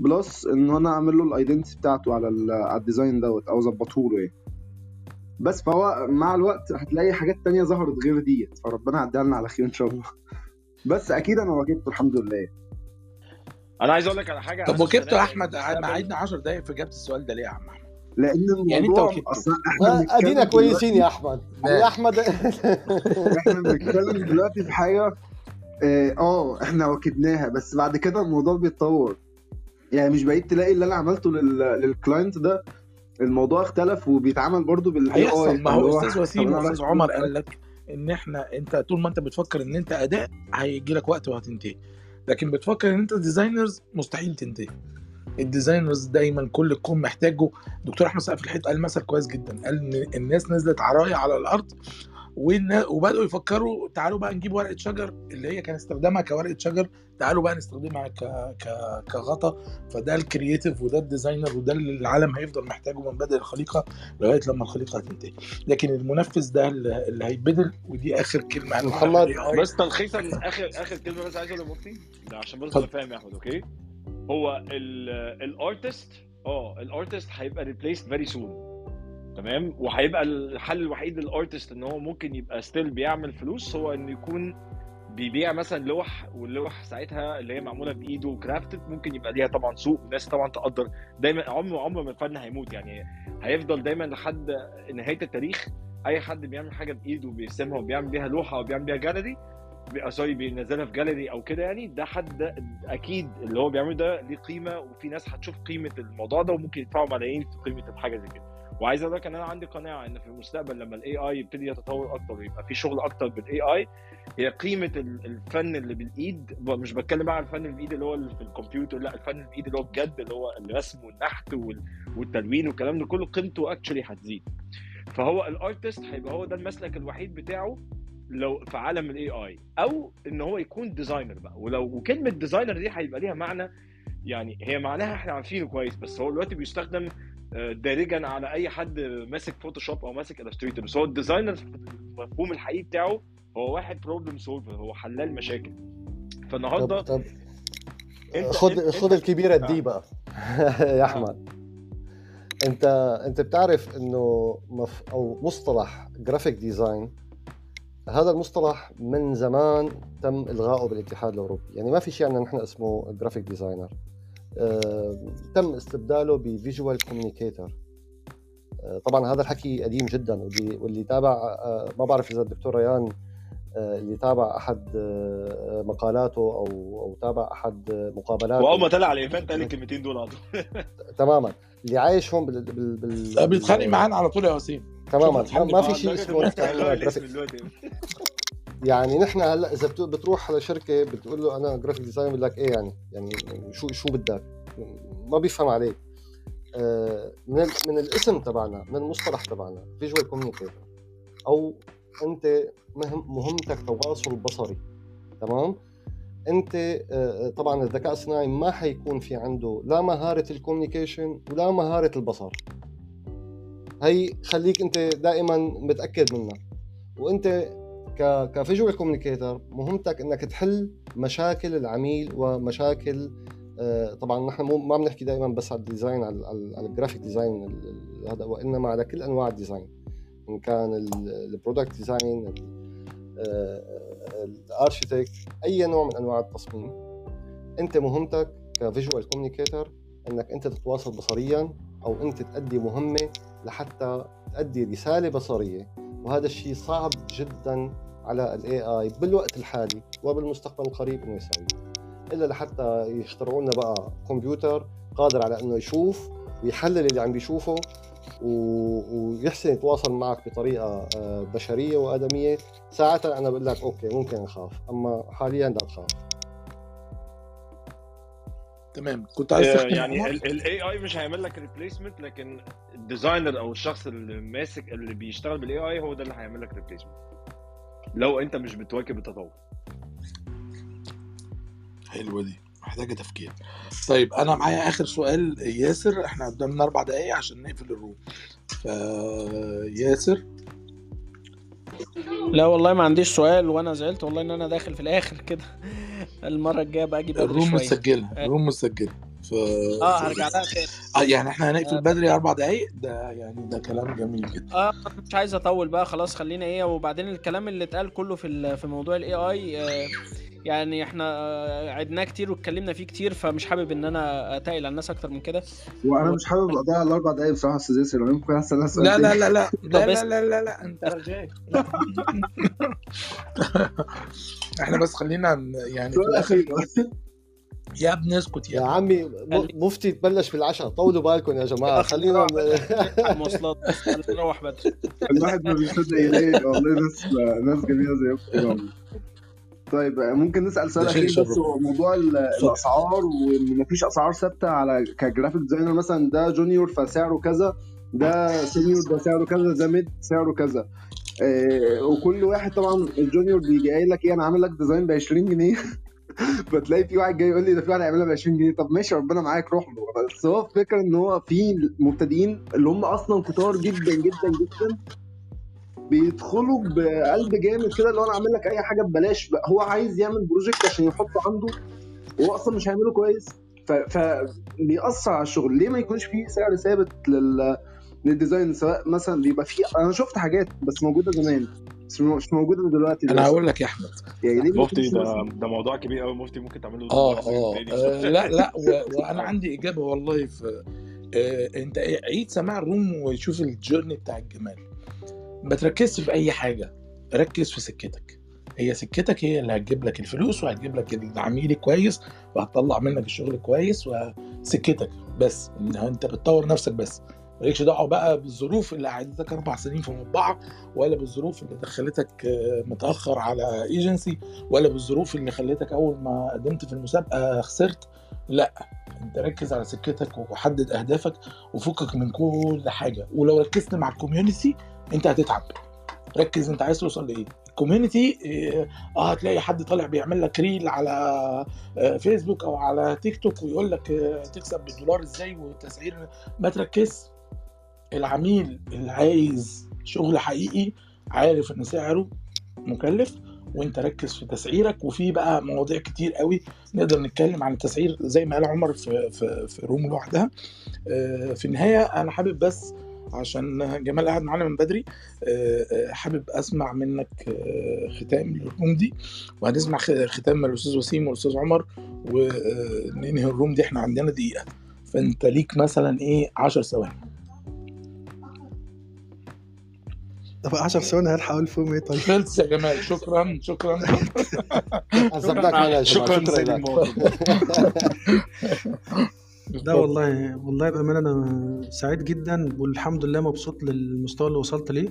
plus إن أنا أعمل له ال identity بتاعته على ال- على ال design دوت أو أظبطه له يعني بس فهو مع الوقت هتلاقي حاجات تانية ظهرت غير ديت فربنا يعديها لنا على خير إن شاء الله بس أكيد أنا واكبته الحمد لله أنا عايز أقول لك على حاجة طب السنة- أحمد قعدنا 10 دقايق في إجابة السؤال ده ليه يا عم احمد؟ لأن يعني أنت الموضوع واكبته. أصلا إحنا أدينا كويسين يا أحمد. يا أحمد. إحنا بنتكلم دلوقتي في حاجة آه آه، إحنا واكبناها بس بعد كده الموضوع بيتطور. يعني مش بعيد تلاقي اللي أنا عملته لل... لل client ده الموضوع اختلف وبيتعمل برضو بال AI هيحصل. ما هو أستاذ وسيم واستاذ عمر قال لك إن إحنا أنت طول ما أنت بتفكر إن أنت أداة هيجي لك وقت وهتنتهي. لكن بتفكر إن أنت designers مستحيل تنتهي. ال designers دايما كل الكون محتاجه. دكتور أحمد سقف الحيط قال مثل كويس جدا قال إن الناس نزلت عرايا على الأرض وبدأوا يفكروا تعالوا بقى نجيب ورقة شجر اللي هي كان استخدامها كورقة شجر تعالوا بقى نستخدمها ك... ك... كغطا. فده ال creative وده ال designer وده اللي العالم هيفضل محتاجه من بدء الخليقة لغاية لما الخليقة هتنتهي. لكن المنفذ ده اللي هيتبدل ودي آخر كلمة. بس تلخيصا اخر آخر كلمة بس عايز اقولها لمفتي؟ ده عشان بس فاهم يا أحمد okay؟ هو ال artist آه ال artist هيبقى replaced very soon تمام؟ وهيبقى الحل الوحيد لل artist إن هو ممكن يبقى still بيعمل فلوس هو انه يكون بيبيع مثلا لوح واللوح ساعتها اللي هي معمولة بإيده و crafted ممكن يبقى ليها طبعا سوق والناس طبعا تقدر. دايما عمر عمر ما الفن هيموت يعني. هيفضل دايما لحد نهاية التاريخ أي حد بيعمل حاجة بإيده وبيرسمها وبيعمل بيها لوحة وبيعمل بيها جاليري sorry بينزلها في جاليري أو كده يعني ده حد أكيد اللي هو بيعمله ده ليه قيمة وفي ناس هتشوف قيمة الموضوع ده وممكن يدفعوا ملايين في قيمة الحاجة زي كده. وعايز أقول لك إن أنا عندي قناعة إن في المستقبل لما ال AI يبتدي يتطور أكتر ويبقى في شغل أكتر بال AI هي قيمة ال- الفن اللي بالإيد مش بتكلم بقى عن الفن اللي بالايد اللي هو اللي في الكمبيوتر لا الفن اللي بالايد اللي هو بجد اللي هو الرسم والنحت وال- والتلوين والكلام ده كله قيمته actually هتزيد. فهو ال artist هيبقى هو ده المسلك الوحيد بتاعه لو في عالم ال AI أو إن هو يكون designer بقى. ولو وكلمة designer دي هيبقى ليها معنى يعني هي معناها إحنا عارفينه كويس بس هو دلوقتي بيستخدم آه، دارجا على أي حد ماسك Photoshop أو ماسك Illustrator بس هو ال designer المفهوم الحقيقي بتاعه هو واحد problem solver هو حلال مشاكل. فالنهاردة طب طب انت خد أنت- خد الكبيرة آه. دي بقى. يا أحمد. انت أنت بتعرف إنه مف... أو مصطلح graphic design هذا المصطلح من زمان تم الغائه بالاتحاد الأوروبي. يعني ما في شيء عندنا نحن اسمه graphic designer آه، تم استبداله ب visual communicator طبعا هذا الحكي قديم جدا واللي واللي تابع آه، ما بعرف إذا الدكتور ريان آه، اللي تابع أحد آه، مقالاته أو أو تابع أحد مقابلاته. وأول ما طلع على ال event قال الكلمتين دول على طول تماما. اللي عايش هون بال بال بال بيتخانق معانا على طول يا وسيم. تماما ما, في شيء اسمه يعني نحن هلا إذا بت- بتروح على شركة بتقول له أنا graphic design بقول لك إيه يعني؟ يعني شو شو بدك؟ ما بيفهم عليك. آه، من من الاسم تبعنا من المصطلح تبعنا visual communicator أو أنت مهم مهمتك تواصل بصري. تمام؟ أنت آه، طبعا الذكاء الصناعي ما حيكون في عنده لا مهارة ال communication ولا مهارة البصر. هي خليك انت دائما متأكد منها. وانت ك ك visual communicator مهمتك إنك تحل مشاكل العميل ومشاكل آه، طبعا نحن مو ما بنحكي دائما بس على ال design على, على ال graphic design هذا وإنما على كل أنواع ال design. إن كان ال product design ال architect أي نوع من أنواع التصميم. أنت مهمتك ك visual communicator إنك أنت تتواصل بصريا أو أنت تؤدي مهمة لحتى تؤدي رسالة بصرية. وهذا الشيء صعب جدا على ال AI بالوقت الحالي وبالمستقبل القريب إنه يسويه إلا لحتى يخترعوا لنا بقى كمبيوتر قادر على إنه يشوف ويحلل اللي عم بيشوفه و- ويحسن يتواصل معك بطريقة آه، بشرية وآدمية. ساعتها أنا بقول لك okay ممكن أخاف أما حاليا لا تخاف. تمام. كنت عايز تختم يعني؟ الاي اي مش هيعمل لك replacement لكن ال designer أو الشخص اللي ماسك اللي بيشتغل بال AI هو ده اللي هيعمل لك replacement لو أنت مش بتواكب التطور. حلوة دي. محتاجة تفكير. طيب أنا معايا آخر سؤال ياسر. إحنا قدامنا أربع دقايق عشان نقفل ال room فياسر لا والله ما عنديش سؤال وأنا زعلت والله إن أنا داخل في الآخر كده. المرة الجاية بقى أجي بدري الروم مسجله الروم مسجله ف آه هرجع لها تاني آه يعني إحنا هنقفل آه. بدري أربع دقايق ده يعني ده كلام جميل جدا آه مش عايز أطول بقى خلاص خلينا إيه وبعدين الكلام اللي اتقال كله في ال- في موضوع ال AI يعني إحنا آه، عدناه كتير واتكلمنا فيه كتير فمش حابب إن أنا أتقل على الناس أكتر من كده وأنا مش حابب أضيع الأربع دقايق بصراحة يا أستاذ ياسر لو ممكن أسأل لا لا. لا لا لا لا لا لا, لا. انت لا. إحنا بس خلينا يعني في الآخر يا ابني اسكت يا يا عمي مفتي تبلش بالعشاء طولوا بالكم يا جماعة. خلينا المواصلات بس نروح بدري. الواحد ما بيصدق يلاقي والله ناس ناس جميلة والله. طيب ممكن نسأل سؤال أخير؟ بس. هو موضوع ال- الأسعار وإن مفيش أسعار ثابتة على ك graphic designer مثلا ده junior فسعره كذا ده senior ده سعره كذا ده mid سعره كذا. آه، وكل واحد طبعا ال junior بيجي قايل لك إيه أنا عامل لك design ب 20 جنيه. فتلاقي في واحد جاي يقول لي ده في واحد هيعملها ب 20 جنيه. طب ماشي ربنا معاك روح له. بس هو الفكرة إن هو في مبتدئين اللي هم أصلا كتار جدا جدا جدا بيدخلوا بقلب جامد كده اللي هو أنا عامل لك أي حاجة ببلاش. هو عايز يعمل project عشان يحطه عنده وهو أصلا مش هيعمله كويس. فبيأثر على الشغل. ليه ما يكونش فيه سعر ثابت لل لل design سواء مثلا بيبقى فيه أنا شفت حاجات بس موجودة زمان. مش موجودة دلوقتي أنا هقول لك يا أحمد. يعني مفتي ده ده موضوع كبير قوي مفتي ممكن تعمل له آه أسبوع آه. آه، لا لا وأنا عندي إجابة والله في آه أنت عيد سماع الروم وشوف الجيرني بتاع الجمال. ما تركزش في أي حاجة. ركز في سكتك. هي سكتك هي اللي هتجيب لك الفلوس وهتجيب لك العميل كويس وهتطلع منك الشغل كويس وسكتك بس. إن أنت بتطور نفسك بس. مالكش دعوة بقى بالظروف اللي قعدتك أربع سنين في مطبعة ولا بالظروف اللي دخلتك آه، متأخر على ايجنسي ولا بالظروف اللي خلتك أول ما قدمت في المسابقة خسرت. لا أنت ركز على سكتك وحدد أهدافك وفكك من كل حاجة. ولو ركزت مع ال community أنت هتتعب. ركز أنت عايز توصل لإيه. ال community آه هتلاقي حد طالع بيعمل لك reel على آه، فيسبوك أو على تيك توك ويقول لك آه، تكسب بالدولار إزاي والتسعير ما تركز. العميل اللي عايز شغل حقيقي عارف إن سعره مكلف وأنت ركز في تسعيرك. وفي بقى مواضيع كتير قوي نقدر نتكلم عن التسعير زي ما قال عمر في في, في روم لوحدها. آه، في النهاية أنا حابب بس عشان جمال قاعد معانا من بدري آه، آه، حابب أسمع منك ختام للروم دي. وهنسمع ختام من الأستاذ وسيم والأستاذ عمر وننهي الروم دي إحنا عندنا دقيقة. فأنت ليك مثلا إيه 10 ثواني. طب 10 ثواني هلحق أقول فيهم إيه طيب. خلص يا جمال. شكرا شكرا. شكرا شكرا لا والله والله بأمانة أنا سعيد جدا والحمد لله مبسوط للمستوى اللي وصلت ليه.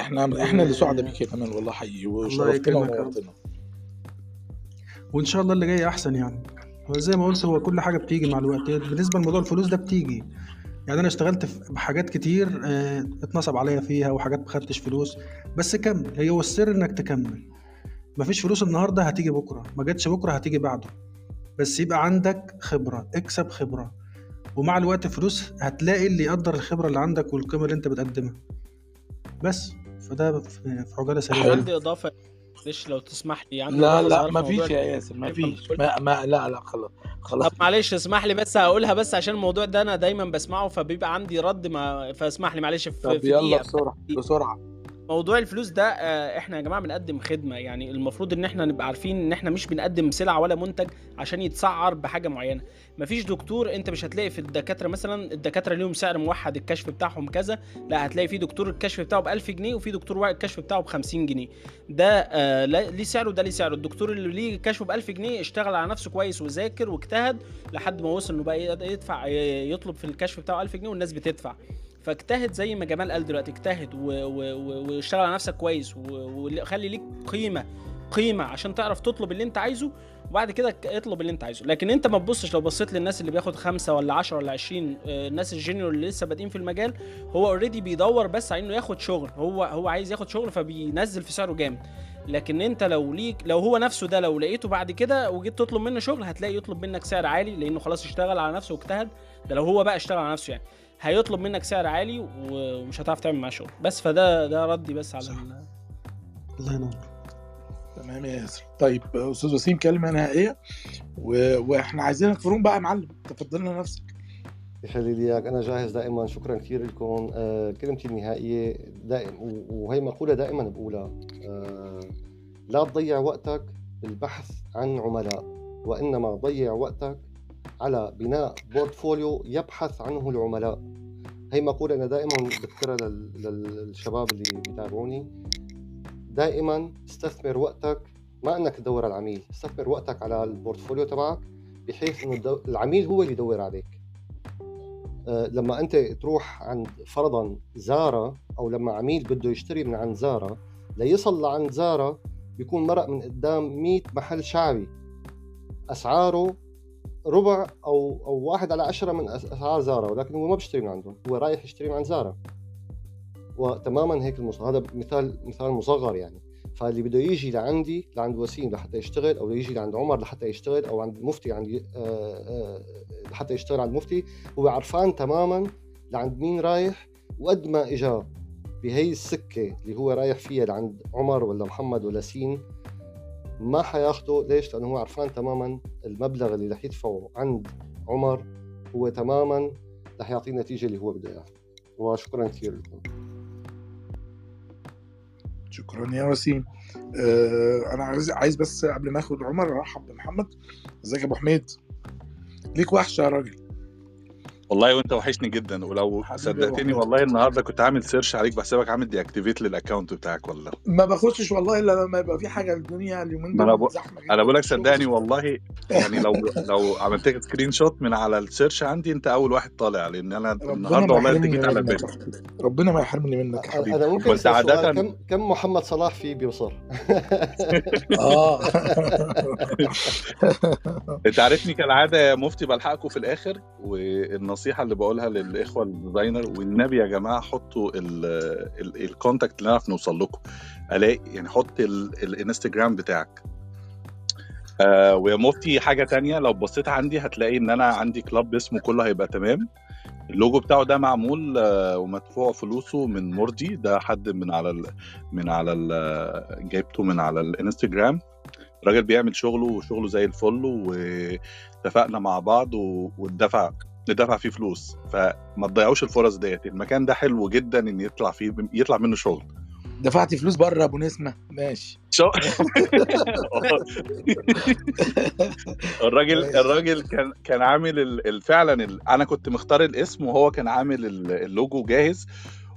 إحنا إحنا اللي سعداء بيك يا جمال والله حقيقي. وشرفتنا. ونورتنا وإن شاء الله اللي جاي أحسن يعني. هو زي ما قلت هو كل حاجة بتيجي مع الوقت. بالنسبة لموضوع الفلوس ده بتيجي. يعني أنا اشتغلت في بحاجات كتير آه، اتنصب عليا فيها وحاجات ما خدتش فلوس بس كمل. هي هو السر إنك تكمل. مفيش فلوس النهارده هتيجي بكرة ما جاتش بكرة هتيجي بعده. بس يبقى عندك خبرة اكسب خبرة. ومع الوقت الفلوس هتلاقي اللي يقدر الخبرة اللي عندك والقيمة اللي أنت بتقدمها. بس. فده في عجالة سريعة. عندي إضافة معلش لو تسمح لي عندي لا لا ما في فيش يا ياسر ما فيش. ما, ما لا لا خلاص خلاص. طب معلش اسمح لي بس هقولها بس عشان الموضوع ده أنا دايما بسمعه فبيبقى عندي رد ما فاسمح لي معلش في, طب في يلا. بسرعة بسرعة. موضوع الفلوس ده آه، إحنا يا جماعة بنقدم خدمة. يعني المفروض إن إحنا نبقى عارفين إن إحنا مش بنقدم سلعة ولا منتج عشان يتسعر بحاجة معينة. مفيش دكتور أنت مش هتلاقي في الدكاترة مثلا الدكاترة ليهم سعر موحد الكشف بتاعهم كذا. لا هتلاقي في دكتور الكشف بتاعه ب 1000 جنيه وفي دكتور الكشف بتاعه ب 50 جنيه. ده آه ليه سعره وده ليه سعره؟ الدكتور اللي ليه كشفه ب 1000 جنيه اشتغل على نفسه كويس وذاكر واجتهد لحد ما وصل إنه بقى يدفع يطلب في الكشف بتاعه 1000 جنيه والناس بتدفع. فاجتهد زي ما جمال قال دلوقتي اجتهد واشتغل على نفسك كويس وخلي ليك قيمة قيمة عشان تعرف تطلب اللي انت عايزه وبعد كده اطلب اللي انت عايزه. لكن انت ما تبصش لو بصيت للناس اللي بياخد خمسة ولا عشرة ولا عشرين آه، الناس ال junior اللي لسه بادئين في المجال هو already بيدور بس على انه ياخد شغل. هو هو عايز ياخد شغل فبينزل في سعره جامد. لكن انت لو ليك لو هو نفسه ده لو لقيته بعد كده وجيت تطلب منه شغل هتلاقي يطلب منك سعر عالي لأنه خلاص اشتغل على نفسه واجتهد. ده لو هو بقى اشتغل على نفسه يعني. هيطلب منك سعر عالي ومش هتعرف تعمل معاه شغل. بس فده ده ردي بس على صح. ال- الله ينور. تمام يا ياسر. طيب أستاذ وسيم كلمة نهائية. و... وإحنا عايزينك في روم بقى يا معلم. تفضل لنا نفسك. يخلي لي إياك أنا جاهز دائما. شكرا كثير لكم. آه كلمتي النهائية دائما وهي مقولة دائما بقولها آه لا تضيع وقتك بالبحث عن عملاء وإنما ضيع وقتك على بناء portfolio يبحث عنه العملاء. هي مقولة أنا دائما بذكرها لل- للشباب اللي بيتابعوني. دائما استثمر وقتك ما أنك تدور على العميل استثمر وقتك على ال portfolio تبعك بحيث إنه العميل هو اللي يدور عليك. آه، لما أنت تروح عند فرضا زارا أو لما عميل بده يشتري من عند زارا ليصل لعند زارا بيكون مرق من قدام 100 محل شعبي. أسعاره ربع أو أو واحد على عشرة من أسعار زارا ولكن هو ما بيشتري من عندهم هو رايح يشتري من عند زارا. وتماما هيك المص... هذا مثال مثال مصغر يعني. فاللي بده يجي لعندي لعند وسيم لحتى يشتغل أو يجي لعند عمر لحتى يشتغل أو عند مفتي عند آه، آه، لحتى يشتغل عند مفتي هو عرفان تماما لعند مين رايح وقد ما إجا بهي السكة اللي هو رايح فيها لعند عمر ولا محمد ولا سين ما حياخده؟ ليش؟ لأنه هو عرفان تماما المبلغ اللي رح يدفعه عند عمر هو تماما رح يعطيه النتيجه اللي هو بده إياها. وشكرا كثير لكم. شكرا يا وسيم. آه أنا عايز عايز بس قبل ما آخد عمر أرحب بمحمد. إزيك يا أبو حميد؟ ليك وحشة يا راجل. والله وأنت وحشني جدا ولو صدقتني والله النهارده كنت عامل سيرش عليك بحسابك عامل دي اكتيفيت للاكونت بتاعك والله. ما بخشش والله إلا لما يبقى في حاجة الدنيا اليومين أنا دول بقول زحمة أنا بقول لك في صدقني والله يعني لو لو عملت لك سكرين شوت من على السيرش عندي أنت أول واحد طالع لأن أنا النهارده والله انت جيت على بالي ربنا ما يحرمني منك يا أنا حبيبي. أنا ممكن سؤال. عادة كم كم محمد صلاح فيه بيوصل آه. أنت عارفني كالعادة يا مفتي بلحقكم في الآخر والنصيحه اللي بقولها للإخوة ال designer والنبي يا جماعة حطوا ال- ال- ال contact اللي نعرف نوصل لكم. ألاقي يعني حط ال- الإنستجرام بتاعك. آه ويا مفتي حاجة تانية لو بصيت عندي هتلاقي إن أنا عندي club اسمه كله هيبقى تمام. اللوجو بتاعه ده معمول آه، ومدفوع فلوسه من مرضي. ده حد من على ال من على ال جايبته من على الانستجرام الراجل بيعمل شغله وشغله زي الفل واتفقنا مع بعض واتدفع ندفع فيه فلوس فما تضيعوش الفرص ديت. المكان ده حلو جدا إن يطلع فيه يطلع منه شغل. دفعت فلوس بره يا أبو نسمة. ماشي. شو... الراجل الراجل كان كان عامل ال- فعلا ال... أنا كنت مختار الاسم وهو كان عامل ال- اللوجو جاهز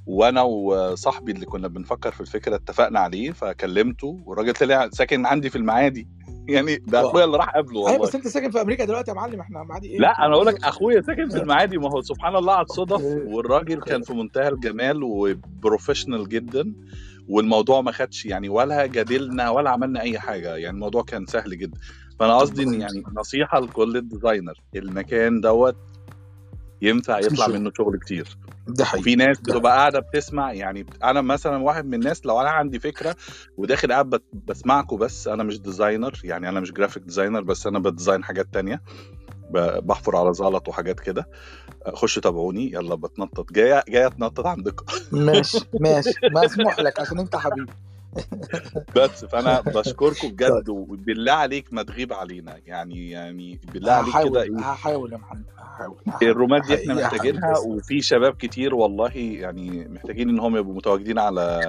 وأنا وصاحبي اللي كنا بنفكر في الفكرة اتفقنا عليه فكلمته والراجل طلع ساكن عندي في المعادي. يعني ده wow. أخويا اللي راح قبله أيوه والله بس أنت ساكن في أمريكا دلوقتي يا معلم إحنا معادي إيه لا أنا أقول لك أخويا ساكن في المعادي ما هو سبحان الله على الصدف. والراجل كان في منتهى الجمال و professional جدا والموضوع ما خدش يعني ولا جادلنا ولا عملنا أي حاجة يعني الموضوع كان سهل جدا فأنا قصدي إن يعني نصيحة لكل ال designer المكان دوت ينفع يطلع. منه شغل كتير ده حقيقي. وفي ناس بتبقى قاعدة بتسمع يعني أنا مثلا واحد من الناس لو أنا عندي فكرة وداخل قاعد بسمعكم بس أنا مش designer يعني أنا مش graphic designer بس أنا ب design حاجات تانية بحفر على زلط وحاجات كده. خشوا تابعوني يلا بتنطط. جاية جاية اتنطط عندكم. ماشي ماشي. مسموح لك عشان أنت حبيبي. بس فأنا بشكركم بجد وبالله عليك ما تغيب علينا يعني يعني بالله عليك كده هحاول يا محمد هحاول. الرومات دي إحنا محتاجينها. وفي شباب كتير والله يعني محتاجين إن هم يبقوا متواجدين على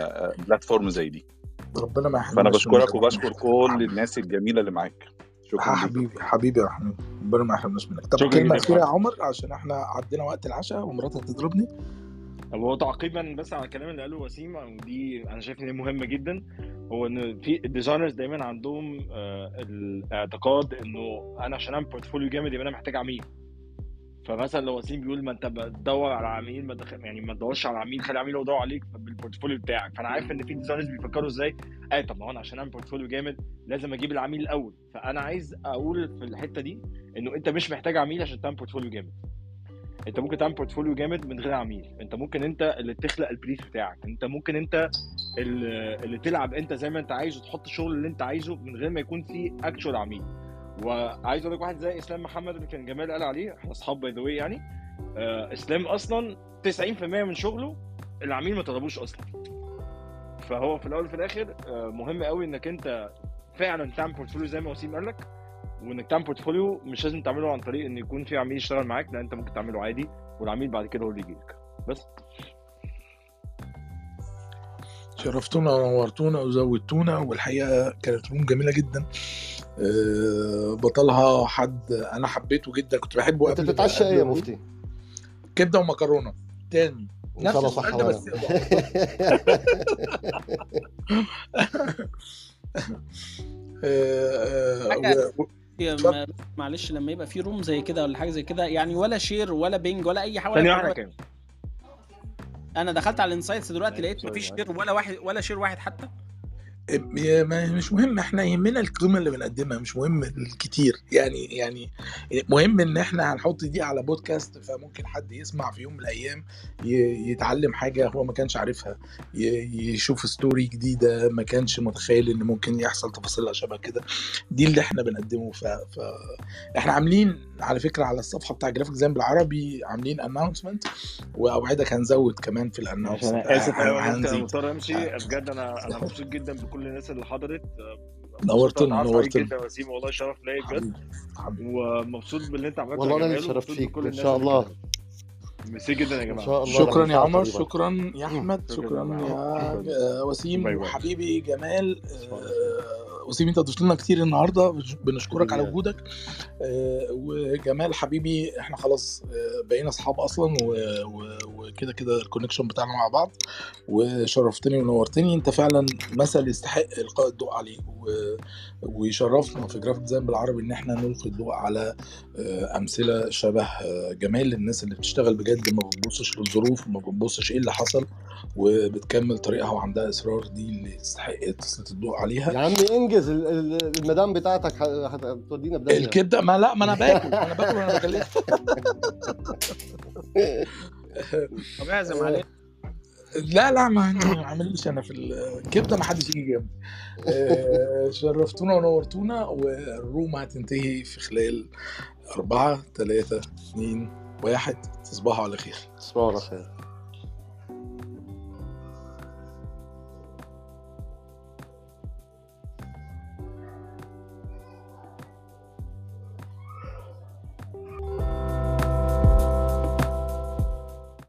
platform زي دي ربنا ما يحرمناش فأنا بشكرك وبشكر. كل الناس الجميلة اللي معاك شكرا حبيبي حبيبي يا محمود ربنا ما يحرمناش منك طب كلمة أخيرة يا. عمر عشان إحنا عدينا وقت العشاء ومراتي هتضربني طب هو تعقيبا بس على الكلام اللي قاله وسيم ودي أنا شايف إن هي مهمة جدا هو إن في ال designers دايما عندهم آه، الاعتقاد إنه أنا عشان أعمل portfolio جامد يبقى أنا محتاج عميل. فمثلا لو وسيم بيقول ما أنت بتدور على عميل ما دخل يعني ما تدورش على عميل خلي عميل يدور عليك بال portfolio بتاعك. فأنا عارف إن في designers بيفكروا إزاي اي طب ما هو أنا عشان أعمل portfolio جامد لازم أجيب العميل الأول. فأنا عايز أقول في الحتة دي إنه أنت مش محتاج عميل عشان تعمل portfolio جامد. انت ممكن تعمل portfolio جامد من غير عميل. انت ممكن انت اللي تخلق ال brief بتاعك. انت ممكن انت اللي, تلعب انت زي ما انت عايز وتحط الشغل اللي انت عايزه من غير ما يكون في actual عميل. وعايز أقول لك واحد زي إسلام محمد اللي كان جمال قال عليه إحنا أصحاب by the way يعني. آه إسلام أصلا 90% من شغله العميل ما طلبوش أصلا. فهو في الأول وفي الآخر آه مهم قوي إنك أنت فعلا تعمل portfolio زي ما وسيم قال لك. وانك تعمل portfolio مش لازم تعمله عن طريق إن يكون في عميل يشتغل معاك لا أنت ممكن تعمله عادي والعميل بعد كده هو اللي يجي لك. بس. شرفتونا ونورتونا وزودتونا والحقيقة كانت room جميلة جدا. آه، بطلها حد أنا حبيته جدا كنت بحبه أنت بتتعشى إيه يا مفتي؟ كبدة ومكرونة. تاني. إن نفس السؤال ده بس ما- معلش لما يبقى في room زي كده ولا حاجة زي كده يعني ولا share ولا ping ولا أي حاجة ثانية ولا واحدة كام أنا دخلت على ال insights دلوقتي لقيت مفيش share ولا واحد ولا share واحد حتى. مش مهم إحنا يهمنا القيمة اللي بنقدمها مش مهم الكتير. يعني يعني مهم إن إحنا هنحط دي على بودكاست فممكن حد يسمع في يوم من الأيام يتعلم حاجة هو ما كانش عارفها يشوف story جديدة ما كانش متخيل إن ممكن يحصل تفاصيلها شبه كده. دي اللي إحنا بنقدمه ف... ف... إحنا عاملين على فكرة على الصفحة بتاع Graphic Design بالعربي عاملين announcement وأوعدك هنزود كمان في ال announcement أنا آسف هنزيد. مضطر أمشي. بجد أنا أنا مبسوط جدا بكل الناس اللي حضرت. نورتنا، نورتنا نورتنا. جدا يا وسيم والله شرف ليا بجد. ومبسوط باللي أنت عملته والله أنا ومبسوط فيك الناس شاء الله. ميرسي جدا يا إن جماعة. شاء الله. شكرا يا عمر. شكرا يا أحمد شكراً شكرا يا يا. آه، وسيم. وحبيبي جمال آه، وسيم انت ضفت لنا كتير النهارده بنشكرك على. وجودك. آه، وجمال حبيبي إحنا خلاص آه، بقينا اصحاب أصلا وكده كده الكونكشن بتاعنا مع بعض. وشرفتني ونورتني. انت فعلا مثل يستحق إلقاء الضوء عليه. ويشرفنا في Graphic Design بالعربي إن إحنا نلقي الضوء على آه، أمثلة شبه جمال للناس اللي بتشتغل بجد. ما بتبصش للظروف وما بتبصش إيه اللي حصل وبتكمل طريقها وعندها إصرار. دي اللي يستحق تسلط الضوء عليها. يا عمي انجز ال- ال- المدام بتاعتك هتودينا بداية. الكبدة ما لا ما أنا باكل ما أنا باكل وأنا بكلمك. طب اعزم عليه لا لا ما عمليش أنا في الكبدة ما حدش يجي جنبي. آه، شرفتونا ونورتونا والروم هتنتهي في خلال أربعة ثلاثة اثنين واحد. تصبحوا على خير. تصبحوا على خير.